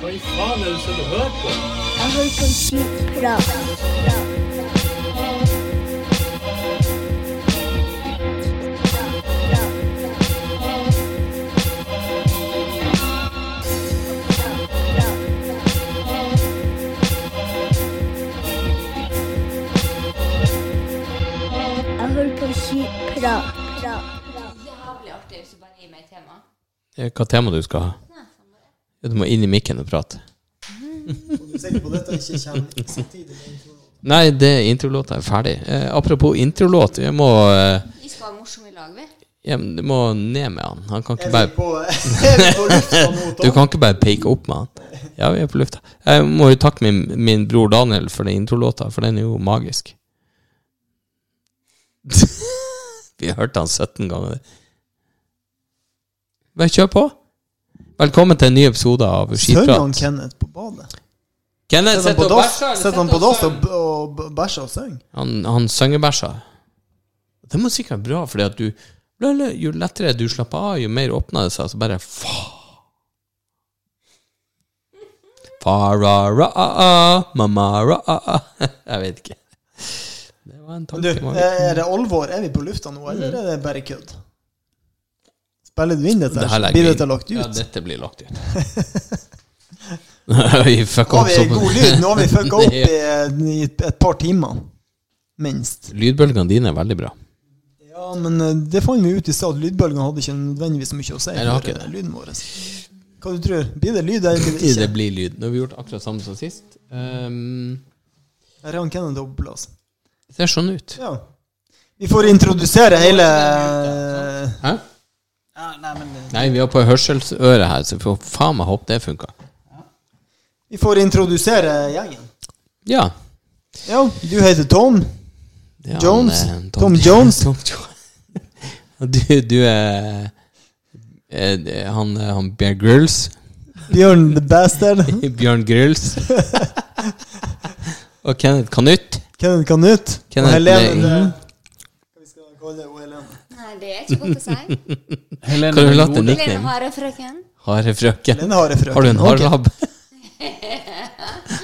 Hva i faen er det du hører på? Jeg hører på skitprat. Jeg hører på skitprat. Jævlig artig hvis du bare gir meg et tema. Eh, Hva tema du skal ha? Ja, Du må inn i mikken og prate. Du sikker på dette ikke kommer samtidig med introen? Nei, det introlåta er ferdig. Eh, apropos introlåt, vi må, eh, Vi skal være morsomme i lag, vi. jeg, du må ned med han. Han kan ikke bare på, er på lufta nå, Du kan ikke bare peke opp med han. Ja, vi er på lufta. Jeg må jo takke min, min bror Daniel for den introlåta, for den er jo magisk. vi har hørt han 17 ganger. Bare kjør på. Velkommen til en ny episode av Sønnen han Kenneth på badet. Kenneth Sitter og bæsjer. Sitter han på dass og, og bæsjer og synger? Han, han syngebæsja. Det må sikkert være bra, fordi at du Jo lettere du slapper av, jo mer åpner det seg. Så bare fa Fa-ra-ra-a, mamma-ra-a Jeg vet ikke. Det var en tanke. du, er det alvor? Er vi på lufta nå, eller er det bare kødd? Spiller du inn dette? Det? Blir dette lagt ut? Ja, dette blir lagt ut. vi fucka opp vi god lyd. Nå har vi fucka opp i, i et par timer. Minst. Lydbølgene dine er veldig bra. Ja, men eh, det fant vi ut i stad. Lydbølgene hadde ikke nødvendigvis mye å si for ikke lyden vår. Hva du tror Blir det lyd eller blir det Det blir lyd. Nå har vi gjort akkurat samme som sist. Um, Her er han Kenneth på det ser sånn ut. Ja. Vi får introdusere hele Hæ? Nei, vi har på hørselsøre her, så vi får faen meg håpe det funka. Vi får introdusere gjengen. Ja. Ja, du heter Tom. Er Jones? han, Tom, Tom Jones? Tom Jones. Du, du er, er han, han Bear Grylls. Bjørn the Bastard. Bjørn Grylls. Og Kenneth Kanutt. Kenneth Kanutt Og Kenneth Helene May. det- vi skal kalle henne? Nei, det er ikke godt å si. Kan du late Helene nickname? Harefrøken. Harefrøken. Helene Harefrøken. Har du en harelabb?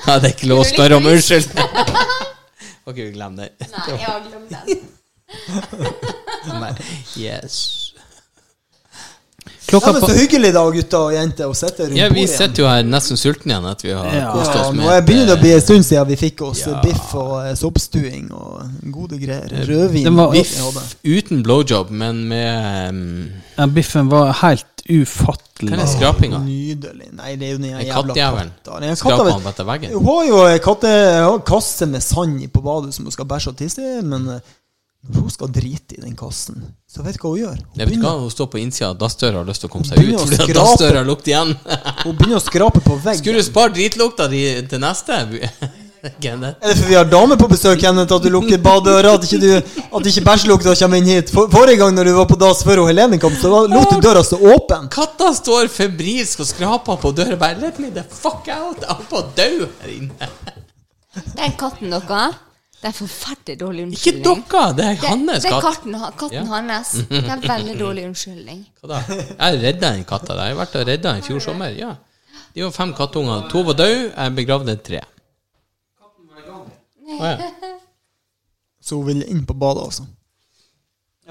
ja, det er ikke lov å spørre om unnskyld. ok, glem det. Nei, jeg har glemt den. Nei, Yes. Ja, men så hyggelig da, gutter og jenter, å sitte rundt Ja, vi bordet sitter jo her nesten sultne igjen etter vi har Ja. kost Ja, oss nå med er- begynner det å bli en stund siden vi fikk oss Ja. biff og eh, soppstuing og gode greier. Rødvin. Det var- biff uten blowjob, men med um, Ja, biffen var helt ufattelig. Hva er skrapinga? Nydelig. Nei, det er jo den jævla kattejævelen? katta. Skraper han etter veggen? Hun har jo en katte, kasse med sand på badet som hun skal bæsje og tisse i, men eh, når hun skal drite i den kassen, så vet du hva hun gjør? Hun Jeg vet begynner, hva, Hun står på innsida av dassdøra og har lyst til å komme seg ut. Fordi skrape. dassdøra lukter igjen. hun begynner å skrape på veggen. Skulle du spare dritlukta di til neste? Kenneth? Er det fordi vi har damer på besøk, Kenneth, at du lukker badedøra? At ikke, du, at ikke bæsjelukta kommer inn hit? For, forrige gang når du var på dass før Helene kom, så var- lot du døra stå åpen. Katta står febrilsk og skraper på døra. Bare let me the fuck out! Jeg holder på å dø her inne. Den katten deres, det er forferdelig dårlig unnskyldning. Ikke dere! Det er hans hans det er katt. katten, katten Ja. hans. Det er veldig dårlig unnskyldning. Hva da? Jeg redda den katta. der. Jeg har vært og redda den i fjor sommer. Ja. De var fem kattunger. To var døde. Jeg begravde tre. Oh, ja. Så hun ville inn på badet, altså.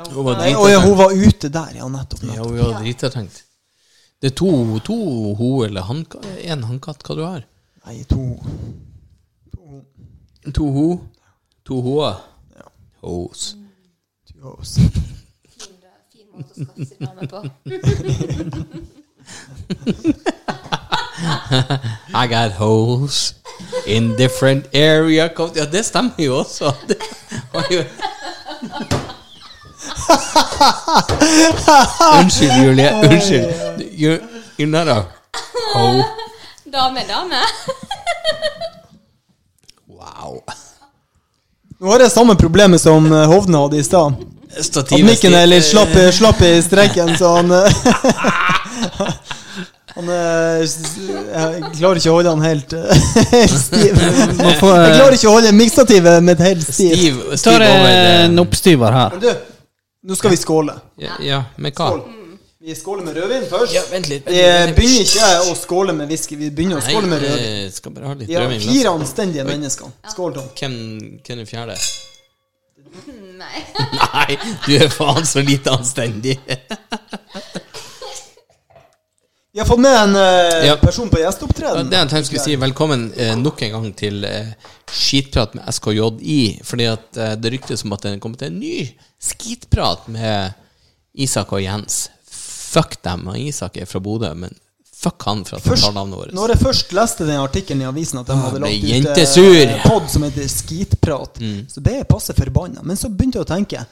Hun var Nei, ja, hun var ute der, ja, nettopp. Ja, hun var drita tenkt. Det er to, to ho eller han, en hannkatt. Hva du har Nei, to To ho. To hoa. Hos. to hoes. Fin måte å skaffe seg dame på. I got hoes in different area. Ja, det stemmer jo også. Det var jo Unnskyld, Julie. Unnskyld. You, you're not a hoe. Dame, dame. Wow. Nå har jeg samme problemet som eh, Hovne hadde i stad. At mikken er litt slapp, slapp i strekken, så han eh, Han er, Jeg klarer ikke å holde han helt, eh, helt stiv. Jeg eh, klarer ikke å holde miksstativet mitt helt stiv. Stiv, stiv det en eh, oppstyver her. Men du, nå skal vi skåle. ja, ja, med hva? Skål. Vi skåler med rødvin først. Ja, vent litt. Vi begynner ikke å skåle med whisky, vi begynner å skåle med rødvin. jeg skal bare ha litt Vi har rødvin. fire anstendige mennesker. Skål, Tom. Hvem, hvem er fjerde? Nei. Nei, du er faen så lite anstendig. Vi har fått med en eh, Ja. person på gjesteopptreden. Det jeg tenkte jeg skulle si, velkommen eh, nok en gang til eh, Skitprat med SKJI. Fordi at eh, det ryktes om at det kommer til en ny skitprat med Isak og Jens. Fuck dem. og Isak er fra Bodø, men fuck han for at han tar navnet vårt. når jeg først leste den artikkelen i avisen at de hadde lagt ut jentesur. en pod som heter Skitprat, Mm. så ble jeg passe forbanna. Men så begynte jeg å tenke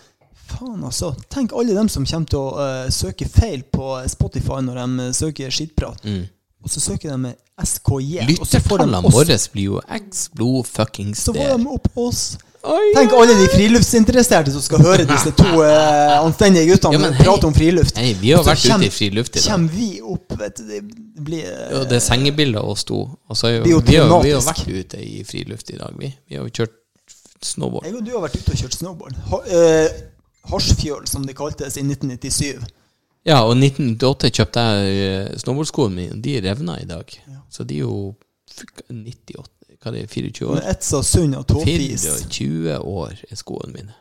Faen, altså. Tenk alle dem som kommer til å uh, søke feil på Spotify når de eh, søker skitprat. Mm. Og så søker de med SKJ. Lyttertallene våre blir jo eggs, blod fuckings Så får de opp oss. Tenk alle de friluftsinteresserte som skal høre disse to uh, anstendige guttene Ja, hei. prate om friluft. Hei, vi har vært ute i friluft i dag. Kommer vi opp, vet du. Det blir uh, Og det er sengebilder av oss to. Jo, jo vi, har, vi har vært ute i friluft i dag, vi. Vi har jo kjørt snowboard. Jeg og du har vært ute og kjørt snowboard. Ha, uh, Harsfjøl, som det kaltes i 1997. Ja, og 1998 kjøpte jeg eh, snowboardskoene mine. De revna i dag. Så de er jo 98 Hva er det, 24 år? Med Etsa Sund og Tåfis. 24 år er skoene mine.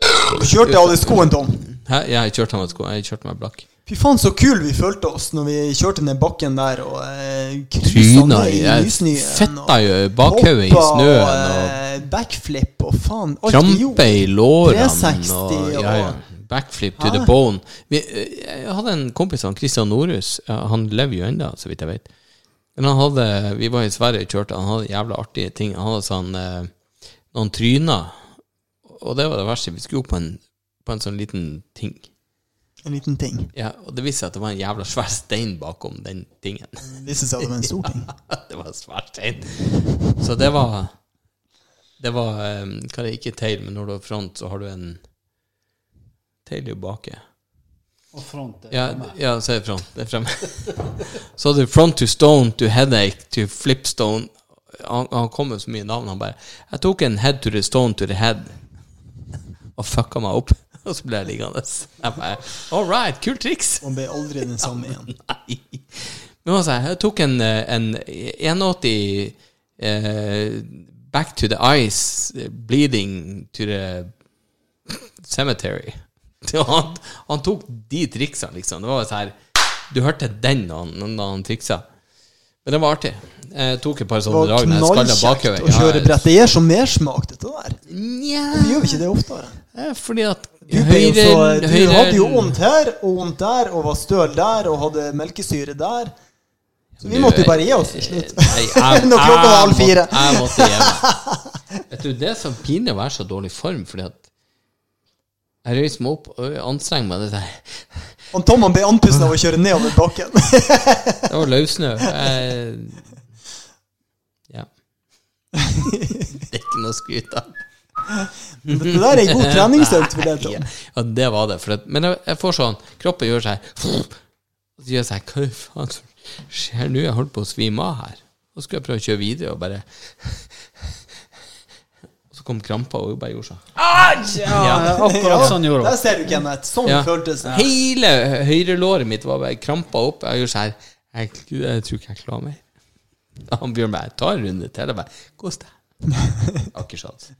Du kjørte alle skoene, Tom. Hæ? Ja, jeg kjørte alle skoene. Jeg kjørte meg blakk. Fy faen, så kul vi følte oss når vi kjørte ned bakken der og eh, Tryna i nysnøen. Fetta jo bakhauget i snøen og eh, backflip og faen. alt krampe i lårene 360 og ja, ja. Backflip to the bone. Vi, eh, jeg hadde en kompis, han Christian Norhus. Han lever jo ennå, så vidt jeg vet. Men han hadde Vi var i Sverige og kjørte, han hadde jævla artige ting. Han hadde sånn eh, noen tryner. Og det var det verste. Vi skulle jo på en, på en sånn liten ting. En liten ting. Ja, og det viste seg at det var en jævla svær stein bakom den tingen. Det viste seg at det var en stor ting. det var en svær stein. Så det var Det var eh, Hva er det, ikke tail, men når du har front, så har du en Tail i jo baki. Og front er Ja, ja, så er det front. Det er fremme. så det er front to stone to headache to flipstone. Han, han kom med så mye navn. Han bare Jeg tok en head to the stone to the head. Og fucka meg opp. Og så ble jeg liggende. Jeg bare All right, kult triks. Man ble aldri den samme igjen. Nei. Men altså, jeg tok en, eh, en 180 eh, back to the ice, bleeding to the cemetery. Han, han tok de triksene, liksom. Det var så her Du hørte den da han, da han triksa. Men det var artig. Jeg tok et par Det sånne var drag når jeg knallkjekt å kjøre brett. Det gir så mersmak, dette der. Nja gjør vi ikke det oftere? eh, Fordi at Du, høyre, så, du høyre- hadde jo vondt her og vondt der, og var støl der, og hadde melkesyre der. Så vi Du, måtte jo bare gi oss til slutt. Når klokka var halv fire. Jeg måtte hjem. Vet du, det er så pinlig å være så dårlig form, fordi at jeg røyser meg opp og anstrenger meg. Det, der. Og Tom han ble andpusten av å kjøre nedover bakken. det var løssnø. Ja. Det er ikke noe å skryte av. Det der er en god treningsøkt for deg, Tom. ja, det var det. For at, men jeg, jeg får sånn Kroppen gjør seg Og så gjør jeg seg, Hva faen skjer nå? Jeg holdt på å svime av her. Så skulle jeg prøve å kjøre videre, og bare kom krampa, og bare gjorde sånn. Ja, akkurat sånn gjorde Der ser du, Kenneth. Sånn Ja. føltes det. Hele høyrelåret mitt var bare krampa opp. Jeg gjorde sånn jeg, jeg tror ikke jeg klarer mer. Han Bjørn bare ta en runde til. Jeg bare Kos deg. Akkurat sånn.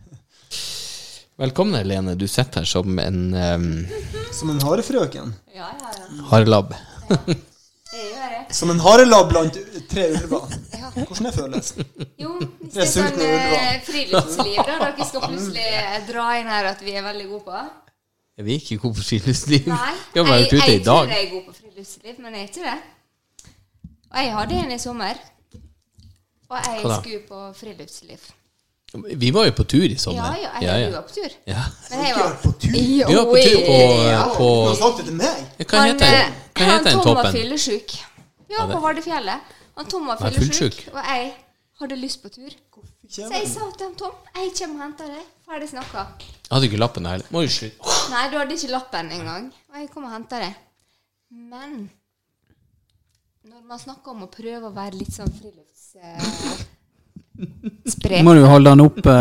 Velkommen, Helene. Du sitter her som en um, Som en harefrøken. Ja, ja, ja. harelabb. Jeg. Som en harelabb blant tre ulver. Ja. Hvordan det føles? Jo, hvis Det er sånn eh, friluftsliv da dere skal plutselig dra inn her at vi er veldig gode på Vi er ikke gode på friluftsliv. Nei, jeg, har jeg, jeg tror jeg er god på friluftsliv, men jeg er ikke det. Og jeg hadde en i sommer. Og jeg skulle på friluftsliv. Vi var jo på tur i sommer. ja, jeg ja, var på tur. Ja. Men jeg var på tur? Jo, Vi var på tur på, ja. på Du har sagt det til meg. Hva heter eh, den? Hva han heter den Tom var fyllesyk. Ja, det- på Vardøfjellet. Han Tom var Var fyllesyk, og jeg hadde lyst på tur. Så jeg sa til han Tom jeg kommer og henter deg. Ferdig snakka. Jeg hadde ikke lappen heller. Må jo slutte. Nei, du hadde ikke lappen engang. Og jeg kom og henta deg. Men når man snakker om å prøve å være litt sånn frilufts... Sprek Må du holde han oppe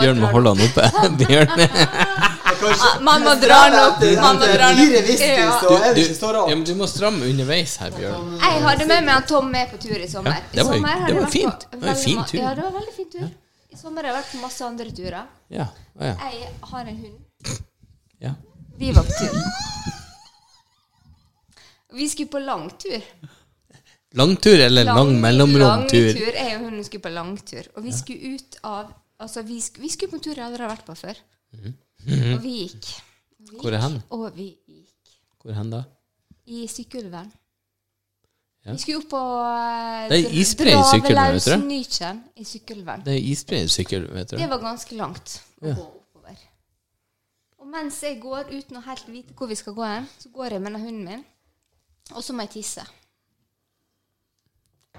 Bjørn må holde han oppe. Bjørn. Jeg Ah, Man må dra den opp. Man må dra den opp. Du, må stramme underveis her, Bjørn. Jeg hadde med meg Tom med på tur i sommer. Ja, det var I sommer det var fint. Det var en fin tur. Ja, det var veldig fin tur. I sommer har jeg vært på masse andre turer. Ja. Ah, ja. Jeg har en hund. ja. Vi var på tur. Vi skulle på lang tur. Langtur eller lang, mellomromtur? Langtur. Jeg og hunden skulle på langtur. Og vi skulle ut av Altså, vi, vi skulle på en tur jeg aldri har vært på før. Og vi gikk. Vi gikk. Hvor er hen? Og vi gikk. Hvor hen da? I Sykkylven. Ja. Vi skulle opp på uh, Det er isbre i Sykkylven, vet du det? Nykjen i Sykkylven. Det er isbredsykkel, vet du. Det var ganske langt å Ja. gå oppover. Og mens jeg går uten å helt vite hvor vi skal gå hen, så går jeg med den hunden min, og så må jeg tisse.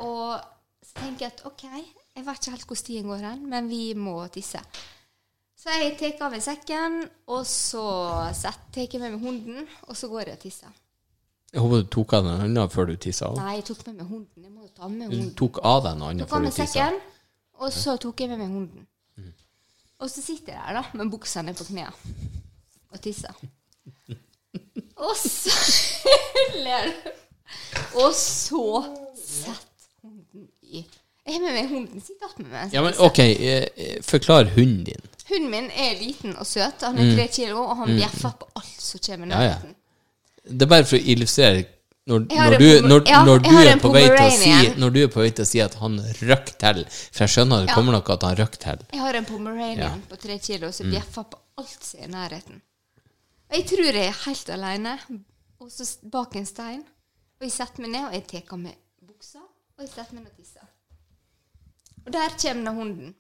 Og så tenker jeg at ok, jeg vet ikke helt hvor stien går hen, men vi må tisse. Så jeg tar av meg sekken, og så tar jeg med meg hunden, og så går jeg og tisser. Jeg håper du tok av den hånda før du tissa. Nei, jeg tok med meg hunden. Jeg må jo ta med Du tok av deg Tok av før du meg tissa. sekken, og så tok jeg med meg hunden. Og så sitter jeg der da, med buksa ned på knærne og tisser. Og så ler du. Og så setter hunden i Jeg har med meg hunden. Meg. Ja, men ok, eh, eh, forklar hunden din. Hunden min er liten og søt. Han er tre kilo, og han bjeffer på alt som kommer nærheten. Ja, ja. Det er bare for å illustrere når, når, du, når, ja, når, du si, når du er på vei til å si at han røk til For jeg skjønner det Ja. kommer nok at han røk til. Jeg har en pomeranian Ja. Mm. på tre kilo som bjeffer på alt som er i nærheten. Og jeg tror jeg er helt alene, og så bak en stein. Og jeg setter meg ned, og jeg tar meg og jeg setter meg ned og tisser. Og der kommer hunden.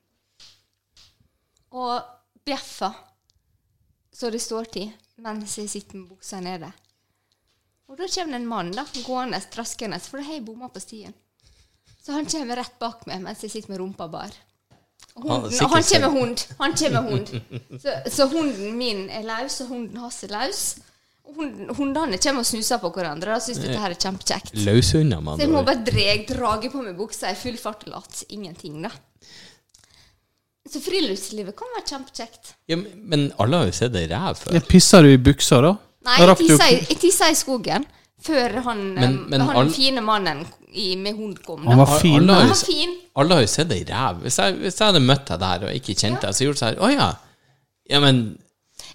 Og bjeffer, så det står til, mens jeg sitter med buksa nede. Og da kommer det en mann da, gående, traskende, for da har jeg bomma på stien. Så han kommer rett bak meg mens jeg sitter med rumpa bar. Hunden, ah, han kommer hund. Han kommer hund. Så, så hunden min er løs, og hunden hans er løs. Hundene kommer og snuser på hverandre og syns dette her er kjempekjekt. Løshunder, mann. Så jeg må bare dreg, drage på meg buksa i full fart og late ingenting, da. Så friluftslivet kan være kjempekjekt. Ja, men- alle har jo sett ei ræv før. Ja, Pisser du i buksa, da? Nei, jeg tisser tissa i, jeg tissa i skogen før han, Men- men han all- fine mannen i, med hund kom. Da. Han var fin. har Han var fin. Alle har jo sett ei ræv. Hvis jeg, hvis jeg hadde møtt deg der og ikke kjent deg, så gjorde jeg sånn Å ja. Ja, men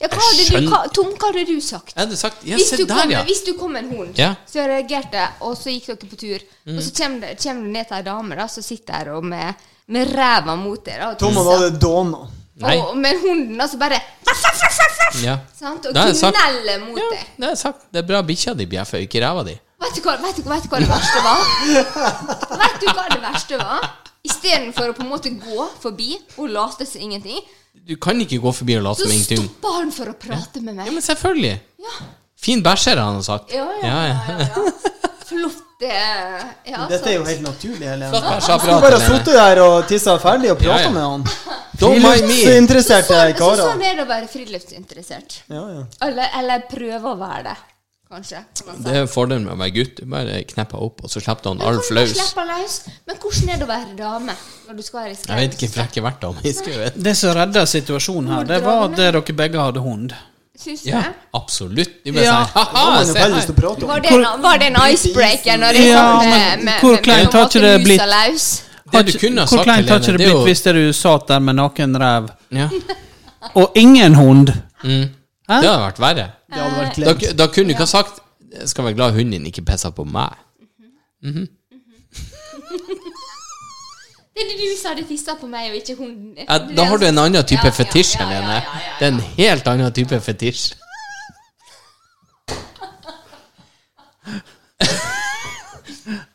Ja, hva hadde du, hva, Tom, hva hadde du sagt? Jeg hadde sagt Ja, Hvis du, der, kom, ja. hvis du kom med en hund, Ja. så jeg reagerte, og så gikk dere på tur, og Mm. så kommer, det, kommer du ned til ei dame da, som sitter der og med, med ræva mot deg og Tom hadde dåna. Nei. Og med hunden altså så bare ja. sant? Og kneller mot Ja, deg. det er sagt. Det er bra bikkja di bjeffer, ikke ræva di. Vet du, hva, vet, du, vet du hva det verste var? vet du hva det verste var? Istedenfor å på en måte gå forbi og late som ingenting, Du kan ikke gå forbi og late som ingenting. stoppa han for å prate med meg. Ja, men selvfølgelig. Ja, Fin bæsjer, har han sagt. ja, ja. ja, ja, ja. Flott eh, ja, Dette er jo helt naturlig, Helene. Du bare Helene. sittet der og tissa ferdig og prata Ja, ja. med han. Don't mind me. Friluftsinteresserte Så, så karer. sånn er det å være friluftsinteressert. Ja, ja. Eller, eller prøve å være det, kanskje. kan. Det er fordelen med å være gutt. Du bare knepper opp, og så slipper du han Alf løs. løs? Men hvordan er det å være dame når du skal være i Jeg vet ikke hvor jeg har vært da, men jeg skal jo vite. Det som redda situasjonen her, det var at dere begge hadde hund. Syns du Ja, det? absolutt. De bare Ja. Da ha-ha. Var det, en, var det en icebreaker når jeg Ja, kom med, med, hvor med, kleint med har ikke det musa blitt? Hvor kleint har ikke det blitt hvis det du satt der med naken ræv, ja. og ingen hund? mm. Hæ? Det hadde vært verre. Det hadde vært Da, da kunne du ikke ha sagt Jeg skal være glad hunden din ikke pissa på meg. Det er du som hadde tissa på meg, og ikke hunden din. Ja, da har du en annen type Ja, ja, fetisj, ja, ja, Helene. ja, ja, ja. Det er en helt annen type fetisj.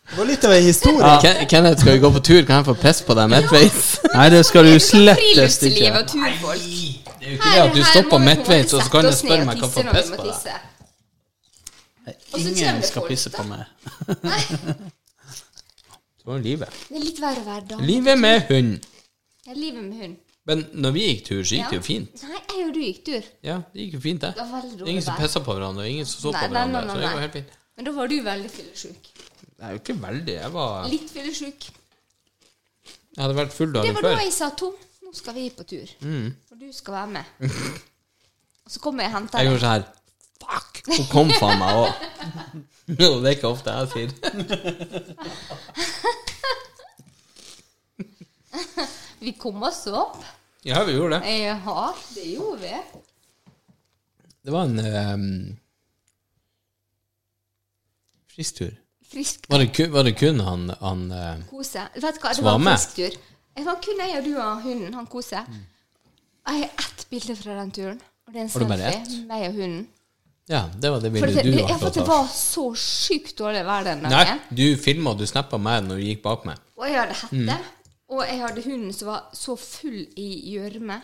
Det var litt av en historie. Ken- Kenneth, skal vi gå på tur? Kan jeg få pisse på deg midtveis? Nei, det skal du Det slettest friluftsliv ikke. og turfolk. Det er jo ikke det at du stopper midtveis, og så kan du spørre meg hva får piss på deg. Ingen skal pisse på meg. Sånn er livet. Det er litt verre å være dame. Livet med hund. Ja, livet med hund. Men når vi gikk tur, så gikk det jo fint. Nei, jeg og du gikk tur. Ja, det gikk jo fint, det. Det var veldig rolig ingen som pissa på hverandre, og ingen som så på Nei, nei, hverandre. nei, Så det nei. går helt fint. Men da var du veldig fyllesyk. Nei, er jo ikke veldig. Jeg var Litt fyllesyk. Jeg hadde vært full Det dagen var da før. jeg sa Tom, nå skal vi på tur. Mm. Du skal være med. Og så kommer jeg og henter Jeg deg. gjorde sånn her Fuck! Hun kom faen meg òg. Det er ikke ofte jeg sier. Vi kom oss opp. Ja, vi gjorde det. Ja, det gjorde vi. Det var en um, frisk tur. Frisk Var det, kun, var det kun han, han eh, kose. Vet du hva, det var en med? frisk tur. Det var kun jeg og du og hunden, han kose. Jeg har ett bilde fra den turen. Og det er en Har du bare selfie. Meg og hunden. Ja, det var det For bildet det, du det, var ja, for opptatt det var så sykt dårlig vær den Nei, dagen. du filma og du snappa meg når du gikk bak meg. Og jeg hadde hette. Mm. Og jeg hadde hunden som var så full i gjørme.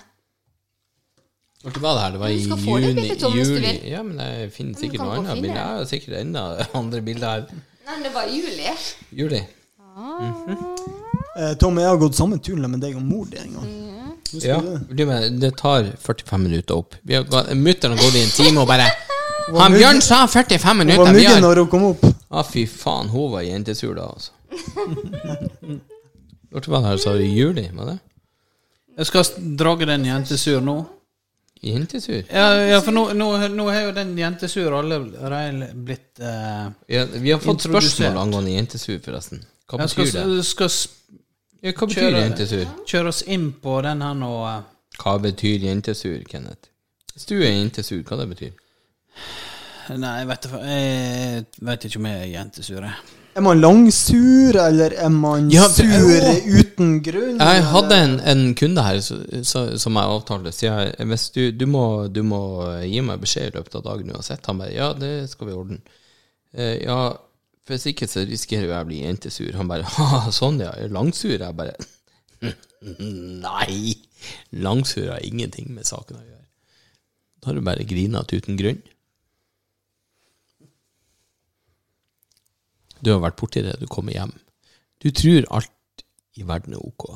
Når var det her? Det var Du i skal få det juni, bildet, Tom, hvis du juli. vil. Ja, men jeg finner du sikkert kan noe gå annet finne bilde. Jeg har sikkert enda andre bilder her. Nei, men det var i juli. Juli. Eh, Tom, jeg har gått samme turen med deg og mor di en gang. Husker Ja, du det? det tar 45 minutter opp. Vi har gått- Mutter'n har gått i en time og bare Han Bjørn sa 45 Hun minutter! var Vi muggen når hun kom opp. ah, fy faen, hun var jentesur da, altså. Når var det her, sa du? I juli, var det? Jeg skal drage den jentesur nå. Jentesur? Ja, ja for nå, nå, nå har jo den jentesur allerede blitt eh, Ja, vi har fått Introdusert. spørsmål angående jentesur, forresten. Hva Jeg skal, betyr det? skal s- Ja, hva betyr Kjør, jentesur? Kjør oss inn på den her nå. eh. Hva betyr jentesur, Kenneth? Hvis du er jentesur, hva det betyr? Nei, jeg vet, jeg vet ikke om jeg er jentesur. jeg. Er man langsur, eller er man Ja, sur Åh. uten grunn? Jeg hadde en, en kunde her så, så, som jeg avtalte. Sier jeg, hvis du, du, må, du må gi meg beskjed i løpet av dagen uansett. Han bare ja, det skal vi ordne. Eh, ja, hvis ikke så risikerer jeg å bli jentesur. Han bare ha, sånn ja, langsur? Jeg bare nei. Langsur har ingenting med saken å gjøre. Da har du bare grinete uten grunn. Du har vært borti det, du kommer hjem. Du tror alt i verden er ok.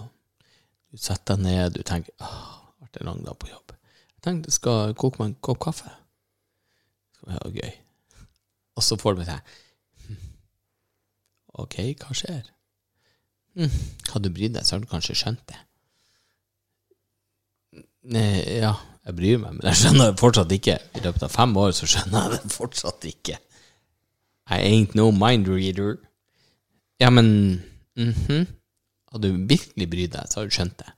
Du setter deg ned, du tenker åh, vært en lang dag på jobb. Jeg tenkte, skal koke meg en kopp kaffe? Det skal være gøy. Og så får du deg «Hm, Ok, hva skjer? Mm. hadde du brydd deg, så hadde du kanskje skjønt det. Nei, ja, jeg bryr meg, men jeg skjønner det fortsatt ikke. I løpet av fem år så skjønner jeg det fortsatt ikke. I ain't no mind reader. Ja, men mhm. Hadde du virkelig brydd deg, så hadde du skjønt det.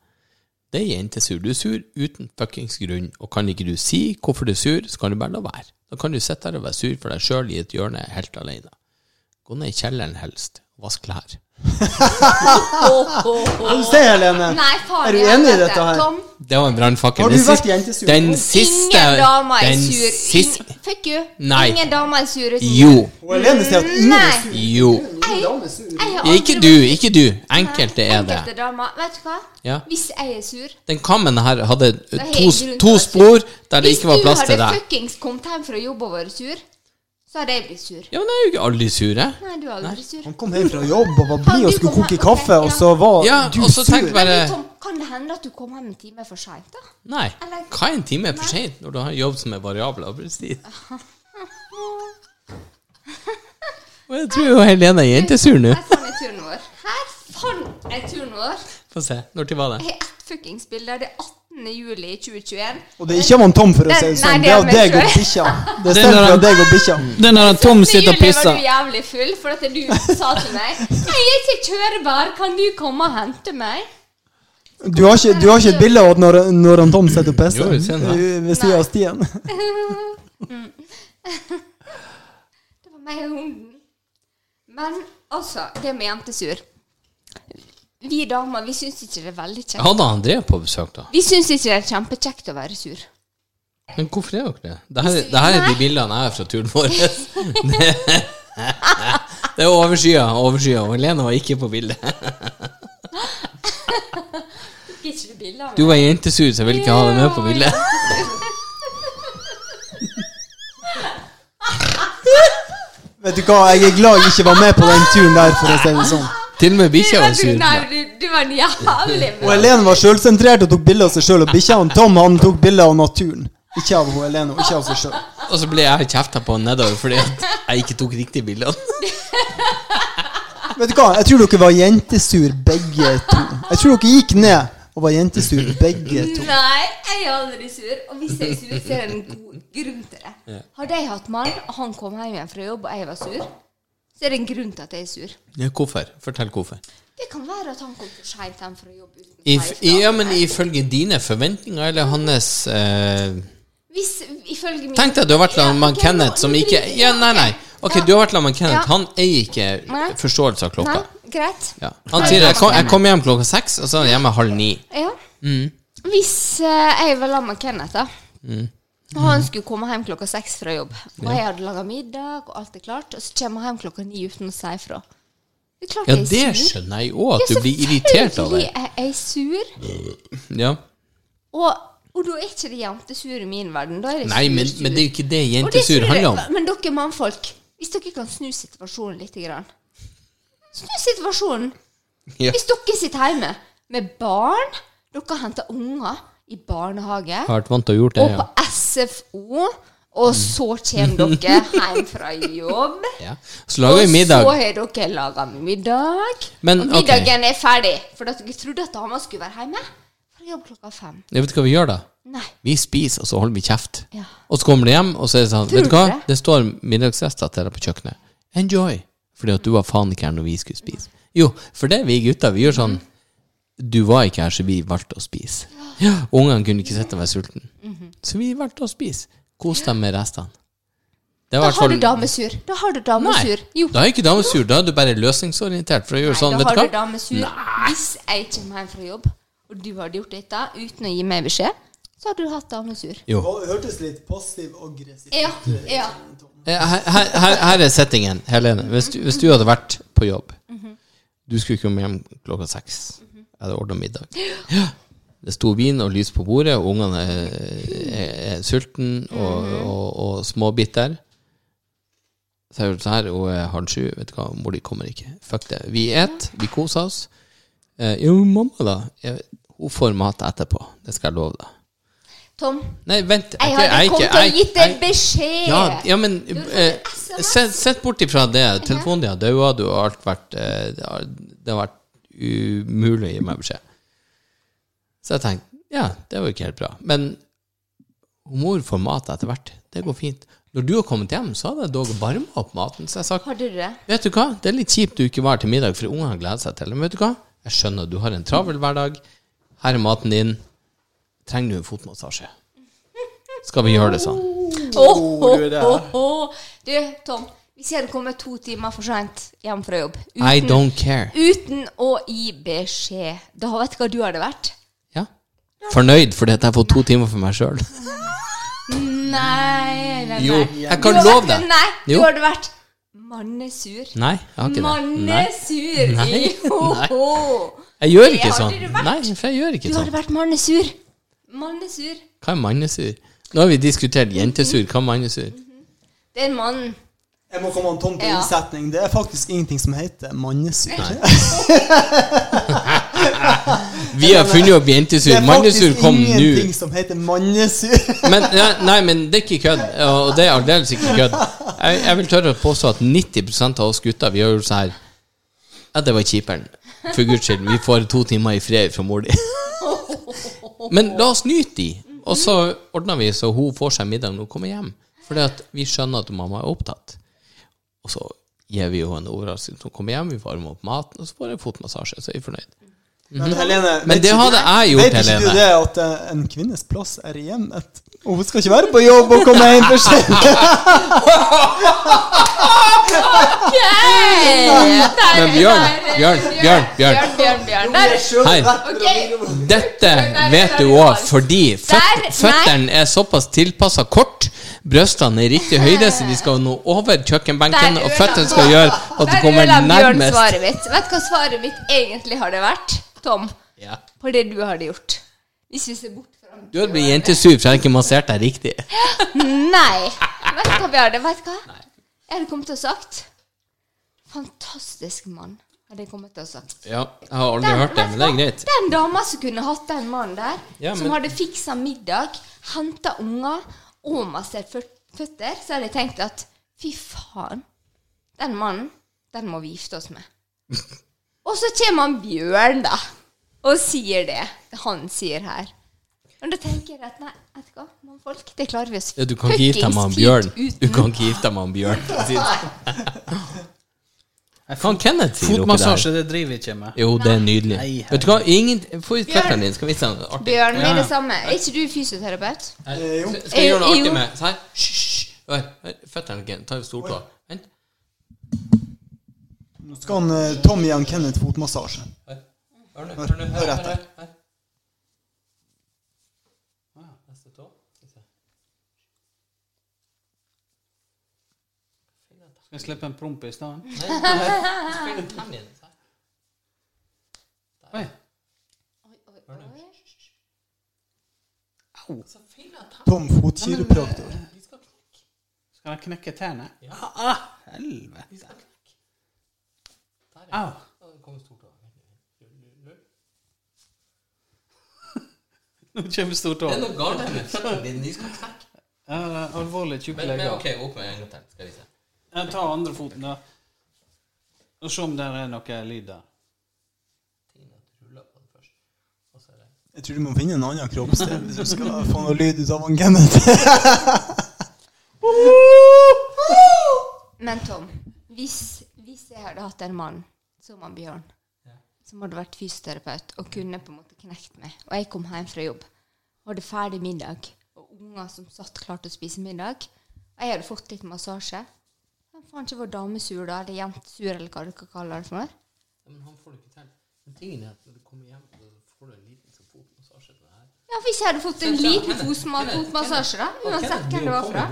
Det er jentesur. Du er sur uten fuckings grunn, og kan ikke du si hvorfor du er sur, så kan du bare la være. Da kan du sitte der og være sur for deg sjøl i et hjørne helt alene. Gå ned i kjelleren helst, vask klær. Hva du Helene? Nei, faen Er du i enig i dette her? Tom, Det var en brannfakkel. Har du Den vært siste- jentesur? Den siste ingen damer er den sur. siste- Ingen, fuck you. Nei. Ingen damer er sure. som Jo. Og Helene sier at ingen er sur. Jo. Ingen dame er sur. Jeg har aldri Ikke vært- du, ikke du. Enkelte er det. Enkelte damer. Vet du hva? Ja. Hvis jeg er sur Den kammen her hadde to, grunn til to være sur. spor der det ikke var plass til Hvis du hadde deg. fuckings kommet hjem fra jobb og vært sur, så hadde jeg blitt sur. Ja, men jeg er jo ikke aldri sur, jeg. Nei, du er aldri sur. Han kom hjem fra jobb og var blid og skulle koke kaffe, og så var Ja, du og så sur. bare Men Tom, kan det hende at du kom hjem en time for seint, da? Nei. Eller- Hva er en time for sent når du har en jobb som er variabel arbeidstid? Og jeg tror jo Helene er jentesur nå. Her fant jeg turen vår. Her fant jeg turen vår. Få se. Når var det? Jeg har ett fuckings bilde. Det er 18. juli 2021. Og det er ikke om han Tom, for å si det sånn. det Det er er av deg og bikkja. Det er Den stemt deg og bikkja. Den der Tom sitter og pisser Juli var du jævlig full, for at du sa til meg 'Jeg er ikke kjørbar, kan du komme og hente meg?' Du har ikke, du har ikke et bilde av når, når han Tom sitter og pisser ved siden av stien? Det var meg og hunden. Men altså, det med jentesur Vi damer vi syns ikke det er veldig kjekt. Hadde André på besøk, da? Vi syns ikke det er kjempekjekt å være sur. Men hvorfor er dere det? Det her, det her er de bildene jeg har fra turen vår. Det, det er overskya, overskya. Og Helene var ikke på bildet. Du var jentesur, så jeg ville ikke ha deg med på bildet. Vet du hva, jeg er glad jeg ikke var med på den turen der, for å si det sånn. Til og med bikkja var sur. nei, du, du var en jævlig Og Helene var sjølsentrert og tok bilde av seg sjøl, og bikkja Tom han tok bilde av naturen. Ikke av Helene, og ikke av seg sjøl. Og så ble jeg kjefta på nedover fordi at jeg ikke tok riktige bilder. Vet du hva, jeg tror dere var jentesur begge to. Jeg tror dere gikk ned og var jentesur begge to. Nei, jeg er aldri sur. Og hvis jeg er sur, så er det en god grunn til det. Har de hatt mann, og han kom hjem igjen fra jobb, og jeg var sur, så er det en grunn til at jeg er sur. Ja, hvorfor? Fortell hvorfor. Det kan være at han kom for seint hjem fra jobb uten I, feil ja, men ifølge dine forventninger, eller hans eh, Hvis, ifølge min Tenk deg at du har vært sammen med Ja, ok, Kenneth, nå- som ikke. Ja, nei, nei. Ok, Ja. du har vært sammen med Kenneth. Ja. Han eier ikke Nei. forståelse av klokka. Nei, greit. Ja. Han sier jeg kom, jeg kom hjem klokka seks, og så er han hjemme halv ni. Ja. Mm. Hvis eh, jeg var sammen med Kenneth, da Mm. Og han skulle komme hjem klokka seks fra jobb, og jeg hadde laga middag, og alt er klart, og så kommer han hjem klokka ni uten å si ifra. Det Ja, det er skjønner jeg òg, at Ja, du blir irritert over. Selvfølgelig er jeg sur. Ja. Og, og da er ikke det jentesur i min verden. Da er det Nei, men, sur-sur. men det er jo ikke det det jentesur handler om. Men dere mannfolk, hvis dere kan snu situasjonen litt grann. Snu situasjonen. Ja. Hvis dere sitter hjemme med barn, dere henter unger i barnehage Jeg har vært vant til å gjort det, og på. SFO, og så kommer dere hjem fra jobb. ja. Så lager vi Og middag. så har dere laga middag. Men, og middagen middagen er ferdig. For dere trodde at dama skulle være hjemme fra jobb klokka fem. Jeg vet du hva vi gjør da? Nei. Vi spiser, og så holder vi kjeft. Ja. Og så kommer de hjem, og så er det sånn Vet du hva? det? Det står middagsrester til deg på kjøkkenet. Enjoy. Fordi at du var faen ikke her når vi skulle spise. Jo, for det er vi gutter. Vi gjør sånn Du var ikke her, så vi valgte å spise. Ja, Ungene kunne ikke sitte og være sultne. Mhm. Så vi valgte å spise. Kos dem med restene. Det Da har fall du damesur. Da har du damesur. Nei, Jo. da er ikke damesur. Da er du bare løsningsorientert for å gjøre Nei, sånn. da Vet har du du hva? damesur. Hvis jeg kommer hjem fra jobb, og du hadde gjort dette uten å gi meg beskjed, så hadde du hatt damesur. Jo. Det hørtes litt passiv-aggressivt Ja, ja. Eh, Her, her, her, her er settingen, Helene. Hvis du, hvis du hadde vært på jobb Du skulle komme hjem klokka seks. Jeg hadde ordna middag. Ja. Det sto vin og lys på bordet, og ungene er, er, er sultne og, og, og småbitter. Så jeg gjorde sånn her, og er halv sju. Vet du hva, mor di kommer ikke. Fuck det. Vi et, vi koser oss. Eh, jo, mamma, da. Jeg, hun får mat etterpå. Det skal jeg love deg. Tom, Nei, vent. jeg jeg hadde ikke- kommet jeg- gitt deg beskjed. ja, ja, men eh, sett, sett bort ifra det. Telefonen din har daua, du har alt vært eh, det, har, det har vært umulig å gi meg beskjed. Så jeg tenkte ja, det var jo ikke helt bra. Men mor får mat etter hvert. Det går fint. Når du har kommet hjem, så hadde jeg dog varma opp maten. Så jeg sa Har du det? vet du hva, det er litt kjipt du ikke var til middag, for ungene gleder seg til det. Men vet du hva, jeg skjønner du har en travel hverdag. Her er maten din. Trenger du en fotmassasje? Skal vi gjøre det sånn? Åh, oh, oh, oh. åh, åh. Du, Tom, hvis jeg hadde kommet to timer for seint hjem fra jobb I don't care. uten å gi beskjed, da vet du hva du hadde vært? Fornøyd fordi at jeg får to timer for meg sjøl. Nei, nei, nei. Jo, jeg kan love deg. Nei, du Jo. hadde vært mannesur. Nei, jeg har ikke det. Nei. Mannesur! Nei. Jo. Jeg gjør Det ikke hadde sånn. du vært. Nei, for jeg gjør ikke Du hadde sånn. vært mannesur. Mannesur. Hva er mannesur? Nå har vi diskutert jentesur. Hva er mannesur? Det er en mann. Jeg må komme an tom til Ja. innsetning. Det er faktisk ingenting som heter mannesur. Vi har funnet opp Det er faktisk ingenting som heter mannesur. Men, nei, nei, men det er ikke kødd. Og det er aldeles ikke kødd. Jeg, jeg vil tørre å påstå at 90 av oss gutter Vi har jo sånn her Ja, det var kjiperen. For guds skyld. Vi får to timer i fred fra mor di. Men la oss nyte de. Og så ordner vi så hun får seg middag når hun kommer hjem. Fordi at vi skjønner at mamma er opptatt. Og så gir vi jo en overraskelse hun kommer hjem. Vi varmer opp maten, og så får jeg fotmassasje. Så er vi fornøyd. Men, Helene, Men det hadde jeg gjort, Vet ikke du det at eh, en kvinnes plass er i hjemmet? Og hun skal ikke være på jobb og komme hjem for sent. Men Bjørn, Bjørn, Bjørn, Bjørn. Bjørn, Bjørn, Bjørn. Der. Dette vet du òg fordi føt føttene er såpass tilpassa kort. Brystene er i riktig høyde, så de skal nå over kjøkkenbenken, og føttene skal gjøre at du Der kommer ødela Bjørn nærmest. svaret mitt. Vet du hva svaret mitt egentlig har det vært, Tom? Ja. På det du hadde gjort. Hvis vi ser bort fra Du hadde blitt jentesur for jeg ikke massert deg riktig. Nei! Vet du hva, Bjarne? Vet du hva? Jeg hadde kommet til å sagt Fantastisk mann, hadde jeg kommet til å sagt. Ja, jeg har aldri hørt det, men det er greit. Den dama som kunne hatt den mannen der, Ja, som men- hadde fiksa middag, henta unger og massert føtter, så hadde jeg tenkt at fy faen, den mannen, den må vi gifte oss med. Og så kommer han Bjørn, da. og sier det han sier her. Og da tenker jeg at nei, vet du hva, mannfolk, det klarer vi oss Ja, du kan ikke gifte deg med han Bjørn. Du kan ikke gifte deg med han Bjørn. det. Kan Kenneth si noe der? Fotmassasje, det driver vi ikke med. Jo, det er nydelig. Nei, Vet du hva, ingen Få ut føttene dine, skal vi vise uten. artig. Bjørn, med Ja. det samme. Er ikke du fysioterapeut? Eh, jo. Skal skal jeg gjøre noe Eh, artig med her. Hysj, Føttene dine. Ta stortå. Vent. Nå skal han, eh, Tom gi han Kenneth fotmassasje. Hør Hør nå. Hør, nå. hør etter. hør, hør. Ah, Neste tå. Skal vi se. Skal jeg slippe en promp i stedet? Nei, nei, spill ut tann igjen, Se. Oi. Au. Så. Tom fotkiropraktor. De skal knekke. Skal jeg knekke tærne? Ja. Ah, helvete. Skal knekke. Ja. Au. Nå kommer stortå. Det er noe galt med. Skal knekke. Ja, det er alvorlig tjukke Men, men legger. ok, opp med en gang til. Skal vi se. Jeg tar andre foten, da. Og se om det er noe lyd der. Er Jeg tror du må finne en annen kroppsdel hvis du skal få noe lyd ut av han Kenneth. Men Tom, hvis, hvis jeg hadde hatt en mann som han Bjørn, som hadde vært fysioterapeut og kunne på en måte knekt meg, og jeg kom hjem fra jobb, hadde ferdig middag, og unger som satt klart til å spise middag, og jeg hadde fått litt massasje. Han faen ikke var damesur da, eller jentesur, eller hva dere kaller det for noe? Ja, men han får det ikke til. Men tingen er at når du kommer hjem, så får du en liten sånn fotmassasje til det her. Ja, hvis jeg hadde fått en liten fotmassasje, da, uansett hvem det var fra.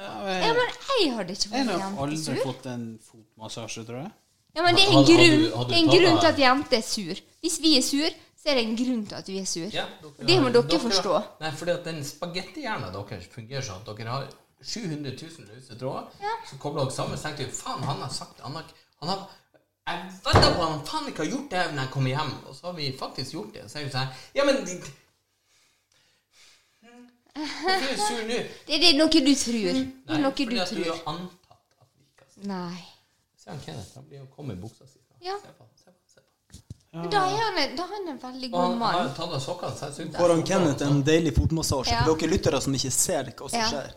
Ja, men jeg hadde ikke Jeg har aldri fått en fotmassasje, tror jeg. Ja, men det er en Hadde- hadde grunn, du- hadde du er en grunn til at jenter er sur. Hvis vi er sur, så er det en grunn til at vi er sur. Ja, dere, det må dere forstå. Nei, fordi at den spagettihjernen deres fungerer sånn at dere har 700 000 løse tråder. Så kobler dere sammen. Så tenker jeg faen, han har sagt han har, han har, Jeg vedder på han faen ikke har gjort det når jeg kommer hjem. Og så har vi faktisk gjort det. Så er vi sånn Ja, men Hvorfor er du sur nå? Det, er noe du tror. Det er noe fordi du at du har antatt at vi ikke har sett Nei. Se han Kenneth, han blir jo kommet i buksa si. Ja. Se på se på se på. Men da er han en, da er han en veldig Og god han har mann. tatt av sokkene. så jeg synes- Får han Kenneth en deilig fotmassasje. Ja. For dere lyttere som ikke ser hva som Ja. skjer.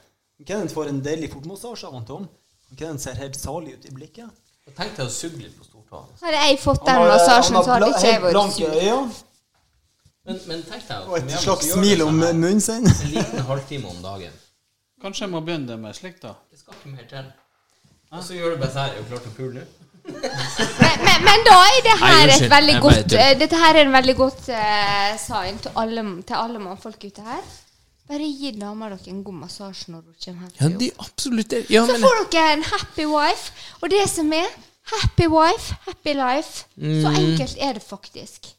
Kenneth får en deilig fotmassasje av han Tom. Kenneth ser helt salig ut i blikket. Tenk deg å suge litt på stortåa. Hadde jeg fått den Han har- massasjen, han så har hadde bla- ikke jeg helt vært blanke sur. øyne Men, men tenk deg og et slags smil om munnen sin. En liten halvtime om dagen. Kanskje jeg må begynne med slikt, da. Det skal ikke mer til. Og så gjør du bare sånn. Er du klar til å pule nå? Men, men, men da er det Nei, her et veldig jeg godt eh, Dette her er en veldig godt uh, sign til alle, til alle mannfolk ute her. Bare gi dama dere en god massasje når hun kommer hjem. Ja, de absolutt er Ja, Så men får dere en happy wife. Og det som er happy wife, happy life. Mm. Så enkelt er det faktisk.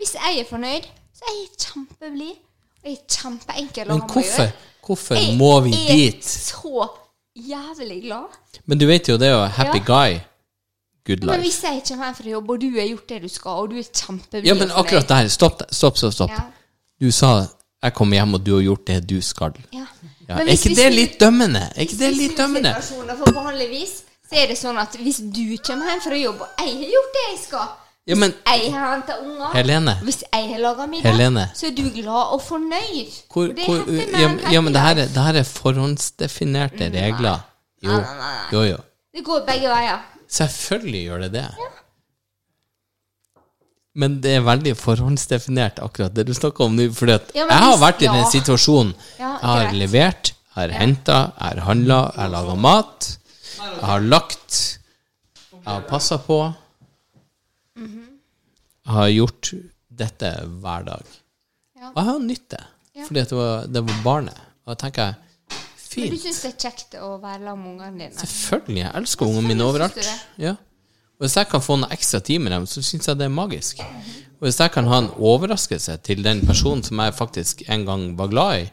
Hvis jeg er fornøyd, så er jeg kjempeblid. Og jeg er kjempeenkel å Men ha med å hvorfor, gjøre. hvorfor Jeg må vi er dit? så jævlig glad. Men du vet jo det er jo happy Ja. guy. Good Men hvis jeg kommer hjem fra jobb, og du har gjort det du skal, og du er kjempeblid Ja, men akkurat der. Stopp, stopp, stopp. stopp. Ja. Du sa jeg kommer hjem, og du har gjort det du skal. Ja. Ja, er ikke det litt dømmende? Er ikke det litt dømmende? For vanligvis så er det sånn at hvis du kommer hjem fra jobb, og jeg har gjort det jeg skal Ja, men Jeg har henta unger. Helene. Hvis jeg har laga middag, Helene. så er du glad og fornøyd. hvor, Og det hvor, ja, men- ja, men det her, er, det her er forhåndsdefinerte regler. Jo, Nei, nei, nei. jo, jo. Det går begge veier. Selvfølgelig gjør det det. Men det er veldig forhåndsdefinert, akkurat det du snakker om nå. For Ja, jeg har vært i den ja. situasjonen. Jeg har levert, jeg har henta, jeg har handla, jeg har laga mat. Jeg har lagt, jeg har passa på. Jeg har gjort dette hver dag. Ja. Og jeg har nytt det. Ja. Fordi det var, det var barnet. Og da tenker jeg Men du fint. syns det er kjekt å være sammen med ungene dine? Selvfølgelig. Jeg elsker ungene mine overalt. Ja. Og hvis jeg kan få noen ekstra tid med dem, så syns jeg det er magisk. Og hvis jeg kan ha en overraskelse til den personen som jeg faktisk en gang var glad i,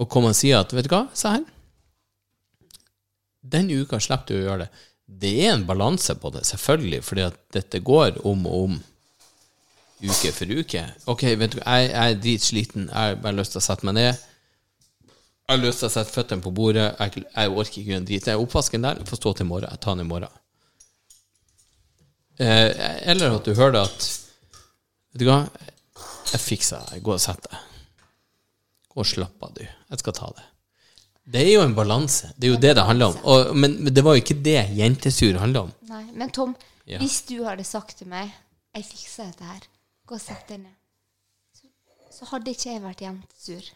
og komme og si at vet du hva, se her Den uka slipper du å gjøre det. Det er en balanse på det, selvfølgelig, fordi at dette går om og om uke for uke. Ok, vet du, jeg, jeg er dritsliten, jeg har bare lyst til å sette meg ned. Jeg har lyst til å sette føttene på bordet. Jeg, jeg orker ikke en drit. Jeg oppvasken der. Får stå til i morgen. Jeg tar den i morgen. Eh, eller at du hører at Vet du hva? Jeg fikser det. Gå og sett deg. Gå og slapp av, du. Jeg skal ta det. Det er jo en balanse. Det er jo det det handler om. Og, men, men det var jo ikke det jentesur handler om. Nei, men Tom, Ja. hvis du hadde sagt til meg Jeg fikser dette her. Gå og sett deg ned. Så, så hadde ikke jeg vært jentesur.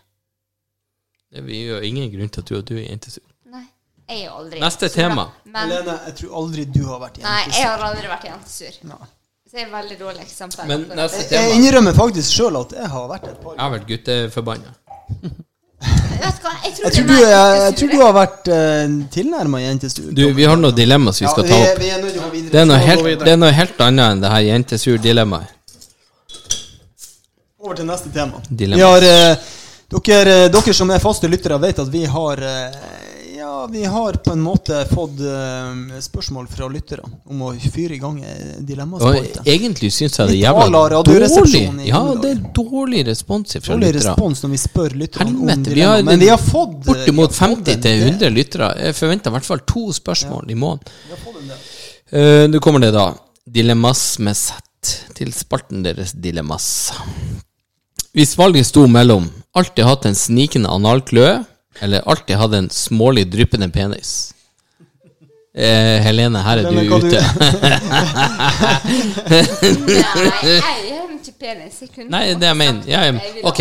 Det er jo ingen grunn til at du, at du er jentesur. Nei. Jeg er aldri Neste jentesur, tema. Men, Helene, jeg tror aldri du har vært jentesur. nei, jeg har aldri vært jentesur. Nei. Så jeg er veldig dårlig eksempel. Men neste tema. Jeg innrømmer faktisk sjøl at jeg har vært et par Jeg har vært gutteforbanna. Jeg tror, Jeg tror du, jeg, jeg tror du har vært uh, tilnærma jentesur. Du, vi har noen dilemmaer som vi skal ta Ja, opp. vi, vi videre. Det er noe helt, det er noe helt annet enn det her jentesur-dilemmaet. Over til neste tema. Dilemma. Vi har, uh, dere, eh, dere som er faste lyttere, vet at vi har eh, Ja, vi har på en måte fått eh, spørsmål fra lyttere om å fyre i gang Og dilemmaspalte. egentlig syns jeg det er jævla dårlig. Ja, det er dårlig respons fra Dårlig lyttere. respons når vi spør lytterne om dilemma. Men vi har fått eh, bortimot vi har fått 50 en til del. 100 lyttere. Jeg forventer i hvert fall to spørsmål i måneden. Eh, Nå kommer det, da. Dilemmas med sett til spalten deres Dilemmas. Hvis valget sto mellom alltid hatt en snikende analkløe eller alltid hatt en smålig dryppende penis eh, Helene, her er du Helene, du- ute. Nei, jeg har ikke penis. Jeg kunne Nei, det jeg mener. Ja, jeg ok,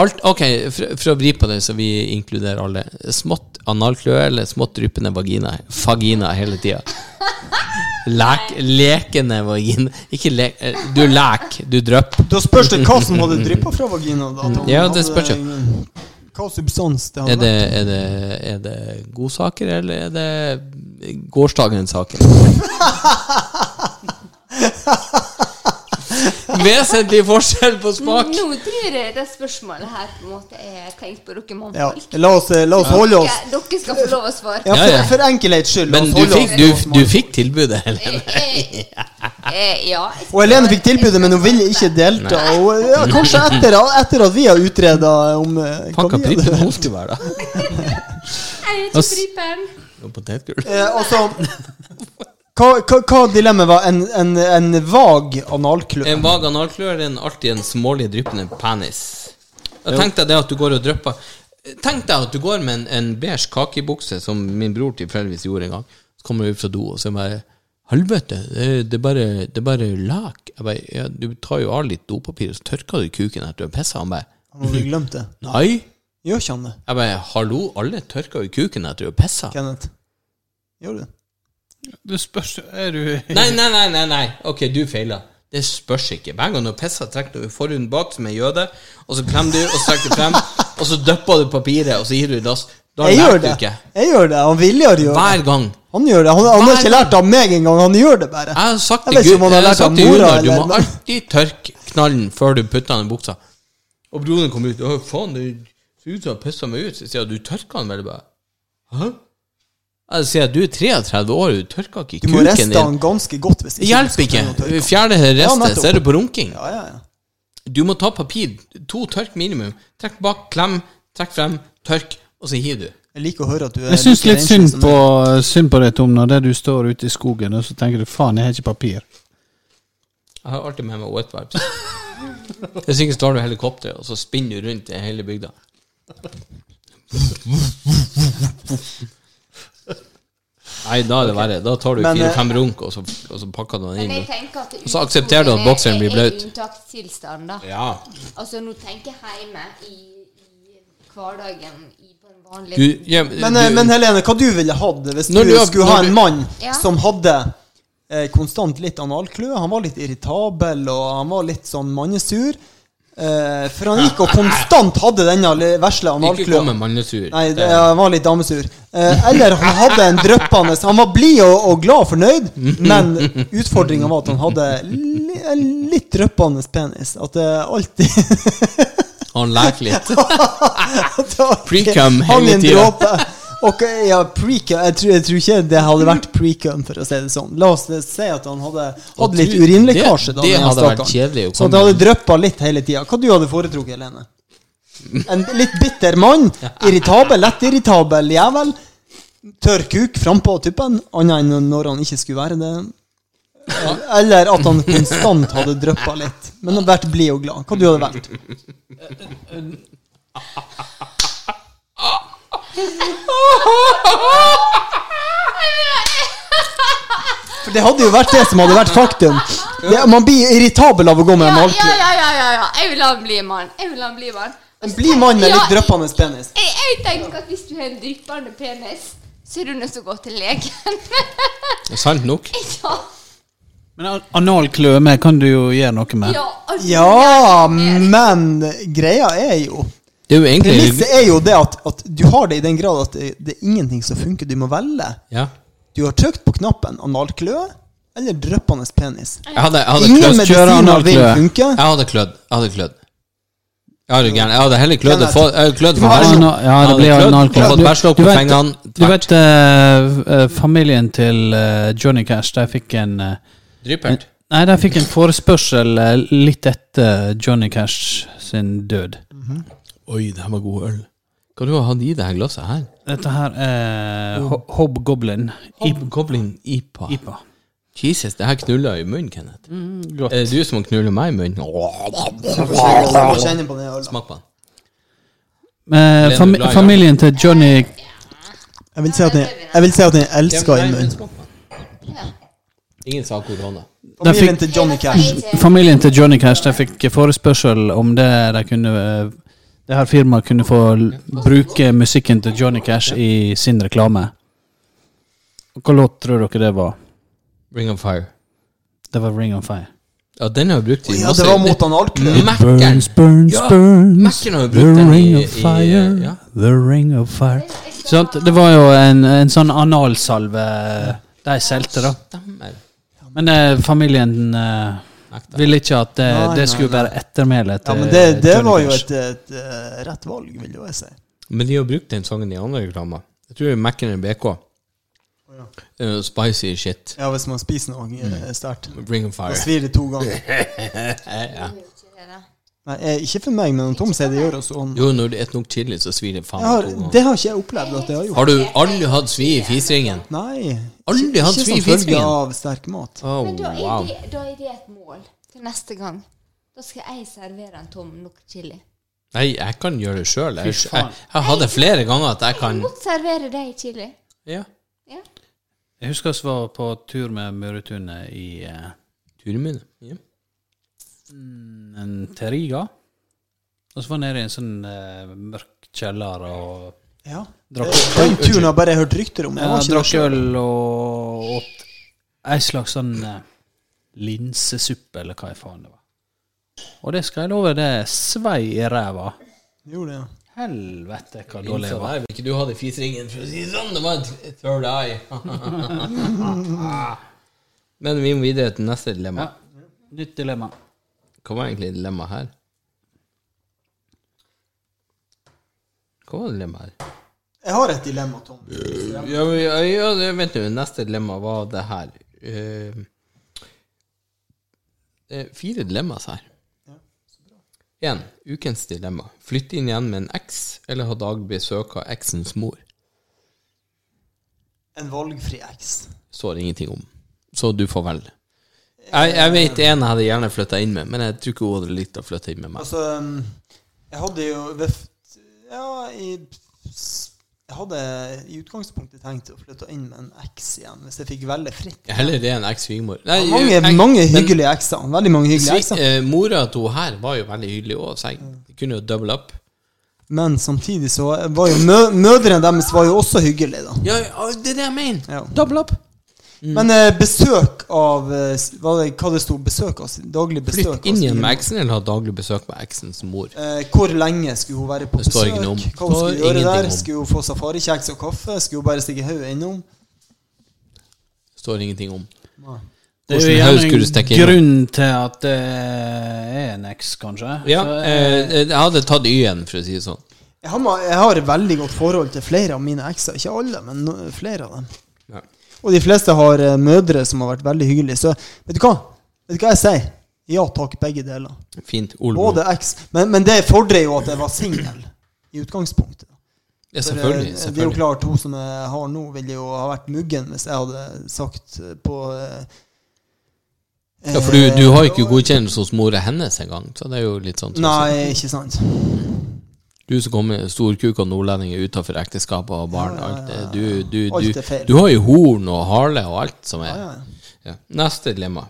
Alt, okay. for, for å vri på det, så vi inkluderer alle. Smått analkløe eller smått dryppende vagina? fagina hele tida. Lek, lekende vagina Ikke lek... eh, Du lek, du drypp. Da spørs det hva som hadde dryppa fra vagina. da. Ja, det hadde spørs jo. Hva substans det Er det, er, det, er det godsaker, eller er det gårsdagens saker? Vesentlig forskjell på smak. Nå tror jeg det spørsmålet her på en måte er tenkt på dere Ja, la oss, la oss holde oss Dere, dere skal få lov å svare. Ja, for, for enkelhets skyld. Men du fikk, du, du fikk tilbudet, Helene. Eh, eh, ja. Og Helene fikk tilbudet, men hun ville ikke delta. Og, ja, kanskje etter, etter at vi har utreda om eh, Pakka pripen holdt jo være, da. Jeg er ikke pripen. Og potetgull. Eh, og så hva, hva, hva dilemmaet var? En, en, en vag analklø? En vag analklør er en- alltid en smålig dryppende penis. Tenk deg det at du går og drypper Tenk deg at du går med en, en beige kakebukse, som min bror tilfeldigvis gjorde en gang. Så kommer du ut fra do, og så det bare Helvete, det, er- bare, det er bare lak. Jeg bare, ja, du tar jo av litt dopapir, og så tørker du kuken etter du har pissa. Han bare Han hadde glemt det. Nei. Gjør ikke han det, Jeg bare Hallo, alle tørker jo kuken etter du har pissa. Kenneth? Gjør du det? Det spørs Er du Nei, nei, nei, nei, nei. Ok, du feila. Det spørs ikke. Hver gang du pisser, trekker du forhuden bak som en jøde, og så klemmer du, og så trekker du frem, og så dypper du papiret, og så gir du i dass. Da Jeg gjør lærte du det. ikke. Jeg gjør det. Han Viljar gjør det. Hver gang. Han gjør det. Han, han har ikke lært av meg engang. Han gjør det bare. Jeg har sagt til Gud, jeg har sagt til Gunnar, du eller- må alltid tørke knallen før du putter den i buksa. Og broren kommer ut. Å, faen, det ser ut som han pissa meg ut. Så sier jeg, du tørka den vel bare? Hæ? Jeg sier, du er 33 år, du tørker ikke kuken din. Du må riste din. han ganske godt. Hvis ikke hjelper ikke. Fjerne restet. Så er det på runking. Ja, ja, ja. Du må ta papir. To tørk minimum. Trekk bak, klem, trekk frem, tørk, og så hiver du. Jeg liker å høre at du er Jeg syns litt synd på, synd på deg, Tom, når det du står ute i skogen og så tenker du faen, jeg har ikke papir. Jeg har alltid med meg wet wipes. Hvis ikke så tar du helikopteret, og så spinner du rundt i hele bygda. Nei, da er det verre. Da tar du Men, fire-fem runk, og så, og så pakker du den Men inn. jeg tenker at Og så aksepterer du at bokseren blir blaut. Unntakstilstand, da. Ja. Altså, nå tenker jeg hjemme i, i hverdagen i, på en vanlig Du, ja, Men, du, eh, men Helene, hva du ville hatt hvis du, du skulle ha en mann Ja. som hadde eh, konstant litt analkløe? Han var litt irritabel, og han var litt sånn mannesur. Eh, for han gikk og konstant hadde denne vesle Ikke kom med mannesur. Nei, det, han var litt damesur. Uh, eller han hadde en dryppende Han var blid og, og glad og fornøyd, men utfordringa var at han hadde li, en litt dryppende penis. At det alltid Han leker litt. Pre-cum hele tida. Og ja, pre-cum jeg, tror- jeg tror ikke det hadde vært pre-cum, for å si det sånn. La oss si at han hadde hatt litt du, urinlekkasje. det- da, det den hadde vært stakkaren. kjedelig å Så det hadde dryppa litt hele tida. Hva du hadde foretrukket, Helene? En litt bitter mann. Irritabel, lett irritabel jævel. Tørr kuk frampå tuppen, annet enn når han ikke skulle være det. Eller at han konstant hadde dryppa litt. Men hadde vært blid og glad. Hva du hadde valgt? For det hadde jo vært det som hadde vært faktum. Det, man blir irritabel av å gå med en Ja, ja, ja, ja, ja, ja. Jeg vil ha en blid mann. Jeg vil ha en blid mann. En blid mann med litt dryppende penis. Jeg, jeg tenker at hvis du har en dryppende penis, så er du nødt til å gå til legen. Sant nok. ja. Men an- med kan du jo gjøre noe med. Ja, altså, Ja, men greia er jo Det er jo egentlig Premisset er jo det at, at du har det i den grad at det, det er ingenting som funker. Du må velge. Ja. Du har trykt på knappen analkløe eller dryppende penis. Jeg hadde, jeg hadde Ingen medisiner vil funke. Jeg hadde klødd. Jeg hadde klødd. Ja? Jeg hadde heller klødd Kenneth, for, har Ja, det blir klødd, analkløe. Du- du vet- Du vet eh, familien til uh, Johnny Cash, der fikk en uh, Dryppert. Nei, der fikk en forespørsel litt etter Johnny Cash sin død. Oi, det her var god øl. Hva du har hatt i det her glasset her? Dette her er Ho- Hobgoblin Goblin IPA. IPA. Jesus, det her knuller i munnen, Kenneth. Godt. Er det du som knuller meg i munnen? Må kjenne på den ølen. Smak på den. Eh, fam familien til Johnny Jeg vil si at den, jeg vil si at den elsker i munnen. Ingen sa korona. Familien til Johnny Cash. Familien til Johnny Cash de fikk forespørsel om det de kunne eh, Det her firmaet kunne få bruke musikken til Johnny Cash i sin reklame. Hva låt tror dere det var? Ring of Fire. Det var Ring of Fire. Ja, den har vi brukt i Ja, det var mot analkløe. Mac-en. burns, Ja, burns. Har jo The den ring i, of fire. ja. The ring of fire. Sant? Det var jo en, en sånn analsalve de solgte, da. Stemmer. Men eh, familien eh, Nekta. ville ikke at det, Nei, det skulle nei. være ettermæle Ja, men det, det var jo et, et, et, eh, rett valg, vil jo jeg si. Men de har brukt den sangen i andre reklamer. Jeg tror Mac-en BK. Er noe spicy shit. Ja, hvis man spiser noe mm. sterkt. Ring of Da svir det to ganger. Ja. Nei, eh, ikke for meg, men Tom sier det gjør også sånn. Jo, når du spiser nok chili, så svir det faen har, to ganger. det har ikke jeg opplevd at jeg har gjort. Har du aldri hatt svi i fiseringen? Nei. Aldri hatt ikke svi i som følge av sterk mat. Oh, Men da er, wow. det, da er det et mål til neste gang. Da skal jeg servere en tom nok chili. Nei, jeg kan gjøre det sjøl. Jeg, jeg, jeg hadde flere ganger at jeg Jeg kan Jeg godt servere deg chili. Ja. Ja. Jeg husker vi var på tur med Møretunet i uh, Turen min. Ja. En Teriga. Og så var han nede i en sånn eh, mørk kjeller og Ja. drakk, Eh, Den turen har jeg bare hørt rykter om. Jeg ja, var ikke der drakk selv. øl og åt ei slags sånn eh, linsesuppe, eller hva i faen det var. Og det skal jeg love, det svei i ræva. Gjorde det, ja. Helvete, hva dårlig jeg var. vil ikke du ha det fiseringen, for å si det sånn. Det var et third eye. Men vi må videre til neste dilemma. Ja. Nytt dilemma. Hva var egentlig dilemmaet her? Hva var dilemmaet her? Jeg har et dilemma, Tom. Ja, ja, ja, vent nå. Neste dilemma var det her. Uh, det er fire dilemmaer her. Én. Ukens dilemma. Flytte inn igjen med en eks, eller ha daglig besøk av eksens mor. En valgfri eks. Står ingenting om. Så du får velge. Jeg, jeg vet en jeg hadde gjerne flytta inn med, men jeg tror ikke hun hadde likt å flytte inn med meg. Altså, um, jeg hadde jo Ja, i Jeg hadde i utgangspunktet tenkt å flytte inn med en eks igjen, hvis jeg fikk velge fritt. Heller det enn eks-svigermor. Mange, mange hyggelige ekser. Veldig mange hyggelige ekser. eh, mora til hun her var jo veldig hyggelig òg, så jeg kunne jo double up. Men samtidig så var jo mø mødrene deres var jo også hyggelige, da. Ja, ja, det er det jeg mener. Ja. Double up. Men eh, besøk av eh, hva, det, hva det sto? Besøk av Daglig besøk Flytt inn igjen med eksen, eller ha daglig besøk med eksens mor. Eh, hvor lenge skulle hun være på Det besøk? Hva hun skulle hun gjøre der? om. Skulle hun få safarikjeks og kaffe? Skulle hun bare stikke hodet innom? Står ingenting om. Det er jo gjerne skulle du en grunn til at det er en eks, kanskje. Ja, Så, eh, jeg hadde tatt Y-en, for å si det sånn. Jeg har, jeg har et veldig godt forhold til flere av mine ekser. Ikke alle, men no, flere av dem. Ja. Og de fleste har eh, mødre som har vært veldig hyggelige. Så vet du hva? Vet du hva jeg sier? Ja takk, begge deler. Fint. Olmo. Både X. Men, men det fordrer jo at jeg var singel i utgangspunktet. Ja, selvfølgelig, selvfølgelig. eh, Det er jo klart, hun som jeg har nå, ville jo ha vært muggen hvis jeg hadde sagt eh, på eh, Ja, for du, du har ikke godkjennelse hos mora hennes engang, så det er jo litt sånn Nei, ikke sant. Du som kommer storkuk og nordlendinger utenfor ekteskapet og barn Ja, alt ja, Du, du, du, du har jo horn og hale og alt som er Ja, ja. ja. Neste dilemma.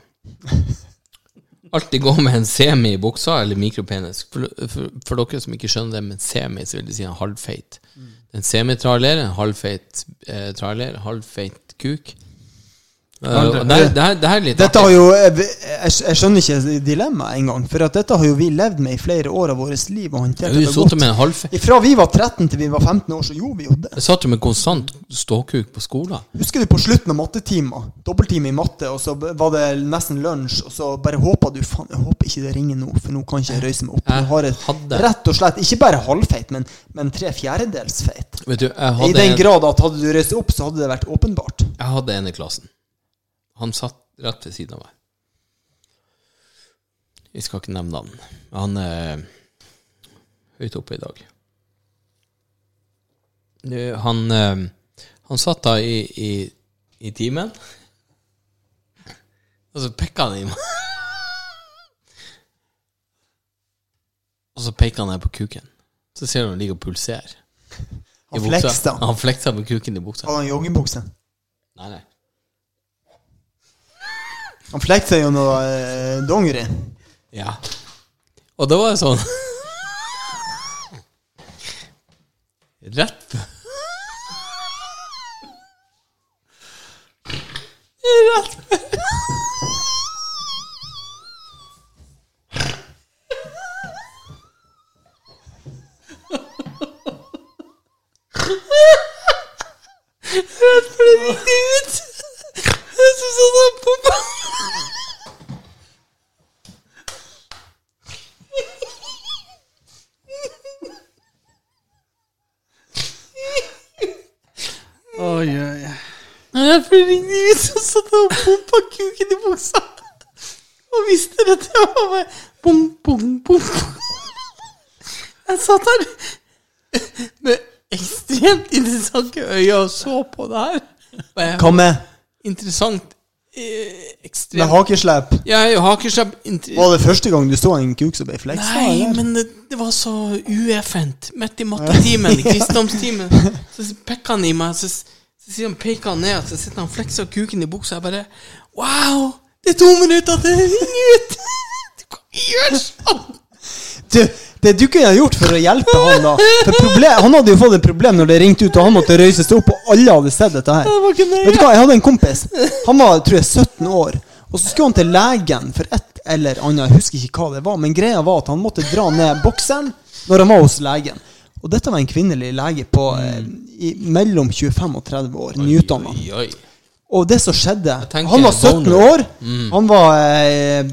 Alltid gå med en semi i buksa eller mikropenis. For, for, for dere som ikke skjønner det med semi, så vil de si en halvfeit. En semitrailer, en halvfeit eh, trailer, halvfeit kuk. Eh, og det, her- det, her- er Dette har jo Jeg, jeg skjønner ikke dilemmaet engang. For at dette har jo vi levd med i flere år av vårt liv. Og håndtert det godt. med en halvfeit Fra vi var 13 til vi var 15 år, så gjorde vi jo det. Jeg satt jo med konstant ståkuk på skolen. Husker du på slutten av mattetimer? Dobbelttime i matte, og så var det nesten lunsj, og så bare håpa du Faen, jeg håper ikke det ringer nå, for nå kan ikke jeg røyse meg opp. Jeg har et, rett og slett ikke bare halvfeit, men, men tre fjerdedels feit. Vet du, I den en, grad at hadde du røyst opp, så hadde det vært åpenbart. jeg hadde en i klassen. Han satt rett ved siden av meg. Jeg skal ikke nevne han. Han er høyt oppe i dag. Han, eh, han satt da i, i, i timen, og så pikka han i meg. Og så peker han her på kuken. Så ser du han ligger og pulserer. Han fleksa. Han fleksa med kuken i buksa. Hadde han joggebukse? Nei, nei. Han flekte seg noe eh, dongeri. Ja. Og det var jo sånn Rett Rett Rett for det ut. Jeg synes han er på Oi, oi, oi. Jeg ringte ut Jeg satt og pumpa kuken i buksa. Og visste at det var med Bom, bom, bom. Jeg satt der med ekstremt interessante øyne og så på det her. Og jeg- Hva med? Interessant. ekstremt Med hakeslepp? Ja, hakeslepp Var det første gang du så en kuk som ble fleksa? Nei, eller? men det, det var så ueffent. Midt i mattetimen, i kristendomstimen, så peker han i meg, så, så han, peker han ned, så sitter han og flekser kuken i buksa. Jeg bare Wow! Det er to minutter til det ringer ut! Du kan ikke gjøre sånn! Du, det du kunne ha gjort for å hjelpe han da for problem, Han hadde jo fått et problem når det ringte ut, og han måtte røyse seg opp, og alle hadde sett dette her. Det Vet du hva, Jeg hadde en kompis. Han var tror jeg 17 år. Og så skulle han til legen for et eller annet. Jeg husker ikke hva det var, men greia var at han måtte dra ned bokseren når han var hos legen. Og dette var en kvinnelig lege på eh, i, mellom 25 og 30 år. Nyutdanna. Og det som skjedde Han var 17 boner. år. Han var eh,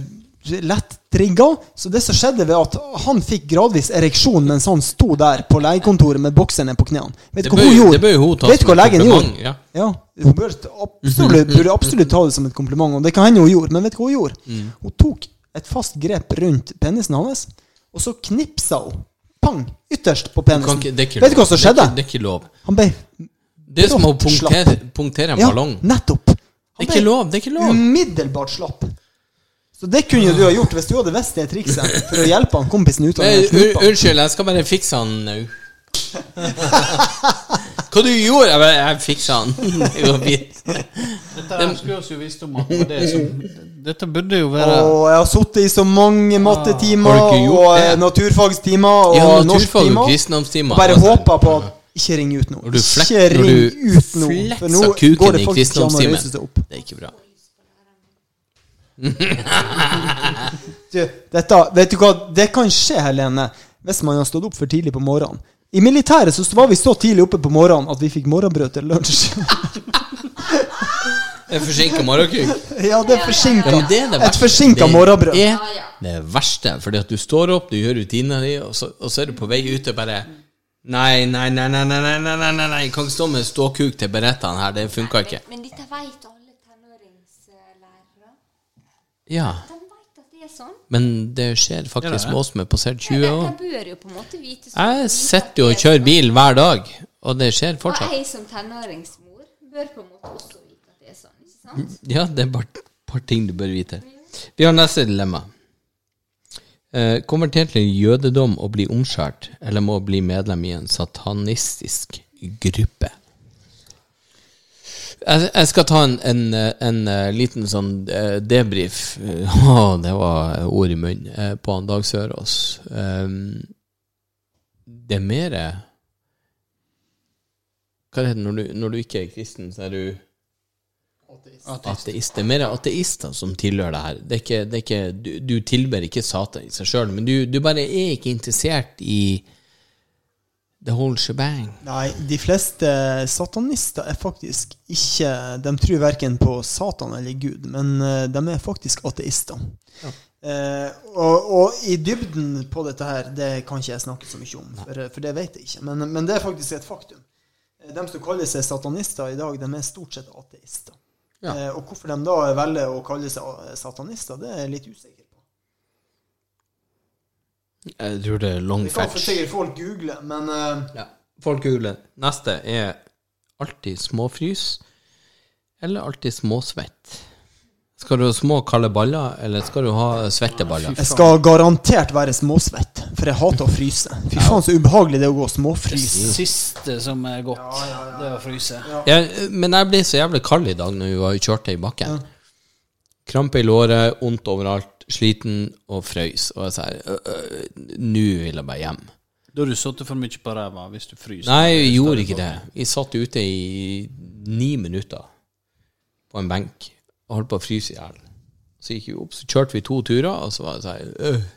lett trigga. Så det som skjedde, var at han fikk gradvis ereksjon mens han sto der på legekontoret med bokserne på knærne. Vet du hva hun jo- gjorde? det bør hun ta Vet som hva legen gjorde? Ja. Ja, hun burde absolutt, burde absolutt ta det som et kompliment, og det kan hende hun gjorde. Men vet du hva hun gjorde? Mm. Hun tok et fast grep rundt penisen hans, og så knipsa hun. Pang! Ytterst på penisen. ikke, Vet du hva som skjedde? Det er ikke lov. Han ble Det er som å punktere, punktere en Ja, ballong. nettopp. Det er ikke lov. Det er ikke lov. Umiddelbart slapp. Så det kunne du ha gjort hvis du hadde visst det trikset for å hjelpe han kompisen ut av den knipa. Unnskyld, jeg skal bare fikse han nå. Hva du gjorde? Jeg, bare, jeg fiksa han. Det går fint. Dette her skulle vi jo visst om at det var det som Dette burde jo være Og jeg har sittet i så mange mattetimer Har du ikke gjort og det? eh, naturfagstimer og Ja, naturfag og norsktimer. kristendomstimer. Og bare altså. håpa på at ikke ring ut nå. Når du flek- Ikke når ring du ut nå. For nå flekser går det i faktisk ikke an å kristendomstimen. reise seg opp. Det er ikke bra. Du, dette, vet du hva, det kan skje, Helene, hvis man har stått opp for tidlig på morgenen. I militæret så var vi så tidlig oppe på morgenen at vi fikk morgenbrød til lunsj. En forsinka morgenkuk. ja, det er forsinka. Ja, det er det Et forsinka morgenbrød. Det er det verste. Fordi at du står opp, du gjør rutinene dine, og, så- og så er du på vei ut og bare Nei, nei, nei, nei, nei, nei, nei, nei, nei, nei. Jeg kan ikke stå med ståkuk til berettene her. Det funka ikke. Men dette vet. Ja, De vet at det er sånn. men det skjer faktisk med oss som er passert 20 De, år. de bør jo på en måte vite Jeg sitter jo og kjører bil hver dag, og det skjer fortsatt. Og jeg som tenåringsmor bør på en måte også vite at det er sånn. ikke sant? Ja, det er bare et par ting du bør vite. Vi har neste dilemma. Eh, konvertert til jødedom og bli omskjært, eller må bli medlem i en satanistisk gruppe? Jeg, jeg skal ta en, en, en, eh, liten sånn eh, debrief. oh, det var ord i munnen. eh, På han Dag Sørås. Um, det er mer Hva er det når du, når du ikke er kristen, så er du ateist. Det er mer ateister som tilhører det her. Det er ikke, det er ikke, du, du tilber ikke Satan i seg sjøl, men du, du bare er ikke interessert i the whole shebang. Nei, de fleste satanister er faktisk ikke De tror verken på Satan eller Gud, men eh, de er faktisk ateister. Eh, og, og i dybden på dette her, det kan ikke jeg snakke så mye om, for, for det vet jeg ikke. Men, men det er faktisk et faktum. Eh, De som kaller seg satanister i dag, de er stort sett ateister. Ja. Eh, og hvorfor de da velger å kalle seg satanister, det er litt usikker på. Jeg tror det er long Det kan for fetch. sikkert folk google, men uh... Ja. Folk googler. Neste er alltid småfrys eller alltid småsvett. Skal du ha små kalde baller, eller skal du ha svette baller? jeg skal garantert være småsvett, for jeg hater å fryse. Fy faen, så ubehagelig det er å gå og småfryse. Det siste som er godt, det er å fryse. Jeg, men jeg ble så jævlig kald i dag når vi var kjørte i bakken. Krampe i låret, vondt overalt, sliten og frøys. Og jeg sa «Øh, øh, Nå vil jeg bare hjem. Da har du sittet for mye på ræva hvis du fryser. Nei, jeg gjorde ikke det. Vi satt ute i ni minutter på en benk og holdt på å fryse i hjel. Så gikk vi opp, så kjørte vi to turer, og så var det sånn øh.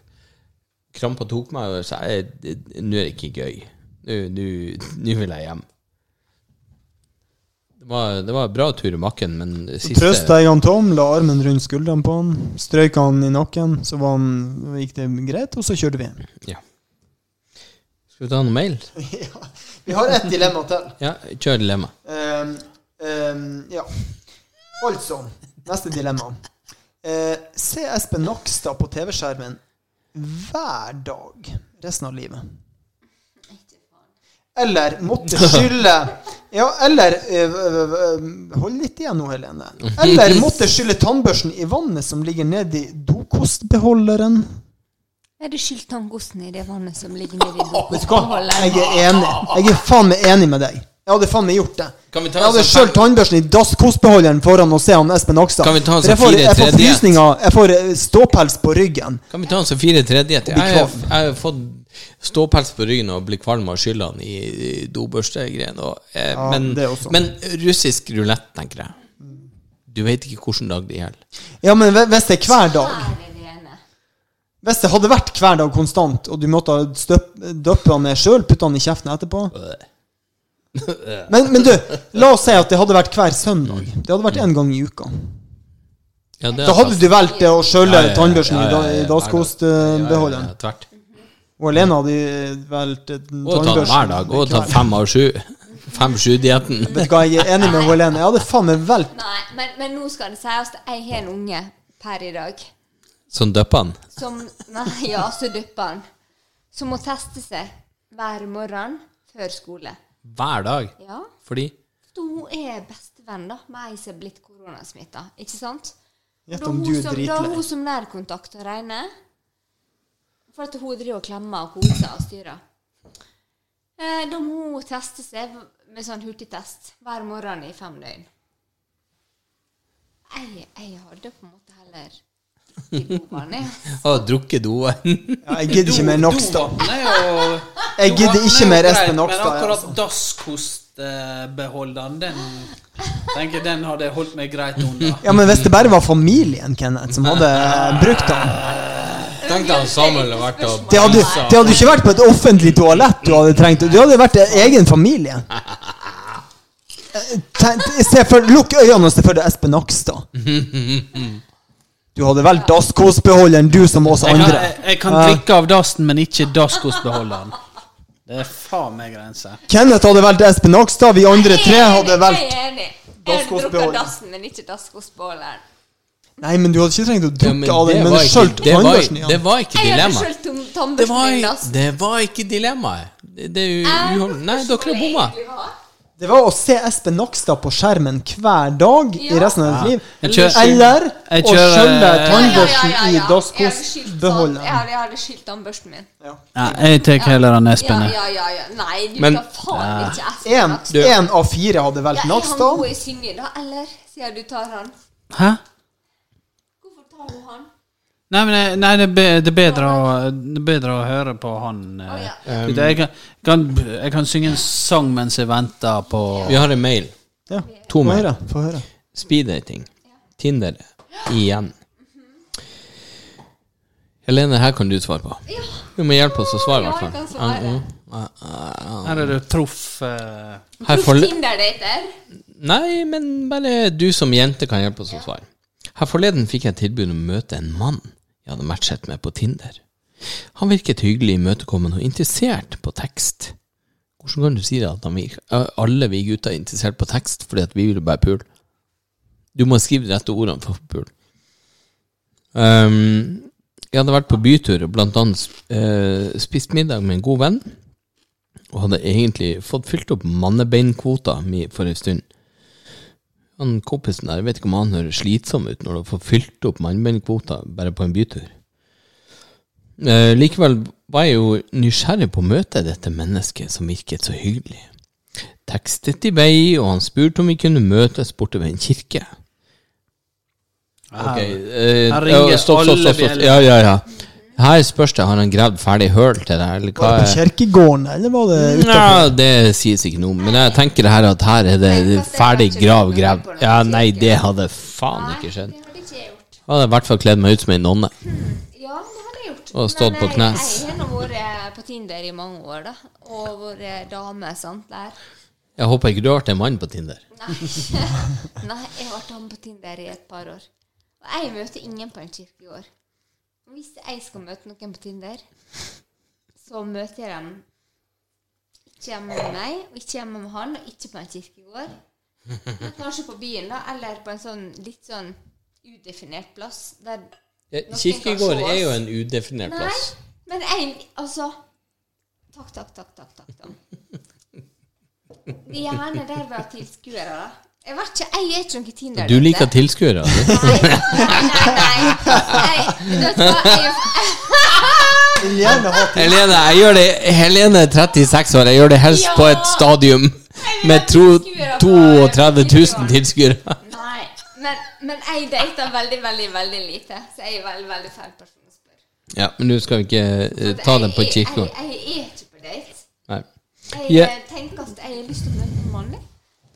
Krampa tok meg, og jeg sa nå er det ikke gøy. Nå vil jeg hjem. Det var, det var en bra tur i makken, men siste Trøsta jeg han Tom, la armen rundt skuldrene på han, strøyk han i nakken, så var han, gikk det greit, og så kjørte vi hjem. Ja. Skal vi ta noe mail? ja. Vi har ett dilemma til. Ja, kjør dilemma. Um, um, ja. Altså, neste dilemma. Uh, se Espen Nakstad på TV-skjermen hver dag resten av livet. Eller måtte skylle Ja, eller eh, Hold litt igjen nå, Helene. Eller måtte skylle tannbørsten i vannet som ligger nedi dokostbeholderen. Er du skylt tannkosten i det vannet som ligger nedi dokostbeholderen? Jeg er enig. Jeg er faen meg enig med deg. Jeg hadde faen meg gjort det. Kan vi ta Jeg hadde sånn skjølt tannbørsten i dasskostbeholderen foran å se han Espen Nakstad. Kan vi ta en jeg sånn får, jeg får frysninger, jeg får eh, ståpels på ryggen. Kan vi ta en sånn fire tredjedeler? bli Jeg, har- kvalm. jeg har fått ståpels på ryggen og blir kvalm av skyllene i, dobørstegreiene. Eh, Ja, men, men russisk rulett, tenker jeg. Du vet ikke hvilken dag det gjelder. Ja, men hvis det er hver dag Her er det ene. Hvis det hadde vært hver dag konstant, og du måtte ha døppe han ned sjøl, putte han i kjeften etterpå men, men du, la oss si at det hadde vært hver søndag. Det hadde vært én gang i uka. Ja, Da er hadde fast. du valgt det å skjølle Ja, ja, ja, tannbørsten ja, i ja, da- ja, i dasskostbeholderen. Ja, ja, ja, tvert. Og Helene hadde valgt eh, Og tatt hver dag. Og tatt fem av sju. Fem-sju-dietten. Vet du hva, jeg er enig med Helene. Jeg hadde faen meg valgt Nei, men, men nå skal det sies at jeg har en unge per i dag Som døpper han. som Nei, ja, så dypper han. Som må teste seg hver morgen før skole. Hver dag. Ja. Fordi Hun er bestevenn da med ei som er blitt koronasmitta, ikke sant? Gjett Da om hun du er som, da hun som nærkontakt å regne. For at hun driver og klemmer og koser og styrer. Eh, da må hun teste seg med sånn hurtigtest hver morgen i fem døgn. Jeg, jeg hadde på en måte heller dovann, jeg. Drukket doen. Ja, jeg gidder ikke mer Nakstad. Jeg gidder ikke mer Espen Men akkurat Altså. dasskostbeholderen, den tenker den hadde holdt meg greit unna. Ja, men hvis det bare var familien, Kenneth, som hadde brukt han Tenk deg at Samuel hadde vært og Det hadde, det hadde ikke vært på et offentlig toalett du hadde trengt. Det hadde vært egen familie. Tenk- Se for, lukk øynene og se for deg Espen Nakstad. Du hadde valgt dasskosbeholderen, du som oss Jeg kan, andre. jeg, jeg kan drikke av dassen, men ikke dasskosbeholderen. Det er faen meg grense. Kenneth hadde valgt Espen Nakstad, vi andre tre hadde Jeg valgt er enig. Jeg hadde drukket dasskostbeholderen. dassen, men ikke dasskostbeholderen. Nei, men du hadde ikke trengt å Ja, av den, men skjølt det tannbørsten i Det var ikke dilemmaet. dilemma. Det var, det var ikke dilemmaet. Det, det er jo. Nei, dere har bomma. Det var å se Espen Nakstad på skjermen hver dag i resten av ditt liv. Kjører- Eller å skjølle Ja, ja, ja, tannbørsten Ja, ja, ja, i ja. Dasskostbeholderen. jeg hadde skylt tannbørsten min. Ja, jeg tar heller han Espen. Ja, ja, ja, ja. Nei, du Men- tar faen ikke Espen En, Nakstad. en av fire hadde Ja, valgt er han Nakstad. god i synging, da, eller? sier du tar han. Hæ? Han? Nei, men nei, det, er er bedre å, det er bedre å høre på han. Oh, ja. um, jeg, kan, kan, jeg kan synge en sang mens jeg venter på Vi har en mail. Ja. To mail. Få høre. Speeddating. Tinder. Igjen. Helene, her kan du svare på. Du må hjelpe oss å svare, i hvert fall. ja, ja. Her er det Troff uh, Truff Tinder-dater. Nei, men bare du som jente kan hjelpe oss å svare. Her forleden fikk jeg tilbud om å møte en mann jeg hadde matchet med på Tinder. Han virket hyggelig, imøtekommende og interessert på tekst. Hvordan kan du si det at virker- alle vi gutter er interessert på tekst fordi at vi vil bare pule? Du må skrive de rette ordene for å pule. Um, jeg hadde vært på bytur og blant annet eh, spist middag med en god venn og hadde egentlig fått fylt opp mannebeinkvota mi for en stund. Han kompisen der, jeg vet ikke om han høres slitsom ut når du får fylt opp mannebeinkvota bare på en bytur. Eh, likevel var jeg jo nysgjerrig på å møte dette mennesket som virket så hyggelig. Tekstet i vei, og han spurte om vi kunne møtes borte ved en kirke. Ok, eh, her ringer stopp, stopp, stopp, stopp. Ja, ja, ja. Her spørs det, har han gravd ferdig høl til det, eller hva? Var det på kirkegården, eller var det utenfor? ja, det sies ikke noe om. Men jeg tenker det her at her er det det ferdig grav gravd. Ja, nei, det hadde faen ikke skjedd. Jeg hadde i hvert fall kledd meg ut som en nonne. Ja, det hadde jeg gjort. Og stått på jeg- knes. Jeg har vært på Tinder i mange år, da. Og vært dame, sant, der. Jeg håper ikke du har vært en mann på Tinder. Nei. Nei, jeg har vært dame på Tinder i et par år. Og jeg møter ingen på en kirkegård. Hvis jeg skal møte noen på Tinder, så møter jeg dem ikke hjemme med meg, og ikke hjemme med han, og ikke på en kirkegård. Men Kanskje på byen, da, eller på en sånn litt sånn udefinert plass. Der Kirkegård er jo en udefinert Nei, plass. men jeg Altså Takk, takk, takk, takk. takk, takk. Gjerne der vi har tilskuere, da. Jeg vet ikke, jeg er ikke noen Tinder. Du liker tilskuere. Nei, Nei, nei, nei. Jeg, vet du hva. Helene, jeg gjør det Helene er 36 år. Jeg gjør det helst Ja. på et stadium med 32 000 tilskuere. Nei, men, men jeg data veldig, veldig, veldig lite. Så jeg er veldig, veldig feil person å spørre. Ja, men du skal ikke uh, ta den på Jeg- Jeg, jeg er ikke på date. Nei. Jeg eh, tenker at jeg har lyst til å møte en mann.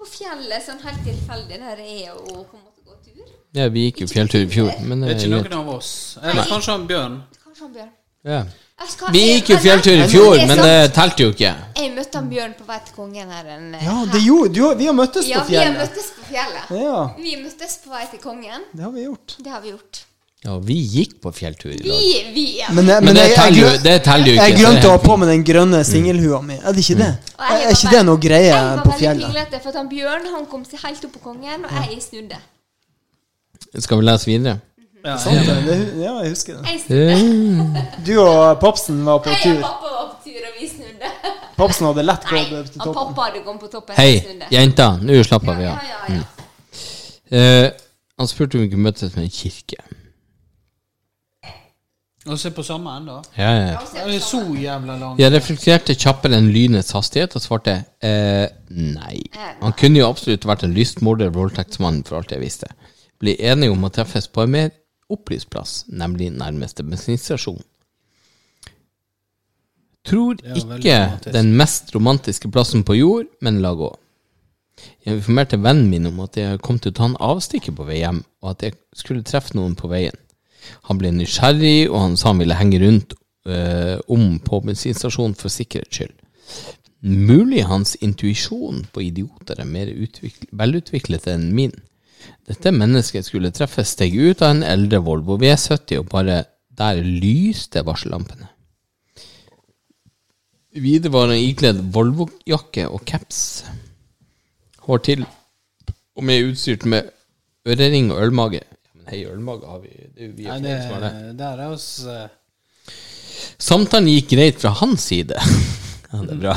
På fjellet, sånn helt tilfeldig, der jeg er og på en måte gå tur. Ja, vi gikk jo fjelltur i fjor, men Det er ikke noen av oss. Eller kanskje han Bjørn. Kanskje han Bjørn. Ja. Skal- Vi gikk jo fjelltur i men fjor, men det telte jo ikke. Jeg møtte han Bjørn på vei til kongen her en Ja, det gjorde du, Vi har møttes Ja, på vi har møttes på fjellet. Ja, Vi møttes på vei til kongen. det har vi gjort. Det har vi gjort. Ja, vi gikk på fjelltur i dag. vi ja. Men, jeg- Men det jeg- jeg teller jo, det teller jo ikke. Jeg glemte å ha på meg den grønne singelhua mi. Er det ikke det? Mm. jeg Er ikke det noe greie Jeg var på veldig fjellet? pinglete, for at han Bjørn han kom seg helt opp på kongen, og jeg snudde. Skal vi lese videre? Ja, Sant det? Det- Ja, jeg husker det. Jeg. Du og Popsen var på Jeg og tur. pappa var på tur, og vi snudde. Popsen hadde lett Nei, gått til toppen. toppen. pappa hadde kommet på toppen. Hei, jeg jenta, nå slapper vi ja, av. ja, ja. Uh, han spurte om vi kunne møtes med en kirke. Og se på samme enda. Ja, ja. Det er så jævla langt. Jeg reflekterte kjappere enn lynets hastighet og svarte eh, nei. Han kunne jo absolutt vært en lystmorder, voldtektsmann, for alt jeg visste. Bli enige om å treffes på en mer opplyst plass, nemlig nærmeste bensinstasjon. Tror ikke den mest romantiske plassen på jord, men la gå. Jeg informerte vennen min om at jeg kom til å ta en avstikker på vei hjem, og at jeg skulle treffe noen på veien. Han ble nysgjerrig, og han sa han ville henge rundt eh, om på bensinstasjonen for sikkerhets skyld. Mulig hans intuisjon på idioter er mer velutviklet enn min. Dette mennesket skulle treffe, steg ut av en eldre Volvo V70, og bare der lyste varsellampene. Videre var han ikledd Volvo-jakke og caps. Hår til, og med utstyrt med ørering og ølmage. Hei, ølmage har vi. Det er jo vi Nei, det, som har det. der er oss eh, Samtalen gikk greit fra hans side. ja, det er bra.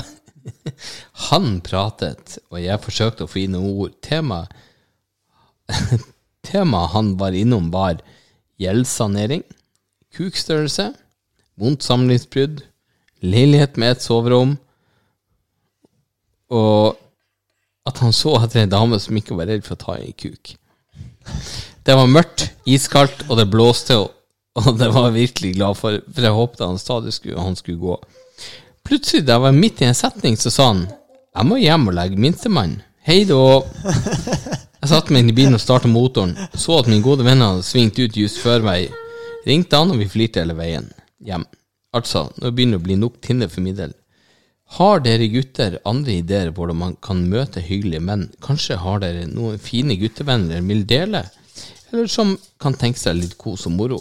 Han pratet, og jeg forsøkte å få inn noen ord. Temaet tema han var innom, var gjeldssanering, kukstørrelse, vondt samlivsbrudd, leilighet med et soverom, og at han så etter en dame som ikke var redd for å ta i kuk. Det var mørkt, iskaldt, og det blåste, og, det var jeg virkelig glad for, for jeg håpet han stadig skulle, han skulle gå. Plutselig, da jeg var midt i en setning, så sa han Jeg må hjem og legge minstemann. Hei da. Jeg satte meg inn i bilen og startet motoren. Så at min gode venn hadde svingt ut just før meg. Ringte han, og vi flirte hele veien hjem. Altså, nå begynner det å bli nok Tinder for min del. Har dere gutter andre ideer på hvordan man kan møte hyggelige menn? Kanskje har dere noen fine guttevenner dere vil dele? Eller som kan tenke seg litt kos og moro?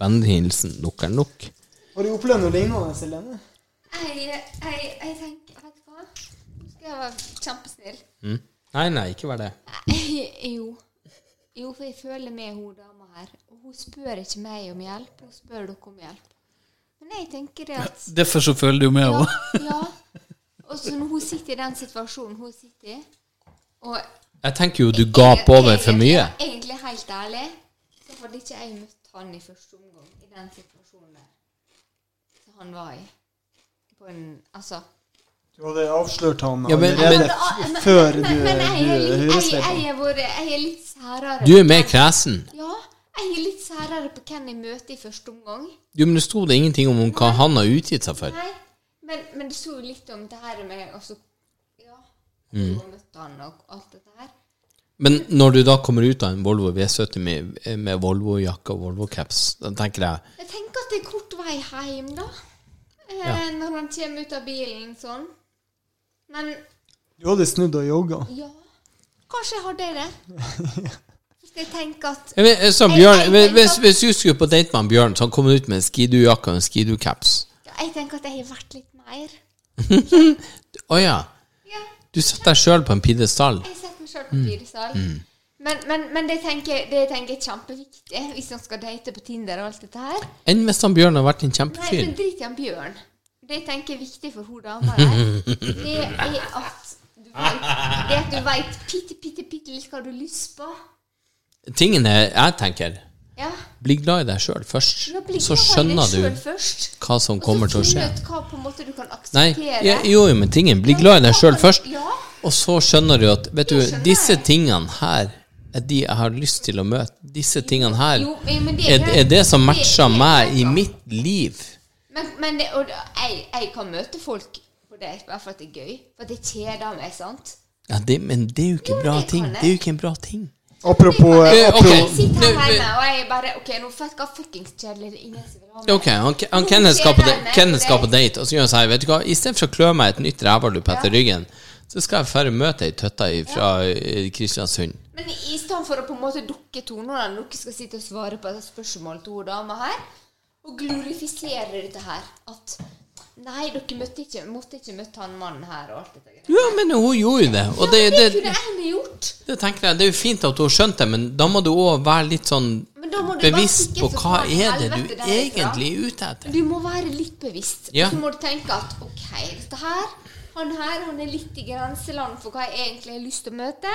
Vennlig hilsen nok er nok. Har du opplevd noe lignende, Helene? Jeg, jeg, jeg tenker Vet du hva? Nå skal jeg være kjempesnill. Mm. Nei, nei, ikke vær det. Jo. Jo, for jeg føler med hun dama her. Og hun spør ikke meg om hjelp, hun spør dere om hjelp. Men jeg tenker det at Derfor så føler du med Ja. henne. ja. Og så når hun sitter i den situasjonen hun sitter i og Jeg tenker jo du gaper over for mye. Egentlig, helt ærlig, så hadde ikke jeg møtt han i første omgang i den situasjonen der han var i. På en Altså Du hadde avslørt han Ja, men- allerede Men- før men, men er du litt- høres jeg, er er litt særere Du er på mer kresen. Ja, jeg er litt særere på hvem jeg møter i første omgang. Jo, men det sto det ingenting om hva han har utgitt seg for. Nei, men, men det sto litt om det her med å Mm. du har han og alt dette her. Men når du da kommer ut av en Volvo V70 med, med Volvo-jakke og Volvo-caps, da tenker jeg Jeg tenker at det er kort vei hjem, da. Eh, Ja. Når han kommer ut av bilen sånn. Men Du hadde snudd og jogga. ja, kanskje jeg hadde det. Jeg tenker at Jeg vet, så Bjørn, jeg hvis, tenker- hvis du skulle på date med han Bjørn, så han kom ut med en skidu-jakke og en skidu-caps Jeg tenker at jeg har vært litt mer. Å oh, Ja, Du setter deg sjøl på en pidestall. jeg setter meg sjøl på på pidestall. Men, men, men det tenker det tenker jeg er kjempeviktig hvis man skal date på Tinder og alt dette her. Enn hvis han Bjørn har vært en kjempefyr? Nei, men drit i han Bjørn. Det jeg tenker er viktig for hun dama der, det er at du vet, det at du veit bitte, bitte, bitte litt hva du har lyst på. Tingen er, jeg tenker, Ja. bli glad i deg sjøl først. Ja, Så skjønner du hva som kommer til å skje. ut hva på en måte du kan Nei, akseptere. ja, jo, jo, men tingen, bli glad i deg sjøl først. Ja. Og så skjønner du at vet du, disse tingene her er de jeg har lyst til å møte. Disse tingene her Jo, det er, er det som matcher er meg i mitt liv. Men, men det, og jeg, jeg kan møte folk på det bare for at det er gøy. For at det kjeder meg, sant. Ja, det, men det er jo ikke Jo, bra ting. Det er jo ikke en bra ting. Apropos, Eh, eh. Jeg sitter her hjemme, og jeg bare Ok, nå hva fuckings kjedelig ingen som vil ha meg. Ok, han, han Kenneth skal på, da- Kenneth skal på date. og så gjør han sånn Vet du hva, istedenfor å klø meg et nytt rævalup etter ryggen, så skal jeg færre møte ei tøtta fra eh, Kristiansund. Men i stedet for å på en måte dukke tonene når dere skal sitte og svare på et spørsmål til hun dama her, og glorifisere dette her At Nei, dere møtte ikke, måtte ikke møtt han mannen her og alt dette. Ja, men hun gjorde det. Og det, Ja, det det, kunne jeg gjort. det tenker jeg, det er jo fint at hun har skjønt det, men da må du òg være litt sånn bevisst på hva er det du egentlig er ute etter. Du må være litt bevisst. Ja. Og så må du tenke at ok, dette her Han her han er litt i grenseland for hva jeg egentlig har lyst til å møte.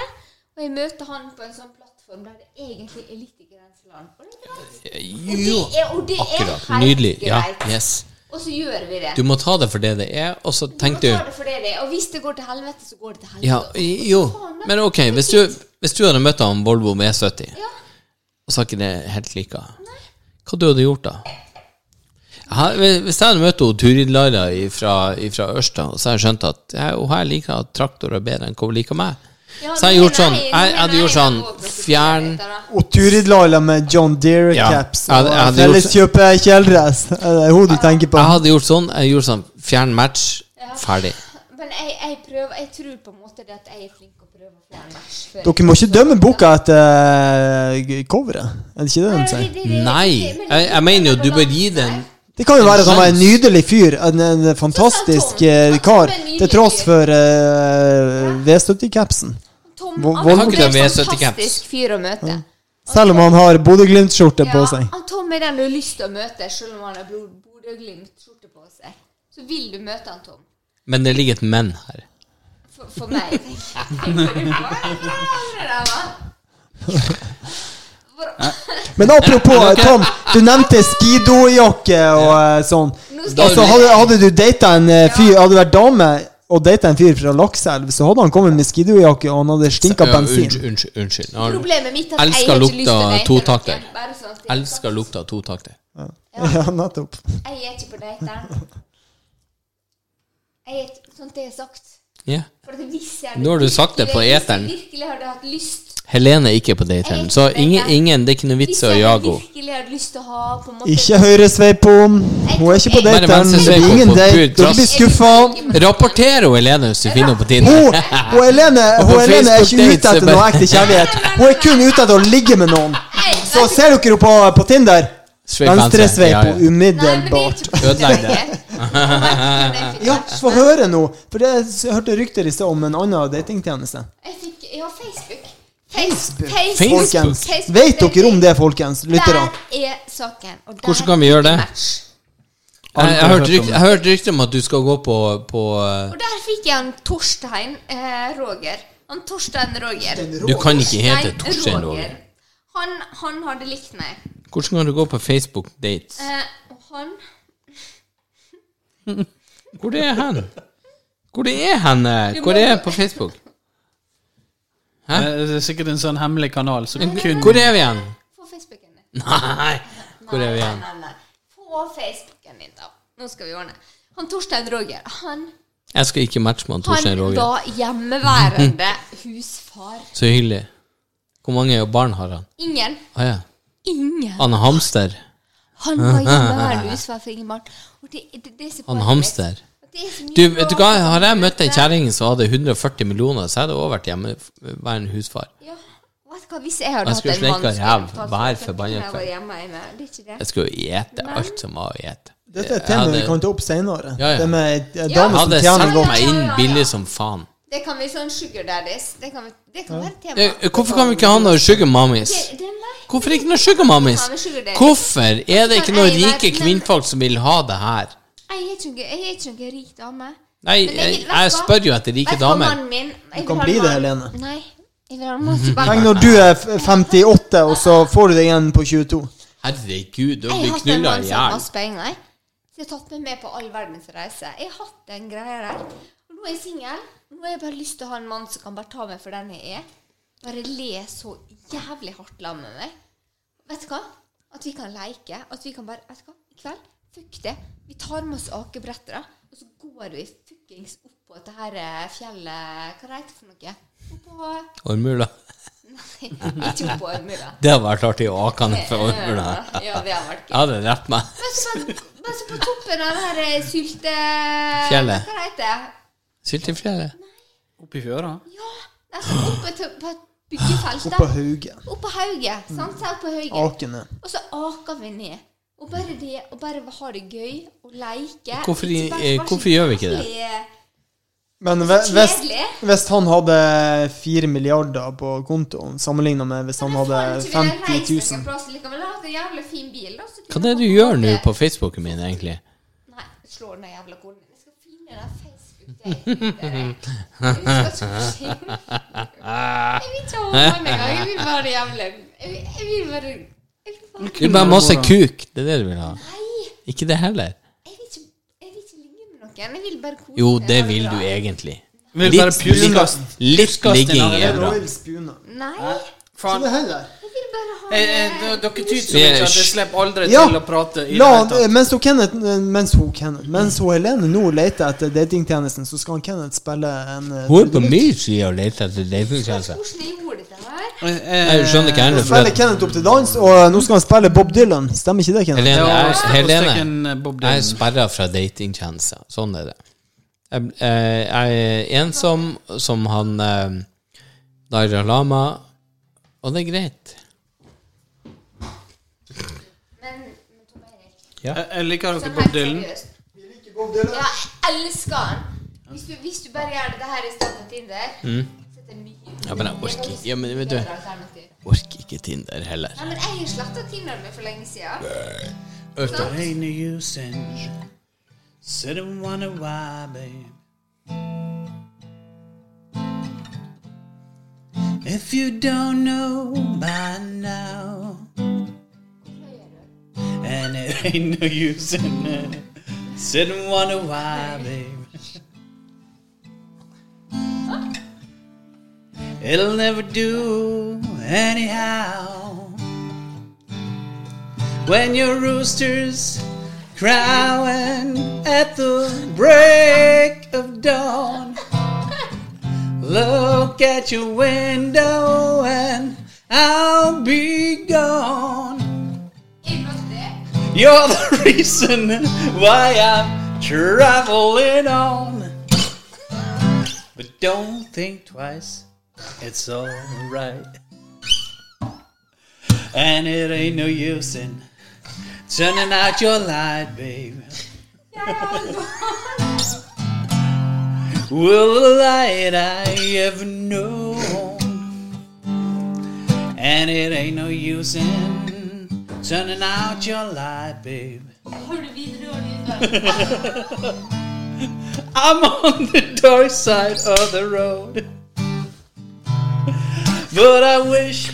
Og jeg møter han på en sånn plattform der det egentlig er litt i grenseland. Og det er greit. Og det er, og det er helt Nydelig. Ja, greit. yes. Og så gjør vi det. Du må ta det for det det er, og så Du må du ta det for det det er. Og hvis det går til helvete, så går det til helvete. Ja, jo, men ok, hvis du, hvis du hadde møtt han Volvo med 70 Ja. og så ikke det helt like, hva du hadde gjort da? Hvis jeg hadde møtt Turid Laila fra, Ørsta, så hadde jeg skjønt at hun her liker traktorer bedre enn hva hun liker meg. Ja, Så jeg hadde gjort sånn, jeg- hadde gjort sånn, fjern- Og Turid Laila med John Deere-caps Ja, og felleskjøpet kjeledress. Det er hun du tenker på. Jeg hadde gjort sånn, jeg gjorde sånn, fjern match, ferdig. Men jeg, jeg prøver Jeg tror på en måte det at jeg er flink å prøve å fjerne match. Dere må ikke dømme boka etter uh, coveret. Er det ikke det de sier? Det- det- det- Nei, jeg, jeg mener jo, du bør gi den. Det kan jo være at han var en nydelig fyr, en, en fantastisk eh, kar, til tross for uh, V70-capsen. Tom, Vol- han Volvo er en V70 caps. fantastisk fyr å møte. Selv om han har Bodø-Glimt-skjorte på seg. han Tom er den du har lyst til å møte, selv om han har Bodø-Glimt-skjorte på seg. Så vil du møte han Tom. Men det ligger et men her. For, for meg, tenker jeg. Men apropos, Tom, du nevnte skidojakke og eh, sånn. Altså, hadde, hadde du data en eh, fyr Hadde du vært dame og data en fyr fra Lakselv, så hadde han kommet med skidojakke, og han hadde stinka Ja, bensin. Unnskyld. unnskyld, unnskyld. Nå Problemet mitt er at jeg Elsker ikke lukta date totakter. sånn jeg- Elsker lukta to totakter. Ja, nettopp. Jeg er ikke på dateren. Jeg er sånn det er sagt. Jeg Nå har du sagt det på eteren. Hvis jeg virkelig hadde hatt lyst Helene er ikke på dateren, så ingen, ingen, det er ikke noe vits i å jage henne. Ikke høyresveip på Hun er ikke på date. Det er blir ingen date. Du blir skuffa. Rapporter henne, Helene, hvis du finner henne på Tinder. Hun, hun Helene, hun Helene er ikke ute er etter noe ekte kjærlighet. Hun er kun ute etter å ligge med noen. Så ser dere henne på, på Tinder. Sveip venstre. Venstresveip umiddelbart. Ødelegg det. Ja, få høre nå. For jeg hørte rykter i sted om en annen datingtjeneste. Jeg fikk Ja, Facebook. Facebook. Facebook. Folkens, Facebook vet dere om det, folkens? Lyttere? Der er saken. Og der Hvordan kan vi gjøre det? Jeg, jeg, har hørt hørt om jeg hørte rykte om at du skal gå på, på Og der fikk jeg en Torstein eh, Roger. Han Torstein Roger. Du kan ikke hete Nei, Torstein Roger. Han, han hadde likt meg. Hvordan kan du gå på Facebook dates? Eh, han Hvor er han? Hvor er hen? eh? Hvor er han på Facebook? Hæ? Det er sikkert en sånn hemmelig kanal Så kun Hvor er vi igjen? På Facebooken din. Nei, hvor er vi igjen? Nei, nei, nei. På Facebooken din, da. Nå skal vi ordne. Han Torstein Roger, han, Jeg skal ikke matche med han Torstein Roger. han da hjemmeværende husfar. Så hyggelig. Hvor mange barn har han? Ingen. Ah, ja. Ingen. Han er hamster. Han var hjemmeværende husfar for ingen barn. Det, det, det Han hamster. Du, vet du hva? Har jeg møtt en kjerring som hadde 140 millioner, så hadde hun vært hjemmeværende husfar. Ja, vet du hva, Hvis jeg hadde Jeg hatt en mann som hadde hver for jeg kveld. Jeg skulle jo ete alt som var å ete. Dette er et Jeg tema vi kan ta opp senere. Ja, ja. Det med ei Ja. dame Jeg som hadde tjener godt. meg inn billig som faen. Det kan vi sånn sugar daddies. Det kan, vi, det kan være tema. Eh, Hvorfor kan vi ikke ha noe sugar mommies? Det, det meg. Hvorfor ikke noe sugar mommies? Ja. Hvorfor er det ikke noen rike kvinnfolk som vil ha det her? Jeg er ikke jeg er ikke noen rik dame. Nei, jeg, jeg spør jo etter rike damer du min kan bli det, Helene. Nei. Tenk når du er 58, og så får du deg en på 22. Herregud, du Jeg har blir hatt en knulla mann i som har hjel. masse penger. jeg. Jeg har tatt meg med på all verdens reise. Jeg har hatt den greia der. Og nå er jeg singel. Nå har jeg bare lyst til å ha en mann som kan bare ta meg for den jeg er. Bare le så jævlig hardt sammen med meg. Vet du hva? At vi kan leke. At vi kan bare Vet du hva? I kveld, fuck det. Vi tar med oss akebrettere, og så går vi fuckings opp på dette her eh, fjellet Hva heter det for noe? Oppå Ormula. Nei, ikke oppå Ormula. Det hadde vært artig å ake ned for ormula. Ja, det har vært Jeg hadde drept meg. Men så, på toppen av det her eh, sylte... Fjellet. Hva heter det? Syltefjellet. oppi fjøra. Ja, nesten oppe til, på et byggefelt. Oppå hauget. Oppå hauget. Sant? Så oppå hauget. Akene. Og så aker vi ned. Og bare det, å bare ha det gøy, og leke. Hvorfor i- Ikke bare eh, hvorfor gjør vi ikke det? Men hvis, hvis han hadde 4 milliarder på kontoen, sammenlignet med hvis han hadde faen, ikke vil jeg 50 000 noen plass likevel. Bil. Da, Hva er det du gjør nå på Facebooken min, egentlig? Nei, slår den jævla koden. Jeg skal finne den Facebook-daten. Jeg vil ikke ha meg engang. Jeg vil bare bare jeg vil bare, Du bare må masse kuk. Det er det du vil ha. Nei, Ikke det heller. jeg vil ikke, jeg vil ikke ligge med noen. Jeg vil bare kose Jo, meg, det ha vil bra. du egentlig. Litt, litt, litt ligging er bra. Nei, Faen. Ikke det heller. jeg vil bare ha Eh, eh, Dere tyder så er- mye at jeg slipper aldri Ja. til å prate i La, mens hun Kenneth Mens hun Kenneth Mens hun Helene nå leter etter datingtjenesten, så skal han Kenneth spille en eh, Hun er på min side og leter etter datingtjenesten. Jeg? Eh, skjønner ikke Nå heller. spiller Kenneth opp til dans, og nå skal han spille Bob Dylan. Stemmer ikke det, Kenneth? Helene, jeg, eh, jeg er sperra fra datingtjenester. Sånn er det. Jeg, eh, jeg er ensom som han eh, Daira Lama, og det er greit. Men, men Tom Erik Jeg, jeg liker dere Sånn Bob helt Dylan. seriøst. Ja, jeg elsker han. Hvis du, hvis du bare gjør det her i stedet for Tinder, så er det mye Mm. Ja, men jeg orker ikke. Ja, men vet du- bedre alternativ. Orker ikke Tinder heller. Nei, men jeg har sletta Tinder med for lenge siden. Ørta. Ain't no use in wonder why, babe. If you don't know by now, and it ain't no use in uh, sit and wonder why, babe. It'll never do anyhow. When your rooster's crowing at the break of dawn. Look at your window and I'll be gone. You're the reason why I'm traveling on. But don't think twice, it's alright. And it ain't no use in turning out your light, babe. Will the light I ever known? And it ain't no use in turning out your light, babe. I'm on the dark side of the road. But I wish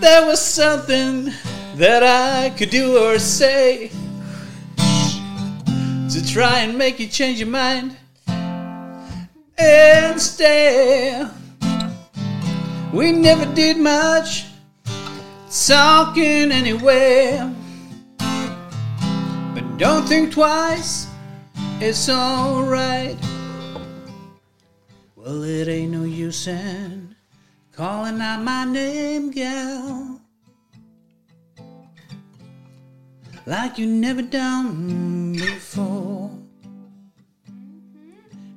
there was something that I could do or say to try and make you change your mind and stay. We never did much talking anyway. But don't think twice, it's alright. Well, it ain't no use in calling out my name, gal. Like you never done before.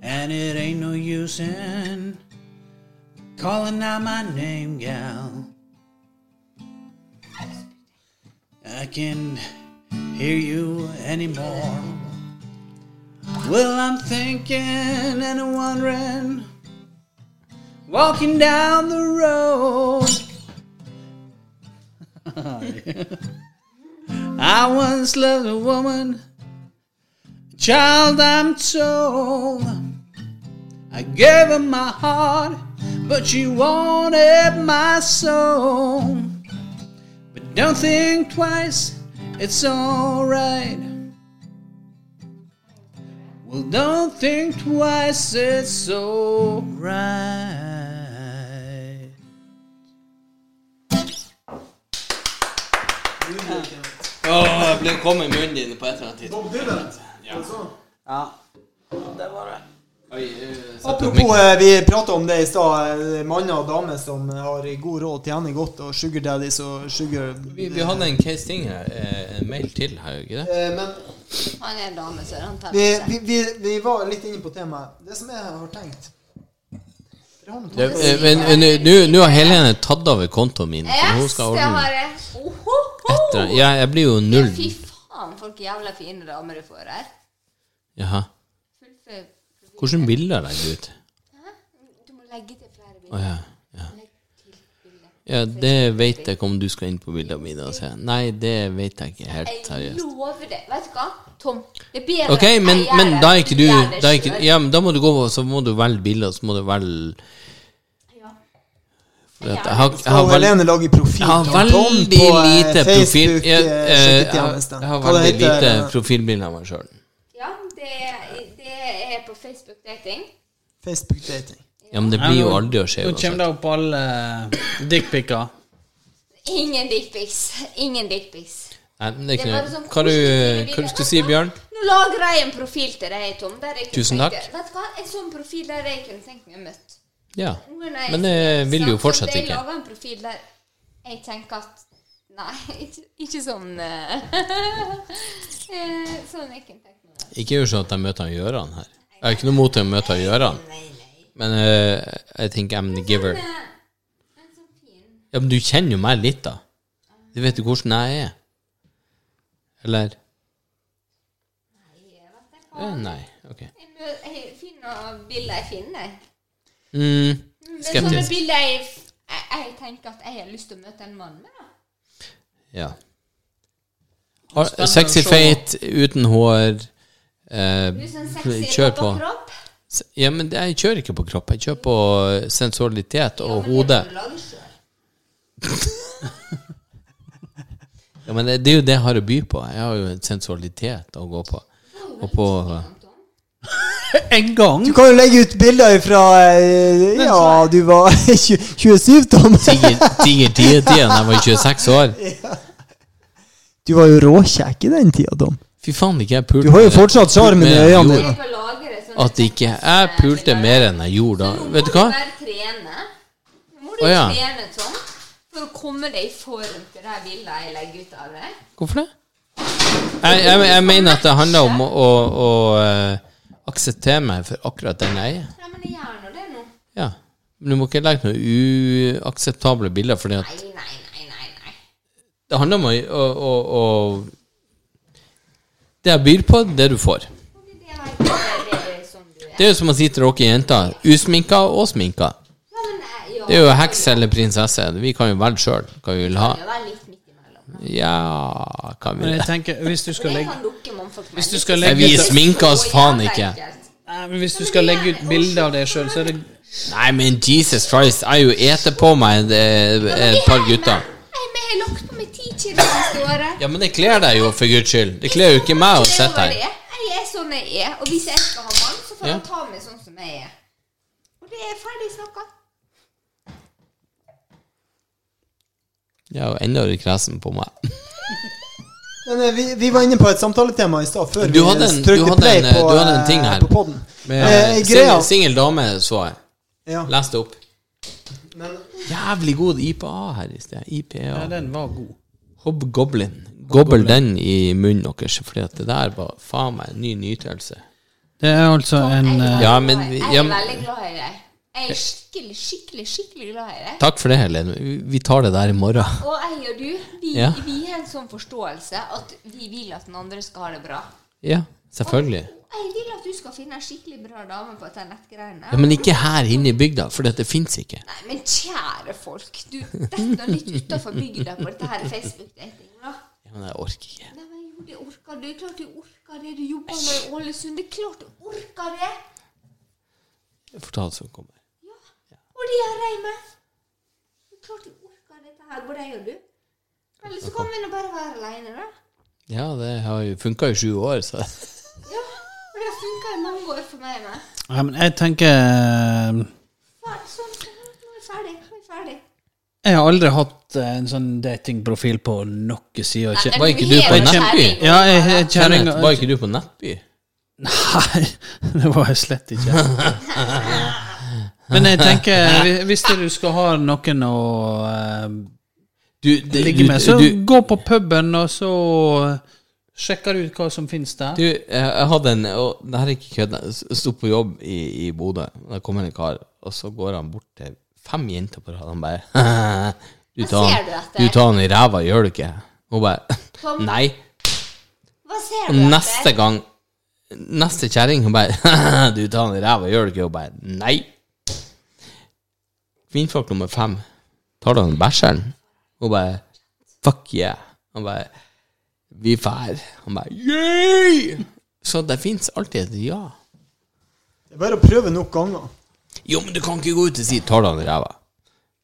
And it ain't no use in calling out my name, gal. I can't hear you anymore. Well, I'm thinking and wondering, walking down the road. I once loved a woman, child, I'm told. I gave her my heart, but she wanted my soul. But don't think twice, it's alright. Well, don't think twice, it's alright. Åh, jeg ble kommet i munnen din på et eller annet tidspunkt. Ja. Ja. Det var det. Oi, eh, Apropos, eh, vi prata om det i stad. eh, Manner og damer som har god råd, tjener godt, og sugar daddies og sugar vi, vi hadde en case ting her, en mail til her, ikke det? Eh, Men Han er en dame, så han tar vi, vi, vi, vi var litt inne på temaet. Det som jeg har tenkt eh, men nå- har Helene tatt over kontoen min. Yes, hun Yes, ordne. det har jeg. Ohoho! etter. Ja, jeg blir jo null. Faen, folk er jævla fine damer du får her. Jaha. Hvordan bilder legger du ut? Du må legge til flere bilder. bilder. ja. ja. Ja, det vet jeg ikke om du skal inn på bildene mine og se. Nei, det vet jeg ikke helt Jeg lover det. Vet du hva, Tom? Det er bedre Ok, men, men da er ikke du da, er ikke, ja, men da må du gå Så må du velge bilder, så må du velge jeg har, jeg har, Helene lage profil jeg har veldig lite profil jeg, eh, eh, jeg, har- veldig lite eh, profilbilder av meg sjøl. Ja, det, det er på Facebook dating. Facebook dating. Ja, men det blir jo aldri å skje Nå kommer det opp alle dickpicer. Ingen dickpics. Ingen dickpics. Nei, det er sånn Hva du, hva du skal si, Bjørn? Nå lager jeg en profil til deg, Tom. Der jeg Tusen takk. takk. Vet du hva? En sånn profil der jeg kunne tenkt meg å møte. Ja. Jeg- Men det vil jo fortsatt ikke. Jeg lager en profil der jeg tenker at Nei, ikke, ikke sånn eh, eh, Sånn jeg kunne tenkt meg det. Ikke gjør sånn at jeg møter han Gjøran her. Jeg har ikke noe mot å møte han Gjøran. men eh, jeg tenker I'm the giver. Eh, en sånn Ja, men du kjenner jo meg litt, da. Du vet jo hvordan jeg er. Eller? Nei, jeg vet ikke hva. Eh, nei. Ok. Jeg finner bilder jeg finner. Mm, skeptisk. Men sånne bilder jeg, jeg, jeg tenker at jeg har lyst til å møte en mann med. da. Ja. Har, sexy fate, uten hår. Eh, sånn kjør på. Ja, men jeg kjører ikke på kropp. Jeg kjører på sensualitet og hode. Ja, men det, det er jo det jeg har å by på. Jeg har jo en sensualitet å gå på. Og på En gang? Du kan jo legge ut bilder fra eh, Ja, du var 27, Tom. Tiger Tie-tida da jeg var 26 år. Du var jo råkjekk i den tida, Tom. Fy faen, ikke jeg pulte Du har jo fortsatt sjarmen i øynene dine. At ikke jeg pulte mer enn jeg gjorde da. Vet du hva? Må du bare trene. Nå må du trene Tom, for å komme deg i form til det bildet jeg legger ut av deg. Hvorfor det? Jeg, jeg, jeg mener at det handler om å, å, å eh, akseptere meg for akkurat den jeg er. Ja, men jeg gjør nå det nå. Ja. Men du må ikke legge noen uakseptable bilder, fordi at Nei, nei, nei, nei. nei. det handler om å, å, å, å Det jeg byr på, det du får. Det, er jo som å si til dere jenter usminka og sminka. Ja. Det er jo heks eller prinsesse. Vi kan jo velge sjøl hva vi vil ha. Det var litt midt imellom. Ja, kan vi Men det? jeg tenker, hvis du skal legge Hvis du skal legge Vi sminker oss faen ikke. Nei, men Hvis du skal legge ut bilde av deg sjøl, så er det Nei, men Jesus Christ, jeg har jo ete på meg et, et par gutter. Nei, men jeg har lagt på meg ti kilo siste året. Ja, men det kler deg jo, for guds skyld. Det kler jo ikke meg å Det sitte her. Jeg er sånn jeg er, og hvis jeg skal ha mann, så får han ta meg sånn som jeg er. Og det er ferdig snakka. Jeg er jo enda kresen på meg. Men eh, vi, vi var inne på et samtaletema i stad, før Du hadde en- vi trykte hadde play en, eh, på, du hadde en eh, ting her. på poden. Eh, singel, dame så jeg. ja. Les det opp. Men, Jævlig god IPA her i sted. IPA. Ja, den var god. Hobgoblin. Gobbel den i munnen deres, for det der var faen meg en ny nytelse. Det er altså en eh, Ja, men vi- Jeg er veldig glad i deg. Jeg er skikkelig, skikkelig, skikkelig glad i deg. Takk for det, Helene. Vi- tar det der i morgen. Og jeg og du, vi, Ja. vi har en sånn forståelse at vi vil at den andre skal ha det bra. Ja, selvfølgelig. Jeg vil at du skal finne en skikkelig bra dame på dette nettgreiene. Ja, Men ikke her inne i bygda, for dette fins ikke. Nei, men kjære folk, du detter litt utafor bygda på dette her Facebook-datinga. da. Ja, men jeg orker ikke. Nei, men jo, det orker du. Det er klart du orker det. Du jobber med Ålesund. Det er klart du orker det. Jeg får ta det som kommer. Og det gjør jeg med. Det er klart du orker dette her, både jeg og du. Eller så kan vi nå bare være aleine, da. Ja, det har jo funka i sju år, så Ja. Og det har funka i mange år for meg med. ja, men Jeg tenker eh, sånn, sånn, nå er vi ferdig. Nå er vi ferdig. Jeg har aldri hatt eh, en sånn datingprofil på noe side. og Var ikke du på Nettby? Ja, jeg jeg, var ikke du på Nettby? Nei, det var jeg slett ikke. Men jeg tenker, hvis du skal ha noen å eh, Du, det, ligge med, så du, gå på puben, og så sjekker du ut hva som finnes der. du, jeg hadde en Og det her er ikke kødd. Jeg sto på jobb i, i Bodø. og Det kommer en kar, og så går han bort til fem jenter på rad. Han bare du tar, Hva ser han, du etter? du tar han i ræva, gjør du ikke? Hun bare Kom. Nei. Hva ser du neste etter? gang Neste kjerring, hun bare Du tar han i ræva, gjør du ikke? Hun bare Nei. Kvinnfolk nummer fem. Tar han bæsjeren? Hun bare Fuck yeah. Han bare Vi fær. Han bare Yeah! Så det fins alltid et ja. det er bare å prøve nok ganger. Jo, men du kan ikke gå ut og si 'tar du han i ræva'.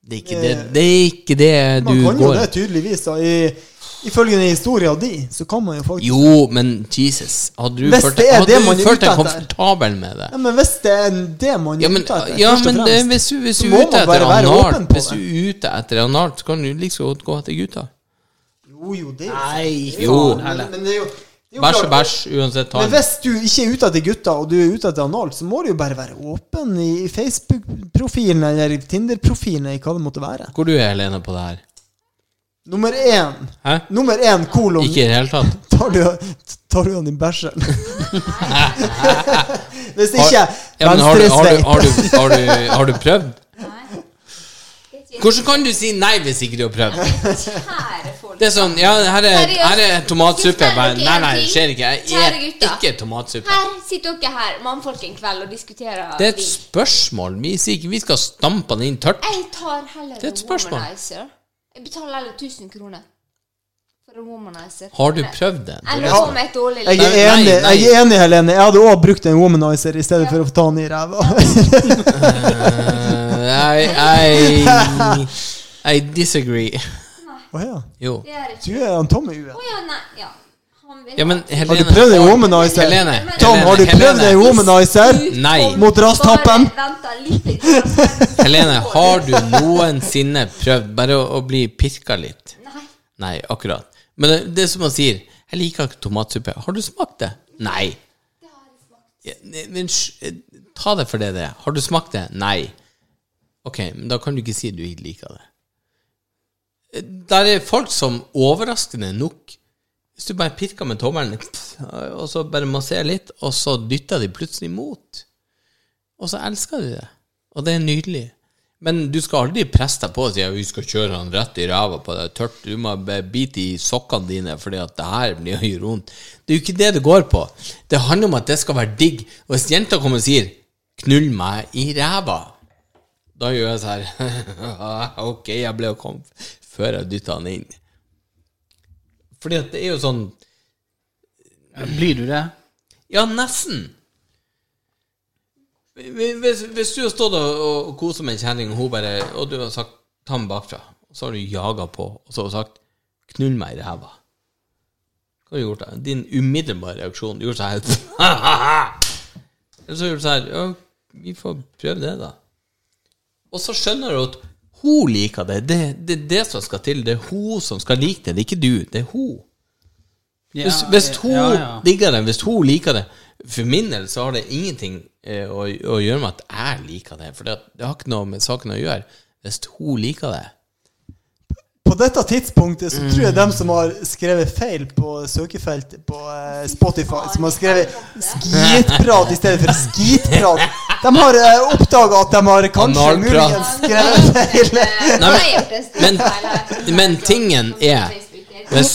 Det er ikke det, det, er ikke det du går Man kan jo det tydeligvis. da I, Ifølge den historien di, så kan man jo faktisk Jo, men Jesus. Hadde du Hvis følt, det er hadde det du man er deg komfortabel med det? Ja, Men hvis det er det man Ja, er men, ute etter, ja, først og men det, fremst, hvis, du, hvis så du er må man bare være åpen på Hvis du er ute etter analt, så kan du like så godt gå etter gutta. Jo, jo, det er jo Nei. Jo. Men, men det er jo, det jo Bæsj er bæsj, uansett. tall. Men hvis du ikke er ute etter gutter, og du er ute etter analt, så må du jo bare være åpen i Facebook-profilen eller Tinder-profilen, eller hva det måtte være. Hvor du er Helene på det her? Nummer én. Hæ? Nummer én, kolon. Ikke i det hele tatt? Tar du, tar du han i bæsjen? Hvis ikke, Ja, men har, du, har, du, venstresveip. har, du, har, du, har du prøvd? Nei. Hvordan kan du si nei hvis ikke du har prøvd? Kjære folk. Det er sånn, ja, her er, her er tomatsuppe. Fortelle nei, nei, det skjer ikke. Jeg er ikke tomatsuppe. Her sitter dere her, mannfolk, en kveld og diskuterer Det er et spørsmål. Vi sier ikke vi skal stampe den inn tørt. Jeg tar heller Det er et spørsmål. Jeg betaler heller 1000 kroner For en womanizer. Har du prøvd den? Ja. som et dårlig Jeg er enig, nei. jeg er enig Helene. Jeg hadde òg brukt en womanizer i stedet for å ta den i ræva. Nei I, I, I disagree. Å ja. Jo. Det er Du er han Tommy ue. Oh, ja, nei. Ja. Han Ja, men Helene Har du prøvd en womanizer? Helene, Tom, har du Helene, prøvd en i womanizer? Nei. Mot litt. Helene, har du noensinne prøvd bare å, å bli pirka litt? Nei. Nei, akkurat. Men det, det er som man sier, jeg liker ikke tomatsuppe. Har du smakt det? Nei. Ja, Men sj- eh, ta det for det det er. Har du smakt det? Nei. Ok, men da kan du ikke si du ikke liker det. Eh, Der er folk som overraskende nok Hvis du bare pirker med tommelen, og så bare masserer litt, og så dytter de plutselig imot. Og så elsker de det. Og det er nydelig. Men du skal aldri presse deg på og si at vi skal kjøre han rett i ræva på deg tørt. Du må bite i sokkene dine, fordi at det her blir å gjøre vondt. Det er jo ikke det det går på. Det handler om at det skal være digg. Og hvis jenta kommer og sier 'knull meg i ræva', da gjør jeg sånn her Ok, jeg ble å komme før jeg dytta han inn. Fordi at det er jo sånn Blir du det? Ja, nesten. Hvis, hvis du har stått og, og koset med en kjenning, og hun bare Og du har sagt 'ta meg bakfra', og så har du jaga på, og så har du sagt 'knull meg i ræva'. Hva har du gjort da? Din umiddelbare reaksjon Du gjorde sånn Eller så gjorde du sånn Ja, vi får prøve det, da. Og så skjønner du at hun liker det. Det er det, det som skal til. Det er hun som skal like det. Det er ikke du. Det er hun. Hvis, hvis hun digger det, hvis hun liker det For min del så har det ingenting eh, å, å gjøre med at jeg liker det. For det, det har ikke noe med saken å gjøre. Hvis hun liker det På dette tidspunktet så tror jeg dem som har skrevet feil på søkefeltet på eh, Spotify, som har skrevet 'skitprat' i stedet for 'skitprat', de har uh, oppdaga at de har kanskje Analprat. muligens skrevet feil. Nei, men, men, men tingen er hvis,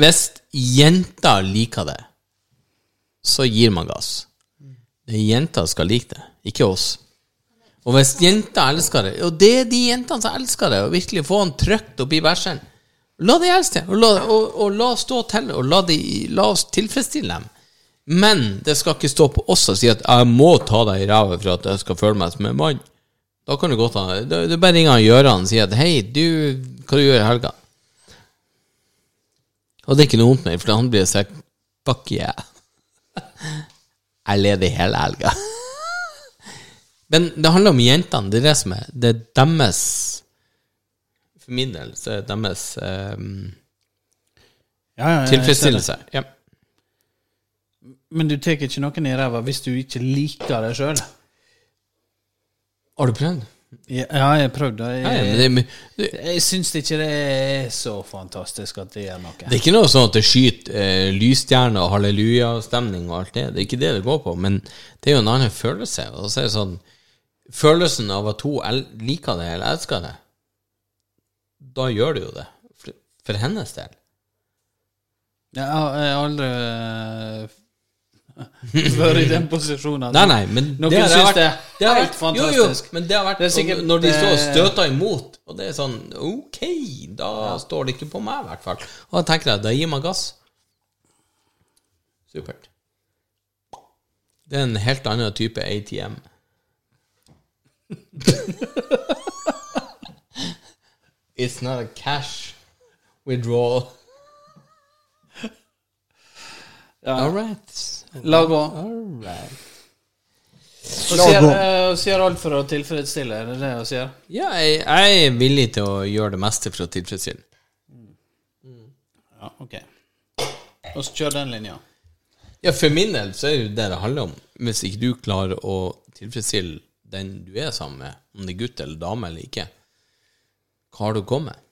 hvis jenter liker det, så gir man gass. Er jenter skal like det, ikke oss. Og hvis jenter elsker det, og det er de jentene som elsker det, og virkelig få han trykt oppi bæsjen, la det elske det, og la, og, og la stå til, og la, de, la oss tilfredsstille dem. Men det skal ikke stå på oss og si at 'jeg må ta deg i ræva for at jeg skal føle meg som en mann'. Da kan du godt ha Det er bare ringer Gøran og sier at 'hei, du, hva du gjør i helga?' Og det er ikke noe vondt mer, for han blir sagt 'fuck yeah'. Jeg leder hele helga. Men det handler om jentene. Det er det som er Det er deres For min del så er deres um, Ja, ja, jeg tilfredsstillelse. Ja. Men du tar ikke noen i ræva hvis du ikke liker det sjøl? Har du prøvd? Ja, jeg har prøvd det. Jeg, det, Jeg syns ikke det er så fantastisk at det gjør noe. det er ikke noe sånn at det skyter eh, lysstjerner og hallelujastemning og alt det. Det er ikke det det går på, men det er jo en annen følelse. Og så er det sånn Følelsen av at hun liker det eller elsker det, da gjør du jo det. For, for hennes del. Jeg har jeg har aldri eh, vært i den posisjonen. Nei, nei, men Noen det syns det er det helt fantastisk. jo, jo, men det har vært Det er sikkert- når de står og støter imot, og det er sånn Ok, da står det ikke på meg, i hvert fall. Og da tenker jeg, da gir man gass. Supert. Det er en helt annen type ATM. It's not a cash withdrawal. All right. La gå. All right. Hun sier, eh, sier alt for å tilfredsstille, er det det hun sier? Ja, jeg, jeg er villig til å gjøre det meste for å tilfredsstille. Ja, ok. Og så kjør den linja. Ja, for min del så er det jo det det handler om. Hvis ikke du klarer å tilfredsstille den du er sammen med, om det er gutt eller dame eller ikke, hva har du å komme med?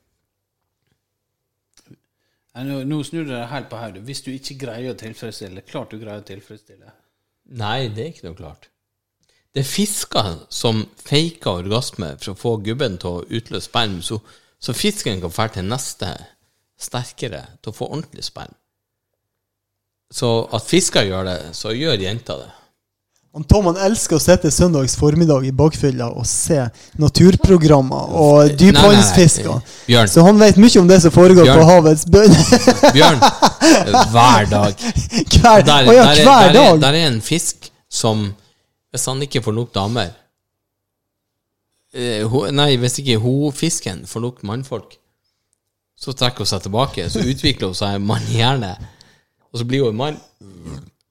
Nå, nå snur du deg helt på hodet. Hvis du ikke greier å tilfredsstille Klart du greier å tilfredsstille. Nei, det er ikke noe klart. Det er fisker som faker orgasme for å få gubben til å utløse sperm, så, så fisken kan dra til neste sterkere til å få ordentlig sperm. Så at fisker gjør det, så gjør jenta det. Han Tom han elsker å sitte søndags formiddag i bakfylla og se naturprogrammer og dypvannsfisker. Så han vet mye om det som foregår Bjørn. på havets bunn. Bjørn. Hver dag. hver, Der, Å ja, der, er- hver der, er, dag! der er en fisk som Hvis han ikke får nok damer eh, Nei, hvis ikke hun fisken får nok mannfolk, så trekker hun seg tilbake. Så utvikler hun seg mannhjerne, og så blir hun en mann.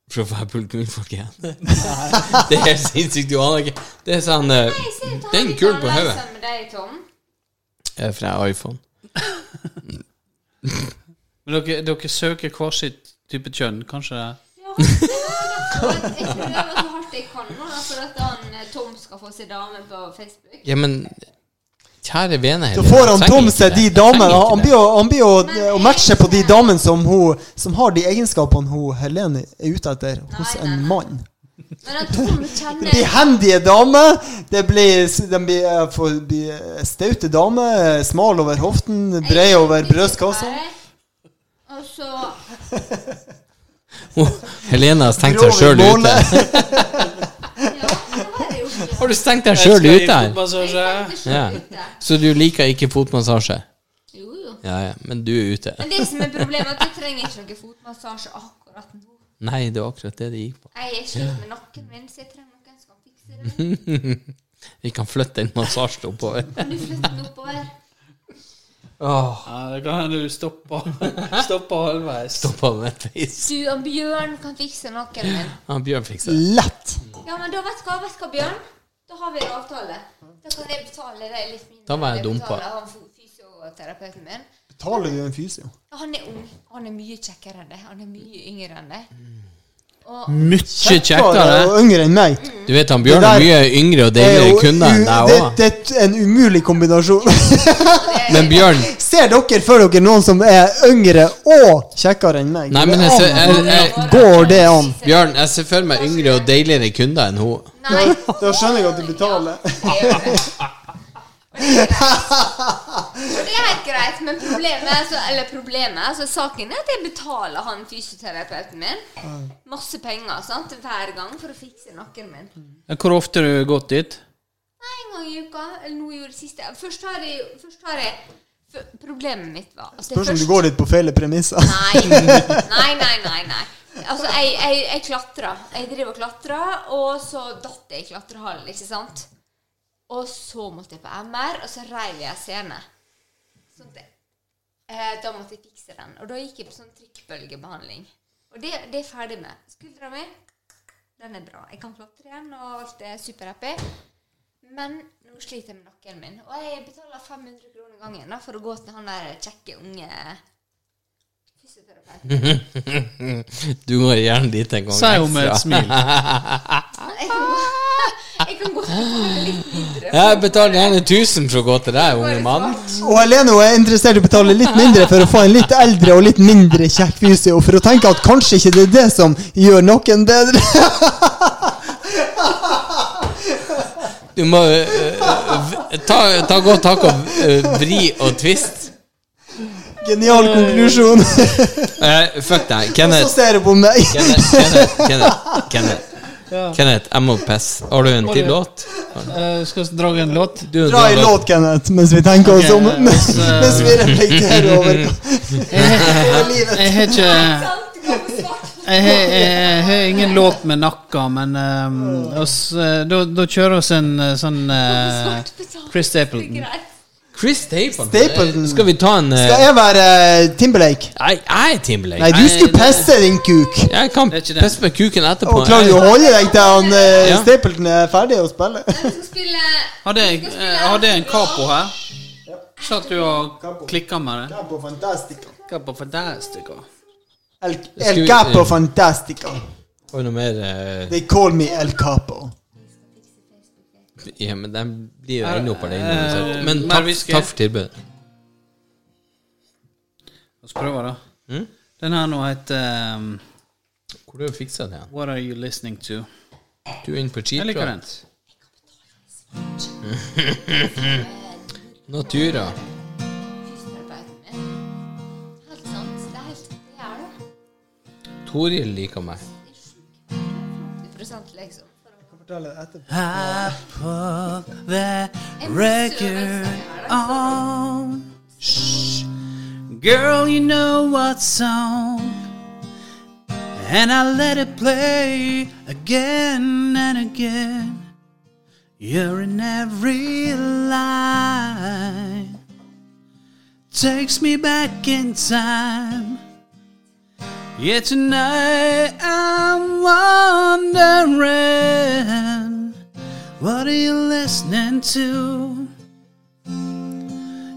For å få folk igjen. Det er helt sinnssykt. Du aner ikke. Det er sånn eh, du tar Den litt på hodet. med deg, Tom. eh, fra iPhone. Men dere, dere søker hver sitt type kjønn, kanskje? Ja, det var det. Jeg prøver så hardt jeg kan nå, for at han, eh, Tom skal få seg dame på Facebook. Ja, men Kjære vene Da får han Tom seg de damene. Han blir han blir å å matche på de damene som, hun, som har de egenskapene hun Helene er ute etter hos Nei, nei, en mann. Men Det blir hendige damer. Det blir, de blir, eh, blir eh, staute damer. Smal over hoften, bred over brystkassa. Og så Oh, Helene har stengt seg sjøl ute. Ja, det var det jo ikke. Har du stengt deg sjøl ute her? Ja. Så du liker ikke fotmassasje? Jo, jo. Ja, ja, men du er ute. Men det som er problemet, er at du trenger ikke noe fotmassasje akkurat nå. Nei, det var akkurat det det gikk på. Jeg er sliten med nakken min, så jeg trenger noen som kan fikse det. Vi kan flytte den massasjen oppover. Kan du flytte den oppover? Ja, det kan hende du stopper, stopper halvveis. Stopper halvveis. Du og Bjørn kan fikse nakken min. Ja, Bjørn fikser det. Lett. Ja, men da vet du hva, vet du hva, Bjørn? Da har vi en avtale. Da kan jeg betale deg litt mindre. Da var jeg enn dum på. betaler han fysioterapeuten min. Betaler du en fysio? Ja, Han er ung. Han er mye kjekkere enn deg. Han er mye yngre enn deg. Og Mye Kjekkere og yngre enn meg. Du vet han Bjørn er mye yngre og er deiligere kunde kunder enn deg det, òg. det er en umulig kombinasjon. Men Bjørn Ser dere for dere noen som er yngre og kjekkere enn meg? Nei, men jeg ser- jeg- jeg- Går det an? Bjørn, jeg ser for meg yngre og deiligere kunder enn hun. Nei. Da skjønner jeg at du betaler. Og det er helt greit, men problemet er så, Eller problemet, altså saken er at jeg betaler han fysioterapeuten min masse penger sant, hver gang for å fikse nakken min. Hvor ofte har du gått dit? Nei, en gang i uka. Eller nå i det siste. Først har jeg, først har jeg Problemet mitt var at Spørs om først du går litt på feil premisser. Nei, nei, nei, nei. nei. Altså, jeg, jeg, jeg klatra. Jeg driver og klatra, og så datt jeg i klatrehallen, ikke sant? Og så måtte jeg på MR, og så reiv jeg scene. Sånn det. eh, da måtte jeg fikse den. Og da gikk jeg på sånn trykkbølgebehandling. Og det, det er jeg ferdig med. Skuldra mi, den er bra. Jeg kan klatre igjen, og alt er superhappy. Men nå sliter jeg med nakken min. Og jeg betaler 500 kroner gangen da, for å gå til han der kjekke, unge fysioterapeuten. Du går gjerne dit en gang Si hun med et smil. Jeg kan gå, jeg kan gå betale litt mindre. Jeg betaler gjerne 1000 for å gå til deg, unge mann. Og Helene er interessert i å betale litt mindre for å få en litt eldre og litt mindre kjekk fysio, for å tenke at kanskje ikke det er det som gjør noen bedre. Du må øh, ta, ta godt tak og uh, vri og twist. Genial konklusjon. uh, fuck deg. Og Så ser du på meg. Kenneth, Kenneth, Kenneth, Kenneth. Kenneth, jeg må pisse. Har du en til låt? Uh, skal vi dra en låt? Du, Dra en låt, Kenneth, mens vi tenker oss om. Mens, så- mens vi reflekterer over over livet. Jeg har ikke. Jeg har, ingen låt med nakka, men um, oss, eh, da, da kjører vi en eh, sånn eh, Chris Stapleton. Chris Stapleton. Skal vi ta en uh... Skal jeg være uh, Timberlake? Nei, jeg er Timberlake. Nei, du skulle pisse, din kuk. Jeg kan pisse med kuken etterpå. Og klarer du å holde deg til han uh, Ja. Stapleton er ferdig å spille? Har Hadde jeg, eh, hadde jeg en capo her? Satt du og klikka med det? Capo Fantastica. Capo fantastica. El, El Capo Fantastica. Og noe mer They call me El Capo. Ja, men de blir jo ennå på den. Eh, uansett. Men takk, takk for tilbudet. La oss prøve, da. Mm? Den her nå heter um, Hvor har du fiksa den? What Are You Listening To? Du er inne på Jeg liker den. Natura. Helt sant. Det helt det det. Toril liker meg. Det sjukt. 50 liksom. For å fortelle det etterpå. I put that record søvelse her, da. on. Shh. Girl, you know what song. And I let it play again and again. You're in every line. Takes me back in time. Yeah, tonight I'm wondering what are you listening to?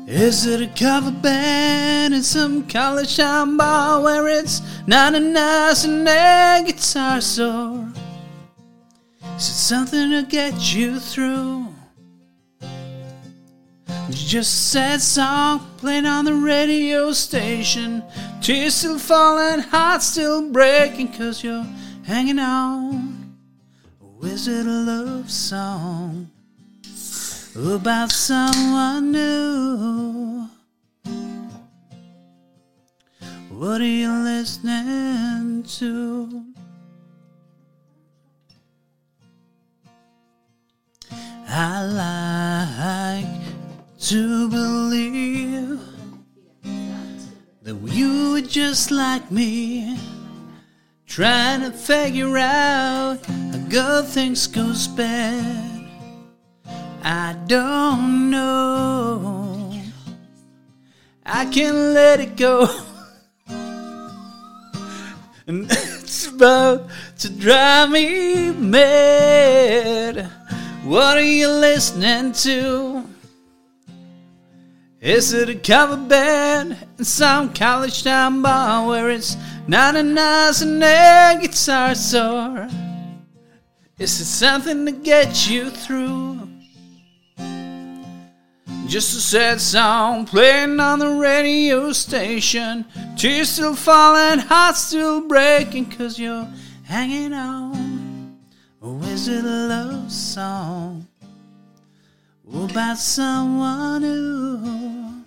Is it a cover band in some college town bar where it's not a nice and a guitar sore? Is it something to get you through? Just sad song playing on the radio station. Tears still falling, heart still breaking, cause you're hanging on. Is it a love song about someone new? What are you listening to? I like to believe that you were just like me, trying to figure out how good things goes bad. I don't know. I can't let it go. And it's about to drive me mad. What are you listening to? Is it a cover band in some college town bar where it's not a nice and a guitar sore? Is it something to get you through? Just a sad song playing on the radio station. Tears still falling, heart still breaking, cause you're hanging on. Or is it a love song about someone new?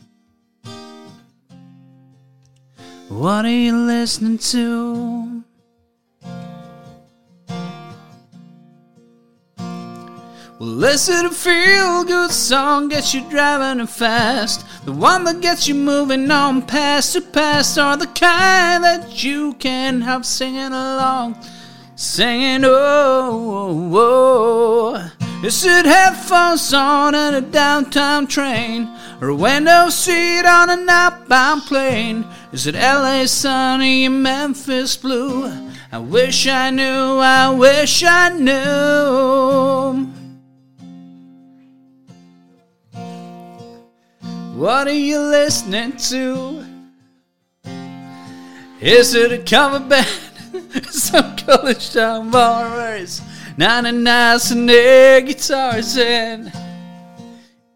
What are you listening to? Well, listen to feel good song gets you driving it fast? The one that gets you moving on past to past, or the kind that you can help singing along? Singing, oh, oh, oh. You should have phones on in a downtown train, or a window seat on an outbound plane. Is it LA sunny and Memphis blue? I wish I knew, I wish I knew. What are you listening to? Is it a cover band? Some college town boys. Nine and air guitars and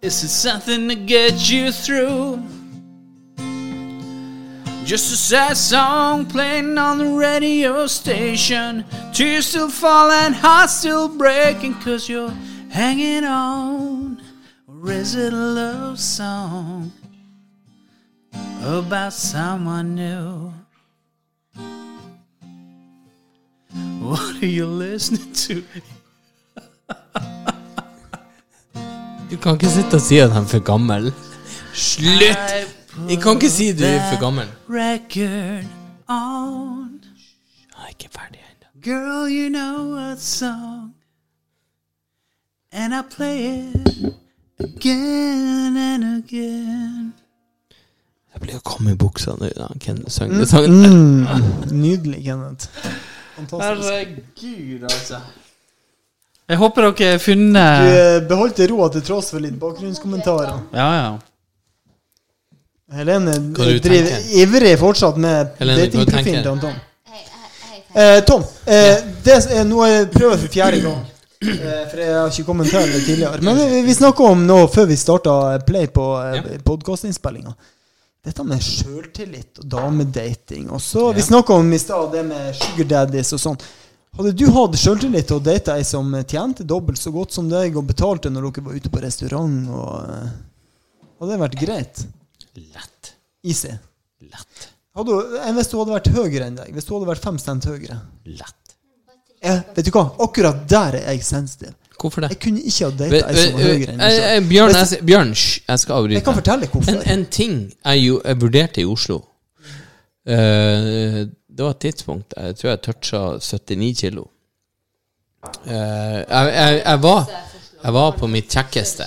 This is something to get you through. Just a sad song playing on the radio station. Tears still falling, heart still breaking, cause you're hanging on. Or is it a love song about someone new? What are you listening to? Du kan ikke sitte og si at han er for gammel. Slutt! Jeg kan ikke si du er for gammel. Record on. Jeg er ikke ferdig ennå. Girl, you know a song. And I play it again and again. Jeg blir jo kommet i buksa nå da Ken sang den sangen. Mm, nydelig, Kenneth. Fantastisk. Herregud, altså. Jeg håper dere har Du funnet Du beholdt roa til tross for litt bakgrunnskommentarer. Ja, ja. Helene du driver ivrig fortsatt med datingprofilen til Tom. Hei, hei, hei, hei. Eh, Tom, eh, det er noe jeg prøver for fjerde gang. Eh, for jeg har ikke kommentert det tidligere. Men vi, vi snakka om noe før vi starta play på eh, Ja. podkastinnspillinga. Dette med sjøltillit og damedating. Og så Vi Ja. snakka om i stad det med sugar daddies og sånn. Hadde du hatt sjøltillit og å date ei som tjente dobbelt så godt som deg, og betalte når dere var ute på restaurant, og eh, Hadde det vært greit? Lett. Easy. Lett. Hadde, enn hvis du hadde vært høyere enn deg? Hvis du hadde vært fem cent høyere? Lett. Ja, vet du hva? Akkurat der er jeg sensitiv. Hvorfor det? Jeg kunne ikke ha data ei som var høyere enn. Bjørn, jeg, Bjørn, hysj, jeg skal avbryte. Jeg kan fortelle En, hvorfor. en ting jeg, jo, jeg vurderte i Oslo uh, Det var et tidspunkt jeg tror jeg toucha 79 kilo. Uh, jeg, jeg, jeg, var, jeg var på mitt kjekkeste.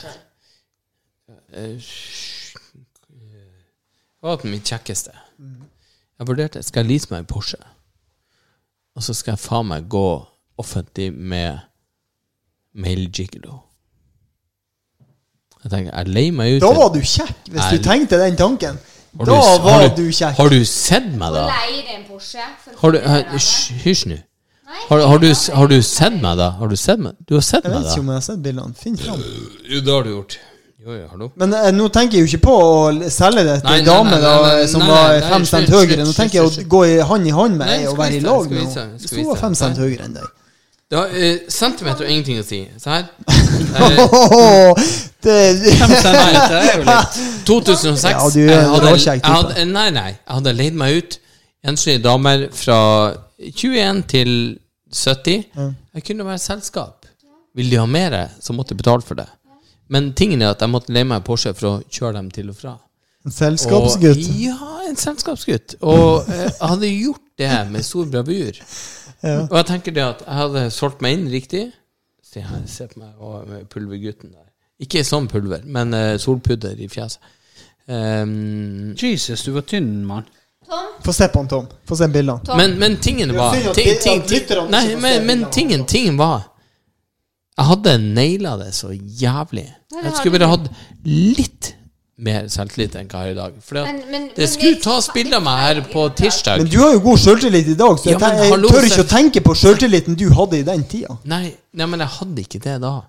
Jeg var på mitt kjekkeste. Jeg vurderte skal jeg lease meg en Porsche, og så skal jeg faen meg gå offentlig med male gigolo. Jeg tenker, jeg leier meg ut Da var du kjekk, hvis du Er- tenkte den tanken. Har Da du- var har du kjekk. Har du sett meg, da? Leie deg en Porsche. for å Har du, få hysj, hysj nå. Nei, Har, har, du, har du sett meg, da? Har du sett meg? Du har sett Jeg meg, vet ikke om jeg har sett bildene. Finn fram. Jo, det har du gjort. Jo, jo, hallo. Men eh, nå tenker jeg jo ikke på å selge det til Nei, ei dame nei, da, nei, som nei, var nei, fem slutt, cent slutt, høyere. Nå slutt, tenker jeg slutt, å gå i hand i hand med Nei, ei og skal være i lag skal med henne. skal Hvis vi hun var fem cent høyere enn deg. Det har eh, centimeter og ingenting å si. Se her. Eh, det, Fem centimeter er jo litt 2006 Ja, du er jeg en hadde, råkjekk type. hadde, Nei, nei. Jeg hadde leid meg ut enslige damer fra 21 til 70. Jeg kunne være selskap. Vil de ha mer, så måtte jeg betale for det. Men tingen er at jeg måtte leie meg Porsche for å kjøre dem til og fra. En selskapsgutt. Og, ja, en selskapsgutt. Og eh, jeg hadde gjort det med stor bravur. Og jeg tenker det at jeg hadde solgt meg inn riktig. Se se på meg og pulvergutten der. Ikke sånn pulver, men uh, solpudder i fjeset. Um, Jesus, du var tynn, mann. Få se på han, Tom. Få se bildene. Men, men tingen var ting, ting, ting, Nei, men, men tingen, tingen var Jeg hadde naila det så jævlig. Jeg skulle bare hatt litt mer selvtillit enn hva jeg har i dag. For Men- men- det men skulle det- tas bilder av meg her på tirsdag. Men du har jo god sjøltillit i dag, så Ja, jeg, men ten- jeg tør ikke å tenke på sjøltilliten du hadde i den tida. Nei, nei, men jeg hadde ikke det da.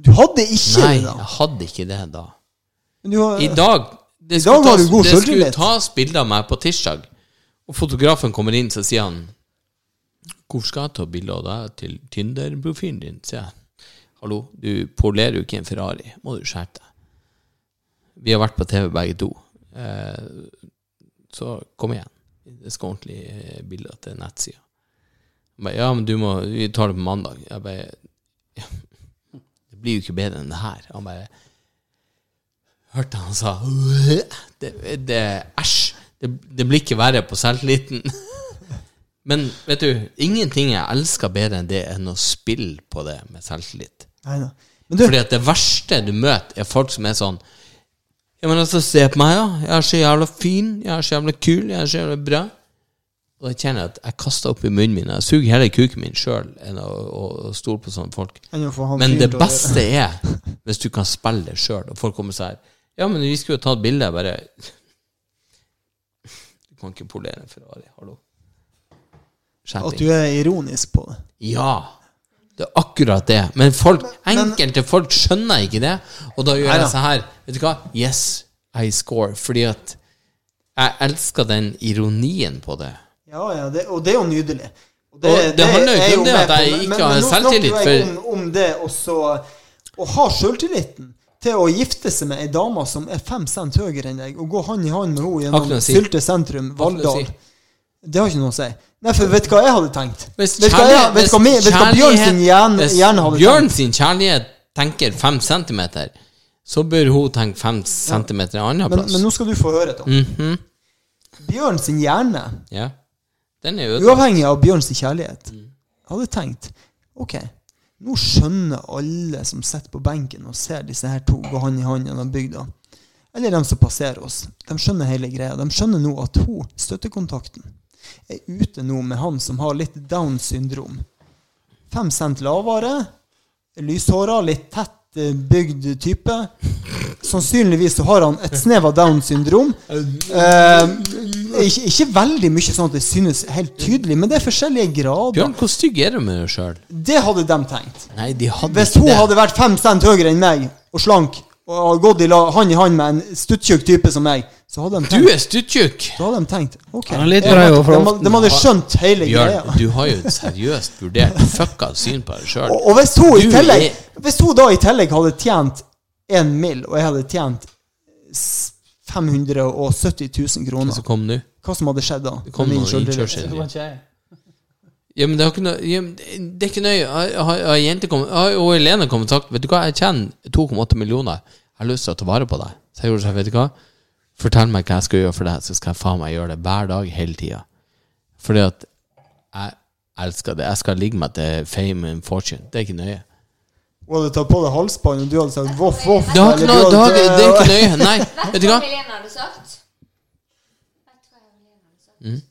Du hadde ikke Nei, det jeg hadde ikke det da. Men Du har, I dag Det I skulle, dag har tas, du god det skulle selvtillit. tas bilder av meg på tirsdag, og fotografen kommer inn, så sier han Hvor skal jeg ta bilde av deg til Tinder-profilen din? sier jeg. Hallo, du polerer jo ikke en Ferrari. Må du skjerpe deg. Vi har vært på TV begge to. Eh, så kom igjen. Det skal ordentlig eh, bilder til nettsida. Ja, men du må Vi tar det på mandag. Jeg bare ja, Det blir jo ikke bedre enn det her. Han bare Hørte han sa Det, det Æsj. Det, det blir ikke verre på selvtilliten. Men vet du, ingenting jeg elsker bedre enn det enn å spille på det med selvtillit. Fordi at det verste du møter, er folk som er sånn Ja, men altså, se på meg, da. Jeg er så jævla fin. Jeg er så jævla kul. Jeg er så jævla bra. Og jeg kjenner at jeg kaster opp i munnen min. Jeg suger hele kuken min sjøl enn å, å, å stole på sånne folk. Men det beste er hvis du kan spille det sjøl, og folk kommer og sier Ja, men vi skulle jo tatt bilde. Bare Du kan ikke polere en Ferrari. Hallo. At du er ironisk på det. Ja. Det er akkurat det. Men folk, enkelte folk skjønner ikke det, og da gjør jeg sånn her. Vet du hva? Yes, I score. Fordi at jeg elsker den ironien på det. Ja, ja, det, og det er jo nydelig. Og Og det handler jo ikke om det at jeg ikke men- har men nå selvtillit, snakker jeg for- om, om det også å ha sjøltilliten til å gifte seg med ei dame som er fem cent høyere enn deg, og gå hånd i hånd med henne gjennom. Sylte sentrum, Valldal. si. Det har ikke noe å si. Nei, for vet du hva jeg hadde tenkt? Hvis vet du hva, jeg, vet hva, mi- vet hva Bjørn sin hjerne, hjerne hadde Bjørn tenkt? sin kjærlighet tenker fem centimeter, så bør hun tenke fem centimeter en annen Men, plass. men nå skal du få høre, Tom. Mhm. Bjørn sin hjerne, Ja. Den er ødelagt. uavhengig av Bjørn sin kjærlighet, Mm. hadde tenkt Ok, nå skjønner alle som sitter på benken og ser disse her to gå hånd i hånd gjennom bygda, eller de som passerer oss, de skjønner hele greia. De skjønner nå at hun, støttekontakten, er ute nå med han som har litt down syndrom. Fem cent lavere, lyshåra, litt tett eh, bygd type. Sannsynligvis så har han et snev av down syndrom. Eh, ikke, ikke veldig mye sånn at det synes helt tydelig, men det er forskjellige grader. Bjørn, hvor stygg er du med deg sjøl? Det hadde de tenkt. Nei, de hadde Hvis hun hadde vært fem cent høyere enn meg, og slank, og har gått i lag hand i hand med en stuttjukk type som meg, så hadde de Du er stuttjukk! så hadde de tenkt ok. Han er litt de, grei hadde- overfor de, de hadde skjønt hele Bjørn, greia. du har jo et seriøst vurdert fucka syn på deg sjøl. Og, og hvis hun i tillegg Hvis hun da i tillegg hadde tjent én mill., og jeg hadde tjent 570 000 kroner, Så kom nå. hva som hadde skjedd da? Det kom noe innkjørsel. Ja, men det, har ikke noe, ja, det er ikke nøye. Har- Har har ei jente kommet har- Og Helene kommet og sagt Vet du hva, jeg tjener 2,8 millioner. Jeg har lyst til å ta vare på deg. Så jeg gjorde sånn, vet du hva. Fortell meg hva jeg skal gjøre for deg, så skal jeg faen meg gjøre det hver dag, hele tida. Fordi at jeg elsker det. Jeg skal ligge meg til fame and fortune. Det er ikke nøye. Hun hadde tatt på deg halsbånd, og du hadde sagt voff, voff. Det, har ikke noe, det, har, det er ikke nøye. Nei, Vet vet du du hva hva? Helene hadde sagt? Jeg du hva Helene hadde sagt? Mm.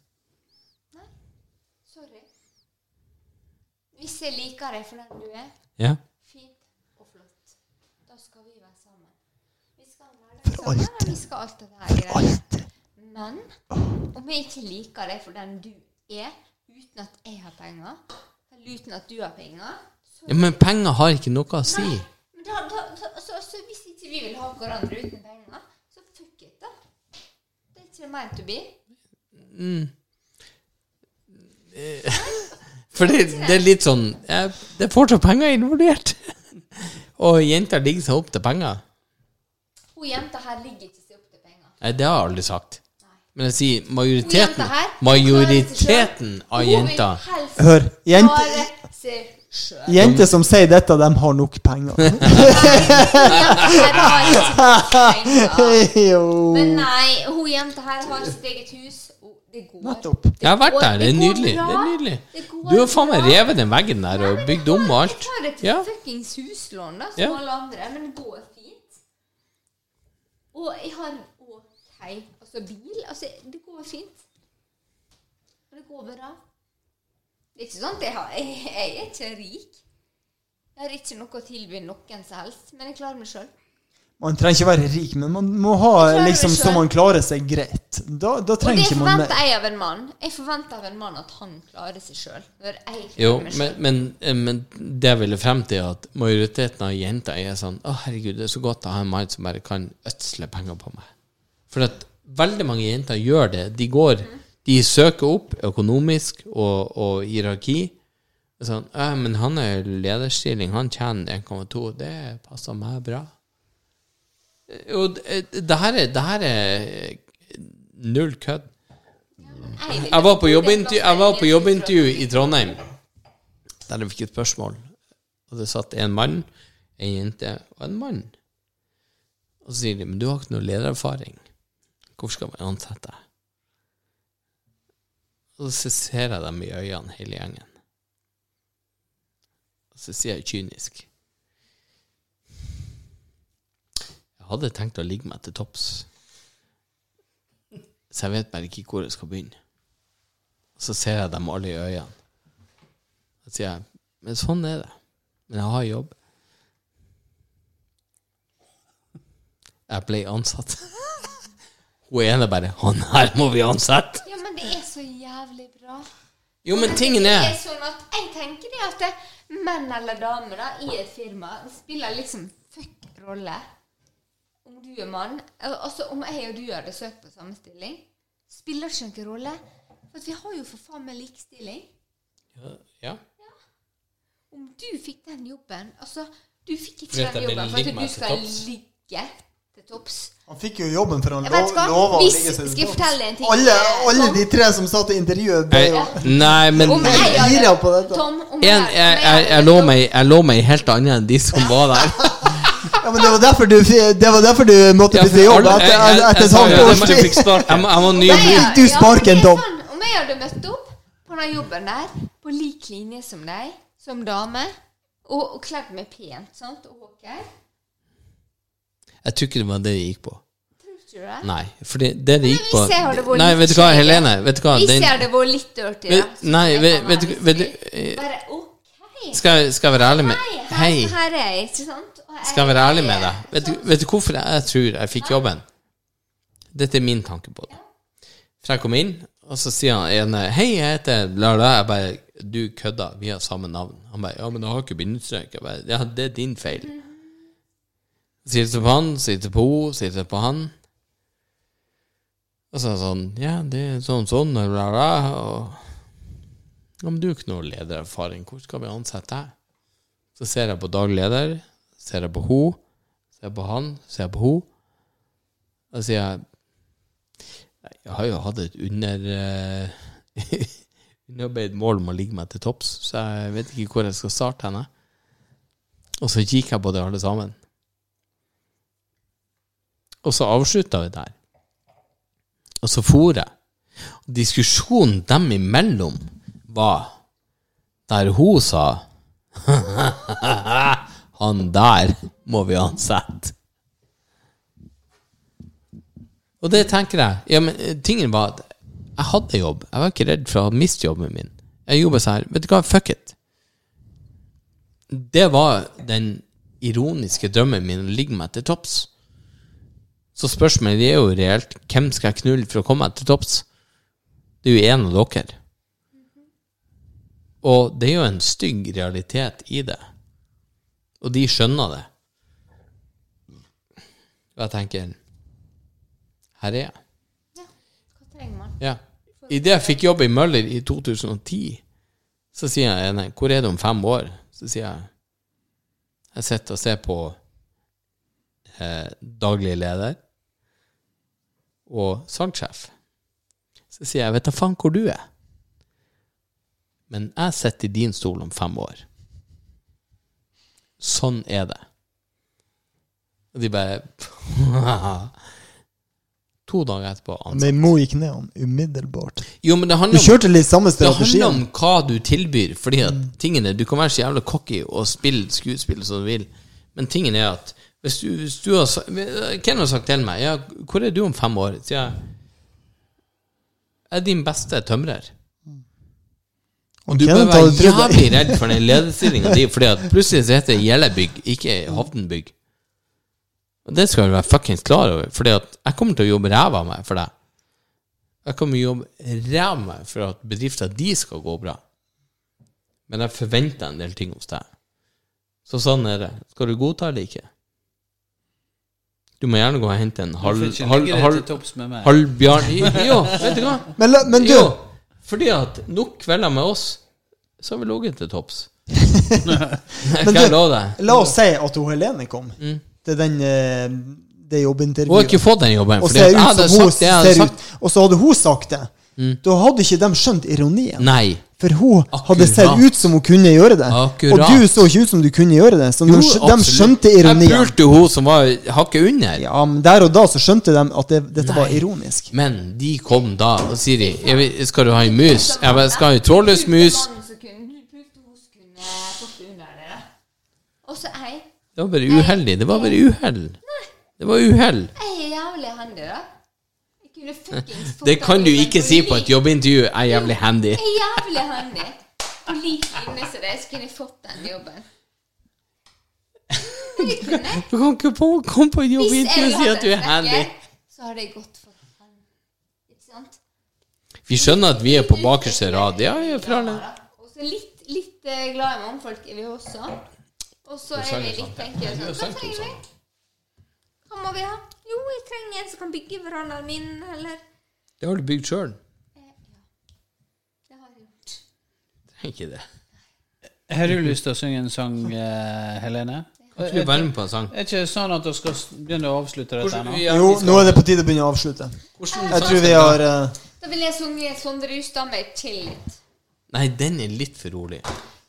Nei, sorry. Hvis jeg liker deg for den du er, Ja. fint og flott, da skal vi være sammen. Vi skal være sammen, og vi skal alt det der greiene. Men om jeg ikke liker deg for den du er, uten at jeg har penger, eller uten at du har penger, så ja, Men penger har ikke noe å si. men da, da, da, så, så hvis ikke vi vil ha hverandre uten penger, så fuck it, da. Det er ikke meant to be. For det, det er litt sånn eh, Det er fortsatt penger involvert. Og jenter ligger seg opp til penger. Hun jenta her ligger ikke seg opp til penger. Nei, det har jeg aldri sagt. Men jeg sier majoriteten her, Majoriteten av jenter Hør, jente, jenter som sier dette, de har nok penger. Jo. Men nei, hun jenta her har sitt eget hus. Går. Nettopp. Jeg har vært der. Det er nydelig. Det er nydelig. Du har faen meg revet den veggen der og bygd om og alt. Jeg tar et Ja. fuckings huslån, da, som Ja. alle andre, men det går fint. Og jeg har OK altså bil. Altså, det går fint. Og det går bra. Det er ikke sånn at jeg, har, jeg, jeg er ikke rik. Jeg har ikke noe å tilby noen som helst, men jeg klarer meg sjøl. Man trenger ikke være rik, men man må ha liksom så man klarer seg greit. Da, da Og trenger det ikke man forventer jeg av en mann. Jeg forventer av en mann at han klarer seg sjøl. Men, men, eh, men det jeg ville frem til, at majoriteten av jenter er sånn Å, herregud, det er så godt å ha en mann som bare kan ødsle penger på meg. For at veldig mange jenter gjør det. De går De søker opp økonomisk og, og hierarki. Sånn, men han er lederstilling, han tjener 1,2. Det passer meg bra. Jo, det, det her er, det her er null kødd. Jeg var på er jobbintervju, jeg var på jobbintervju i Trondheim, der jeg fikk et spørsmål. Og det satt en mann, en jente og en mann. Og så sier de, men du har ikke noe ledererfaring. Hvorfor skal man ansette deg? Og så ser jeg dem i øynene, hele gjengen. Og så sier jeg kynisk Jeg hadde tenkt å ligge meg til topps. Så jeg vet bare ikke hvor jeg skal begynne. Så ser jeg dem alle i øynene. Så sier jeg Men sånn er det. Men jeg har jobb. Jeg ble ansatt. Hun ene bare 'Han her må vi ansette'. Ja, men det er så jævlig bra. Jo, men tingen Det er er sånn at Jeg tenker det at menn eller damer da, i et firma spiller liksom fuck rolle. Du er mann Altså om jeg og du hadde søkt på samme stilling, spiller ikke noen rolle. For at vi har jo for faen meg likestilling. Ja. Om du fikk den jobben Altså, du fikk ikke den jobben for at du skal ligge til topps. Han fikk jo jobben for han lova å hvis- ligge seg skal jeg til fortelle topps. en ting? Alle, alle de tre som satt i intervjuet, ble jo Nei, men Om jeg jeg, jeg, på dette. Tom, om en, jeg, jeg, jeg, lå meg, jeg lå meg helt annet enn de som var der. Ja, men det var derfor du, det var derfor du måtte Ja, for jobb etter, jeg- jeg- etter jeg et halvt års tid. Jeg, var ny. Fikk du sparken, Tom. Om jeg hadde møtt opp på den jobben der, på lik linje som deg, som dame, og, og kledd meg pent, sant, og håker, Jeg tror ikke det var det det gikk på. tror du det? Nei, for det det gikk på Nei, vet du hva. Helene? Vet du hva? Hvis jeg hadde vært litt dirty, da, vet, nei, vet, du- vet, du- litt Bare ok. skal, jeg- være ærlig med Hei, her er jeg, ikke sant? Skal jeg være ærlig med deg? Vet du, vet du hvorfor jeg tror jeg fikk jobben? Dette er min tanke på det. For jeg kom inn, og så sier han ene Hei, jeg heter bla, bla. Jeg bare Du kødda, vi har samme navn. Han bare Ja, men jeg har ikke bindestrek. Jeg bare Ja, det er din feil. Sier det på han, sier det på henne, sier det på han. Og så er det sånn Ja, det er sånn sånn, og bla, bla. Og Ja, men du har ikke noe ledererfaring. Hvor skal vi ansette deg? Så ser jeg på daglig leder, ser jeg på henne, ser jeg på han, ser jeg på. Og så sier jeg Jeg har jo hatt et under... eh, innarbeidet mål om å ligge meg til topps, så jeg vet ikke hvor jeg skal starte henne. Og så kikker jeg på det alle sammen. Og så avslutta vi der. Og så for jeg. Og diskusjonen dem imellom var der hun sa Han der må vi ansette. Og det tenker jeg Ja, men eh, tingen var at jeg hadde jobb. Jeg var ikke redd for å miste jobben min. Jeg jobba sånn Vet du hva, fuck it. Det var den ironiske drømmen min å ligge meg til topps. Så spørsmålet er jo reelt hvem skal jeg knulle for å komme meg til topps? Det er jo en av dere. Og det er jo en stygg realitet i det. Og de skjønner det. Og jeg tenker Her er jeg. Ja. Hva trenger man? Ja. Idet jeg fikk jobb i Møller i 2010, så sier jeg ene hvor er du om fem år? Så sier jeg jeg sitter og ser på eh, daglig leder og salgssjef. Så sier jeg vet da faen hvor du er. Men jeg sitter i din stol om fem år. Sånn er det. Og de bare To dager etterpå ansatt. Men Mo gikk ned han umiddelbart. Jo, men det Du handler om kjørte litt samme strategi. det handler om hva du tilbyr. Fordi at tingene Du kan være så jævla cocky og spille skuespill som du vil, men tingen er at hvis du, hvis du har Ken har sagt til meg Ja, hvor er du om fem år? Sier Jeg er din beste tømrer. Og Du bør være det. jævlig redd for den lederstillinga di, fordi at plutselig så heter det Gjellebygg, ikke Hovdenbygg. Og det skal du være fuckings klar over, fordi at jeg kommer til å jobbe ræva av meg for deg. Jeg kommer til å jobbe ræva av meg for at bedrifter de skal gå bra. Men jeg forventer en del ting hos deg. Så sånn er det. Skal du godta eller ikke? Du må gjerne gå og hente en halv, halv, ligge det halv, til topps med meg? halv bjørn Jo, vet du hva? Men, men du, Jo, fordi at nok kvelder med oss, så har vi ligget til topps. Jeg du- love deg. la oss si at hun Helene kom Mm. til den, eh, det Hun har ikke fått den jobben. og Fordi ser at jeg ut hadde som hun sagt jeg hadde ser sagt. Og så hadde hun sagt det. Mm. Da hadde ikke de skjønt ironien. Nei. For hun hadde sett ut som hun kunne gjøre det. Akkurat. Og du så ikke ut som du kunne gjøre det. Så Jo, de, skjønte Jeg ironien. pulte hun som var hakket under. Ja, men der og da så skjønte de at det, dette var ironisk. Men de kom da og sier de, jeg vil- Skal du ha en mus? Jeg skal ha en trådløs mus. Det jeg. Var bare uheldig. Det var bare uhell. Det var uhell. Jeg er jævlig handy, da. Jeg kunne fuckings fått Det kan du ikke si på et jobbintervju. Er jævlig handy. Er jævlig handy. Og like inne som deg, så kunne jeg fått den jobben. Det. Du kan ikke på- komme på et jobbintervju og si at du er handy. så hadde jeg gått for han. Ikke sant? Vi skjønner at vi er på bakerste rad. Ja, ja, er det. Litt, litt eh, glad i mannfolk er vi også. Og så er vi litt tenker sånn Hva trenger vi? Hva må vi ha? Jo, jeg trenger en som kan bygge verandaen min, eller Det har du bygd sjøl. Det har jeg gjort. Trenger ikke det. Har du lyst til å synge en sang, eh, Helene? Kan ikke du være med på en sang? Er ikke sånn at du skal begynne å avslutte dette Hvordan- nå? ja, Jo, vi skal- nå er det på tide å begynne å avslutte. hvordan Jeg tror skal vi ha? har eh, Da vil jeg synge Sondre Justad med 'Tillit'. Nei, den er litt for rolig.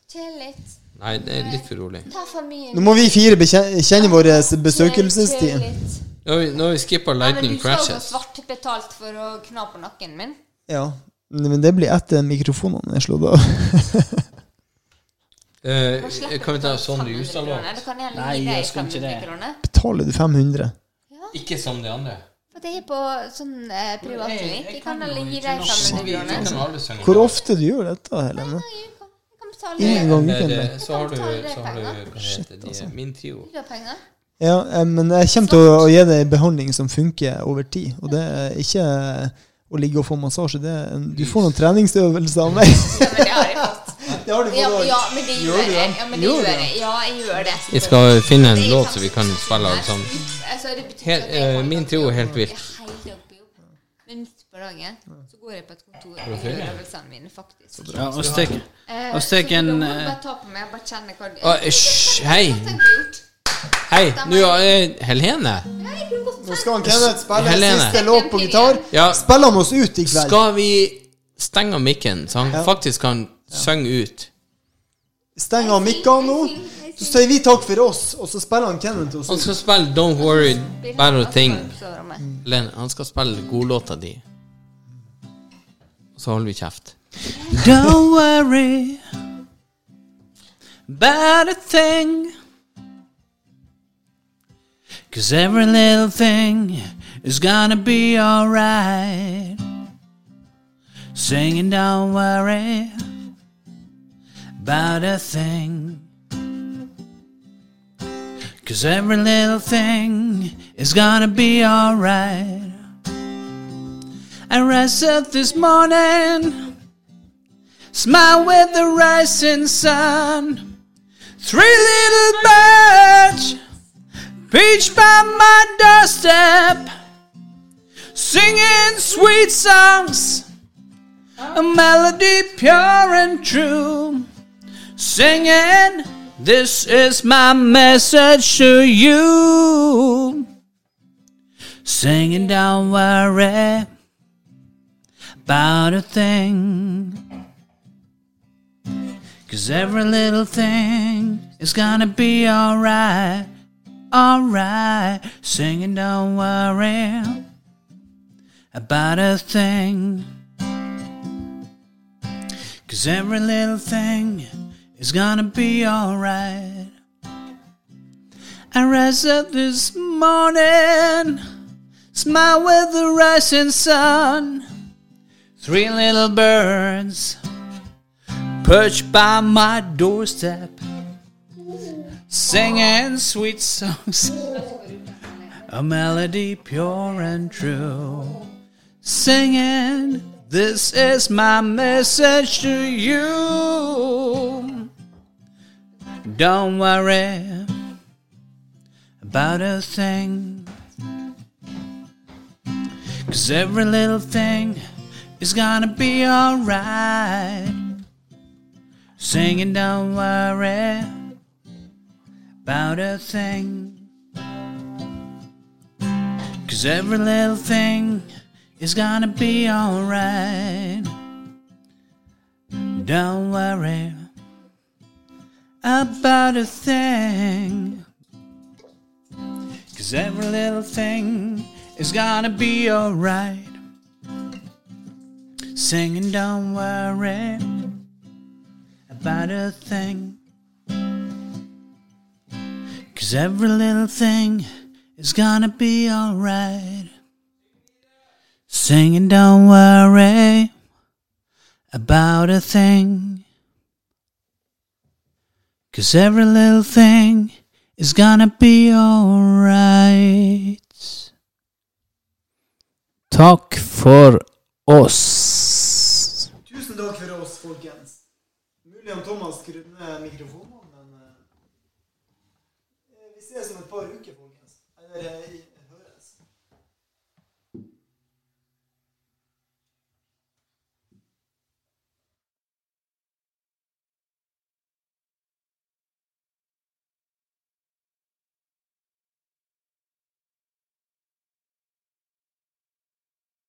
Tillit. Nei, det er litt for rolig. Ta familien Nå må vi fire bekjen- kjenne vår besøkelsestid. Chill litt. Nå har vi, vi skippa Ja, men du skal jo få svartbetalt svart betalt for å kna på nakken min. Ja. Men det blir etter mikrofonene er slått av. Eh, kan vi ta sånn Sondre 500 Justad-låt? kroner. Da kan jeg heller Nei, jeg skal ikke det. kroner. Betaler du 500? Ikke som de andre. Det er på sånn eh, privatklinikk. Jeg kan alle gi deg 500 kroner. Hvor ofte du gjør dette, Helene? Nei, jeg kan- kan betale Ingen gang i uken? Så har du, så har du hva heter de, Min trio. Ja, eh, men jeg kommer til å, å gi deg en behandling som funker over tid. Og det er ikke å ligge og få massasje. Det er du får noen treningsøvelser av meg. Ja, men det har jeg fått. Det har du Ja, ja men det gjør Gjør jeg. Ja, men det Gjør gjør det? jeg. Ja, jeg gjør det. Vi skal finne en låt så vi kan spille alle sammen. Altså, Helt- eh, min tro er helt vilt. Men midt på dagen så går jeg på et kontor og gjør øvelsene mine, faktisk. Ja, og stek, Eh, Og stek en, må du eh, bare ta på meg bare kjenne hva du Hysj, hei! Hei, nå er Helene. Nå skal han Kenneth spille Helene. siste låt på gitar. Ja. Spiller han oss ut i kveld? Skal vi stenger mikken, så han Ja. faktisk kan synge ut. Steng av mikkene nå. Så sier vi takk for oss, og så spiller han Kenneth til oss. Han skal spille Don't Worry Better Thing. Med. Len, han skal spille godlåta di. Og så holder vi kjeft. Don't worry about a thing. Cause every little thing is gonna be alright. Singing, don't worry about a thing. Cause every little thing is gonna be alright. I rose up this morning. Smile with the rising sun. Three little birds perched by my doorstep, singing sweet songs, a melody pure and true. Singing, this is my message to you. Singing, don't worry about a thing. Cause every little thing is gonna be alright, alright. Singing, don't worry about a thing. Cause every little thing is gonna be alright. I rise up this morning, smile with the rising sun. Three little birds perched by my doorstep, singing sweet songs, a melody pure and true. Singing, this is my message to you. Don't worry about a thing, cause every little thing is gonna be alright. Singing, don't worry about a thing. Cause every little thing is gonna be alright. Don't worry about a thing. Cause every little thing is gonna be alright. Singing, don't worry about a thing. Cause every little thing is gonna be alright. Singing, don't worry about a thing. Cause every little thing is gonna be alright. Takk for oss. Tusen takk for oss, folkens. Mulig om Thomas skrudde ned mikrofonen,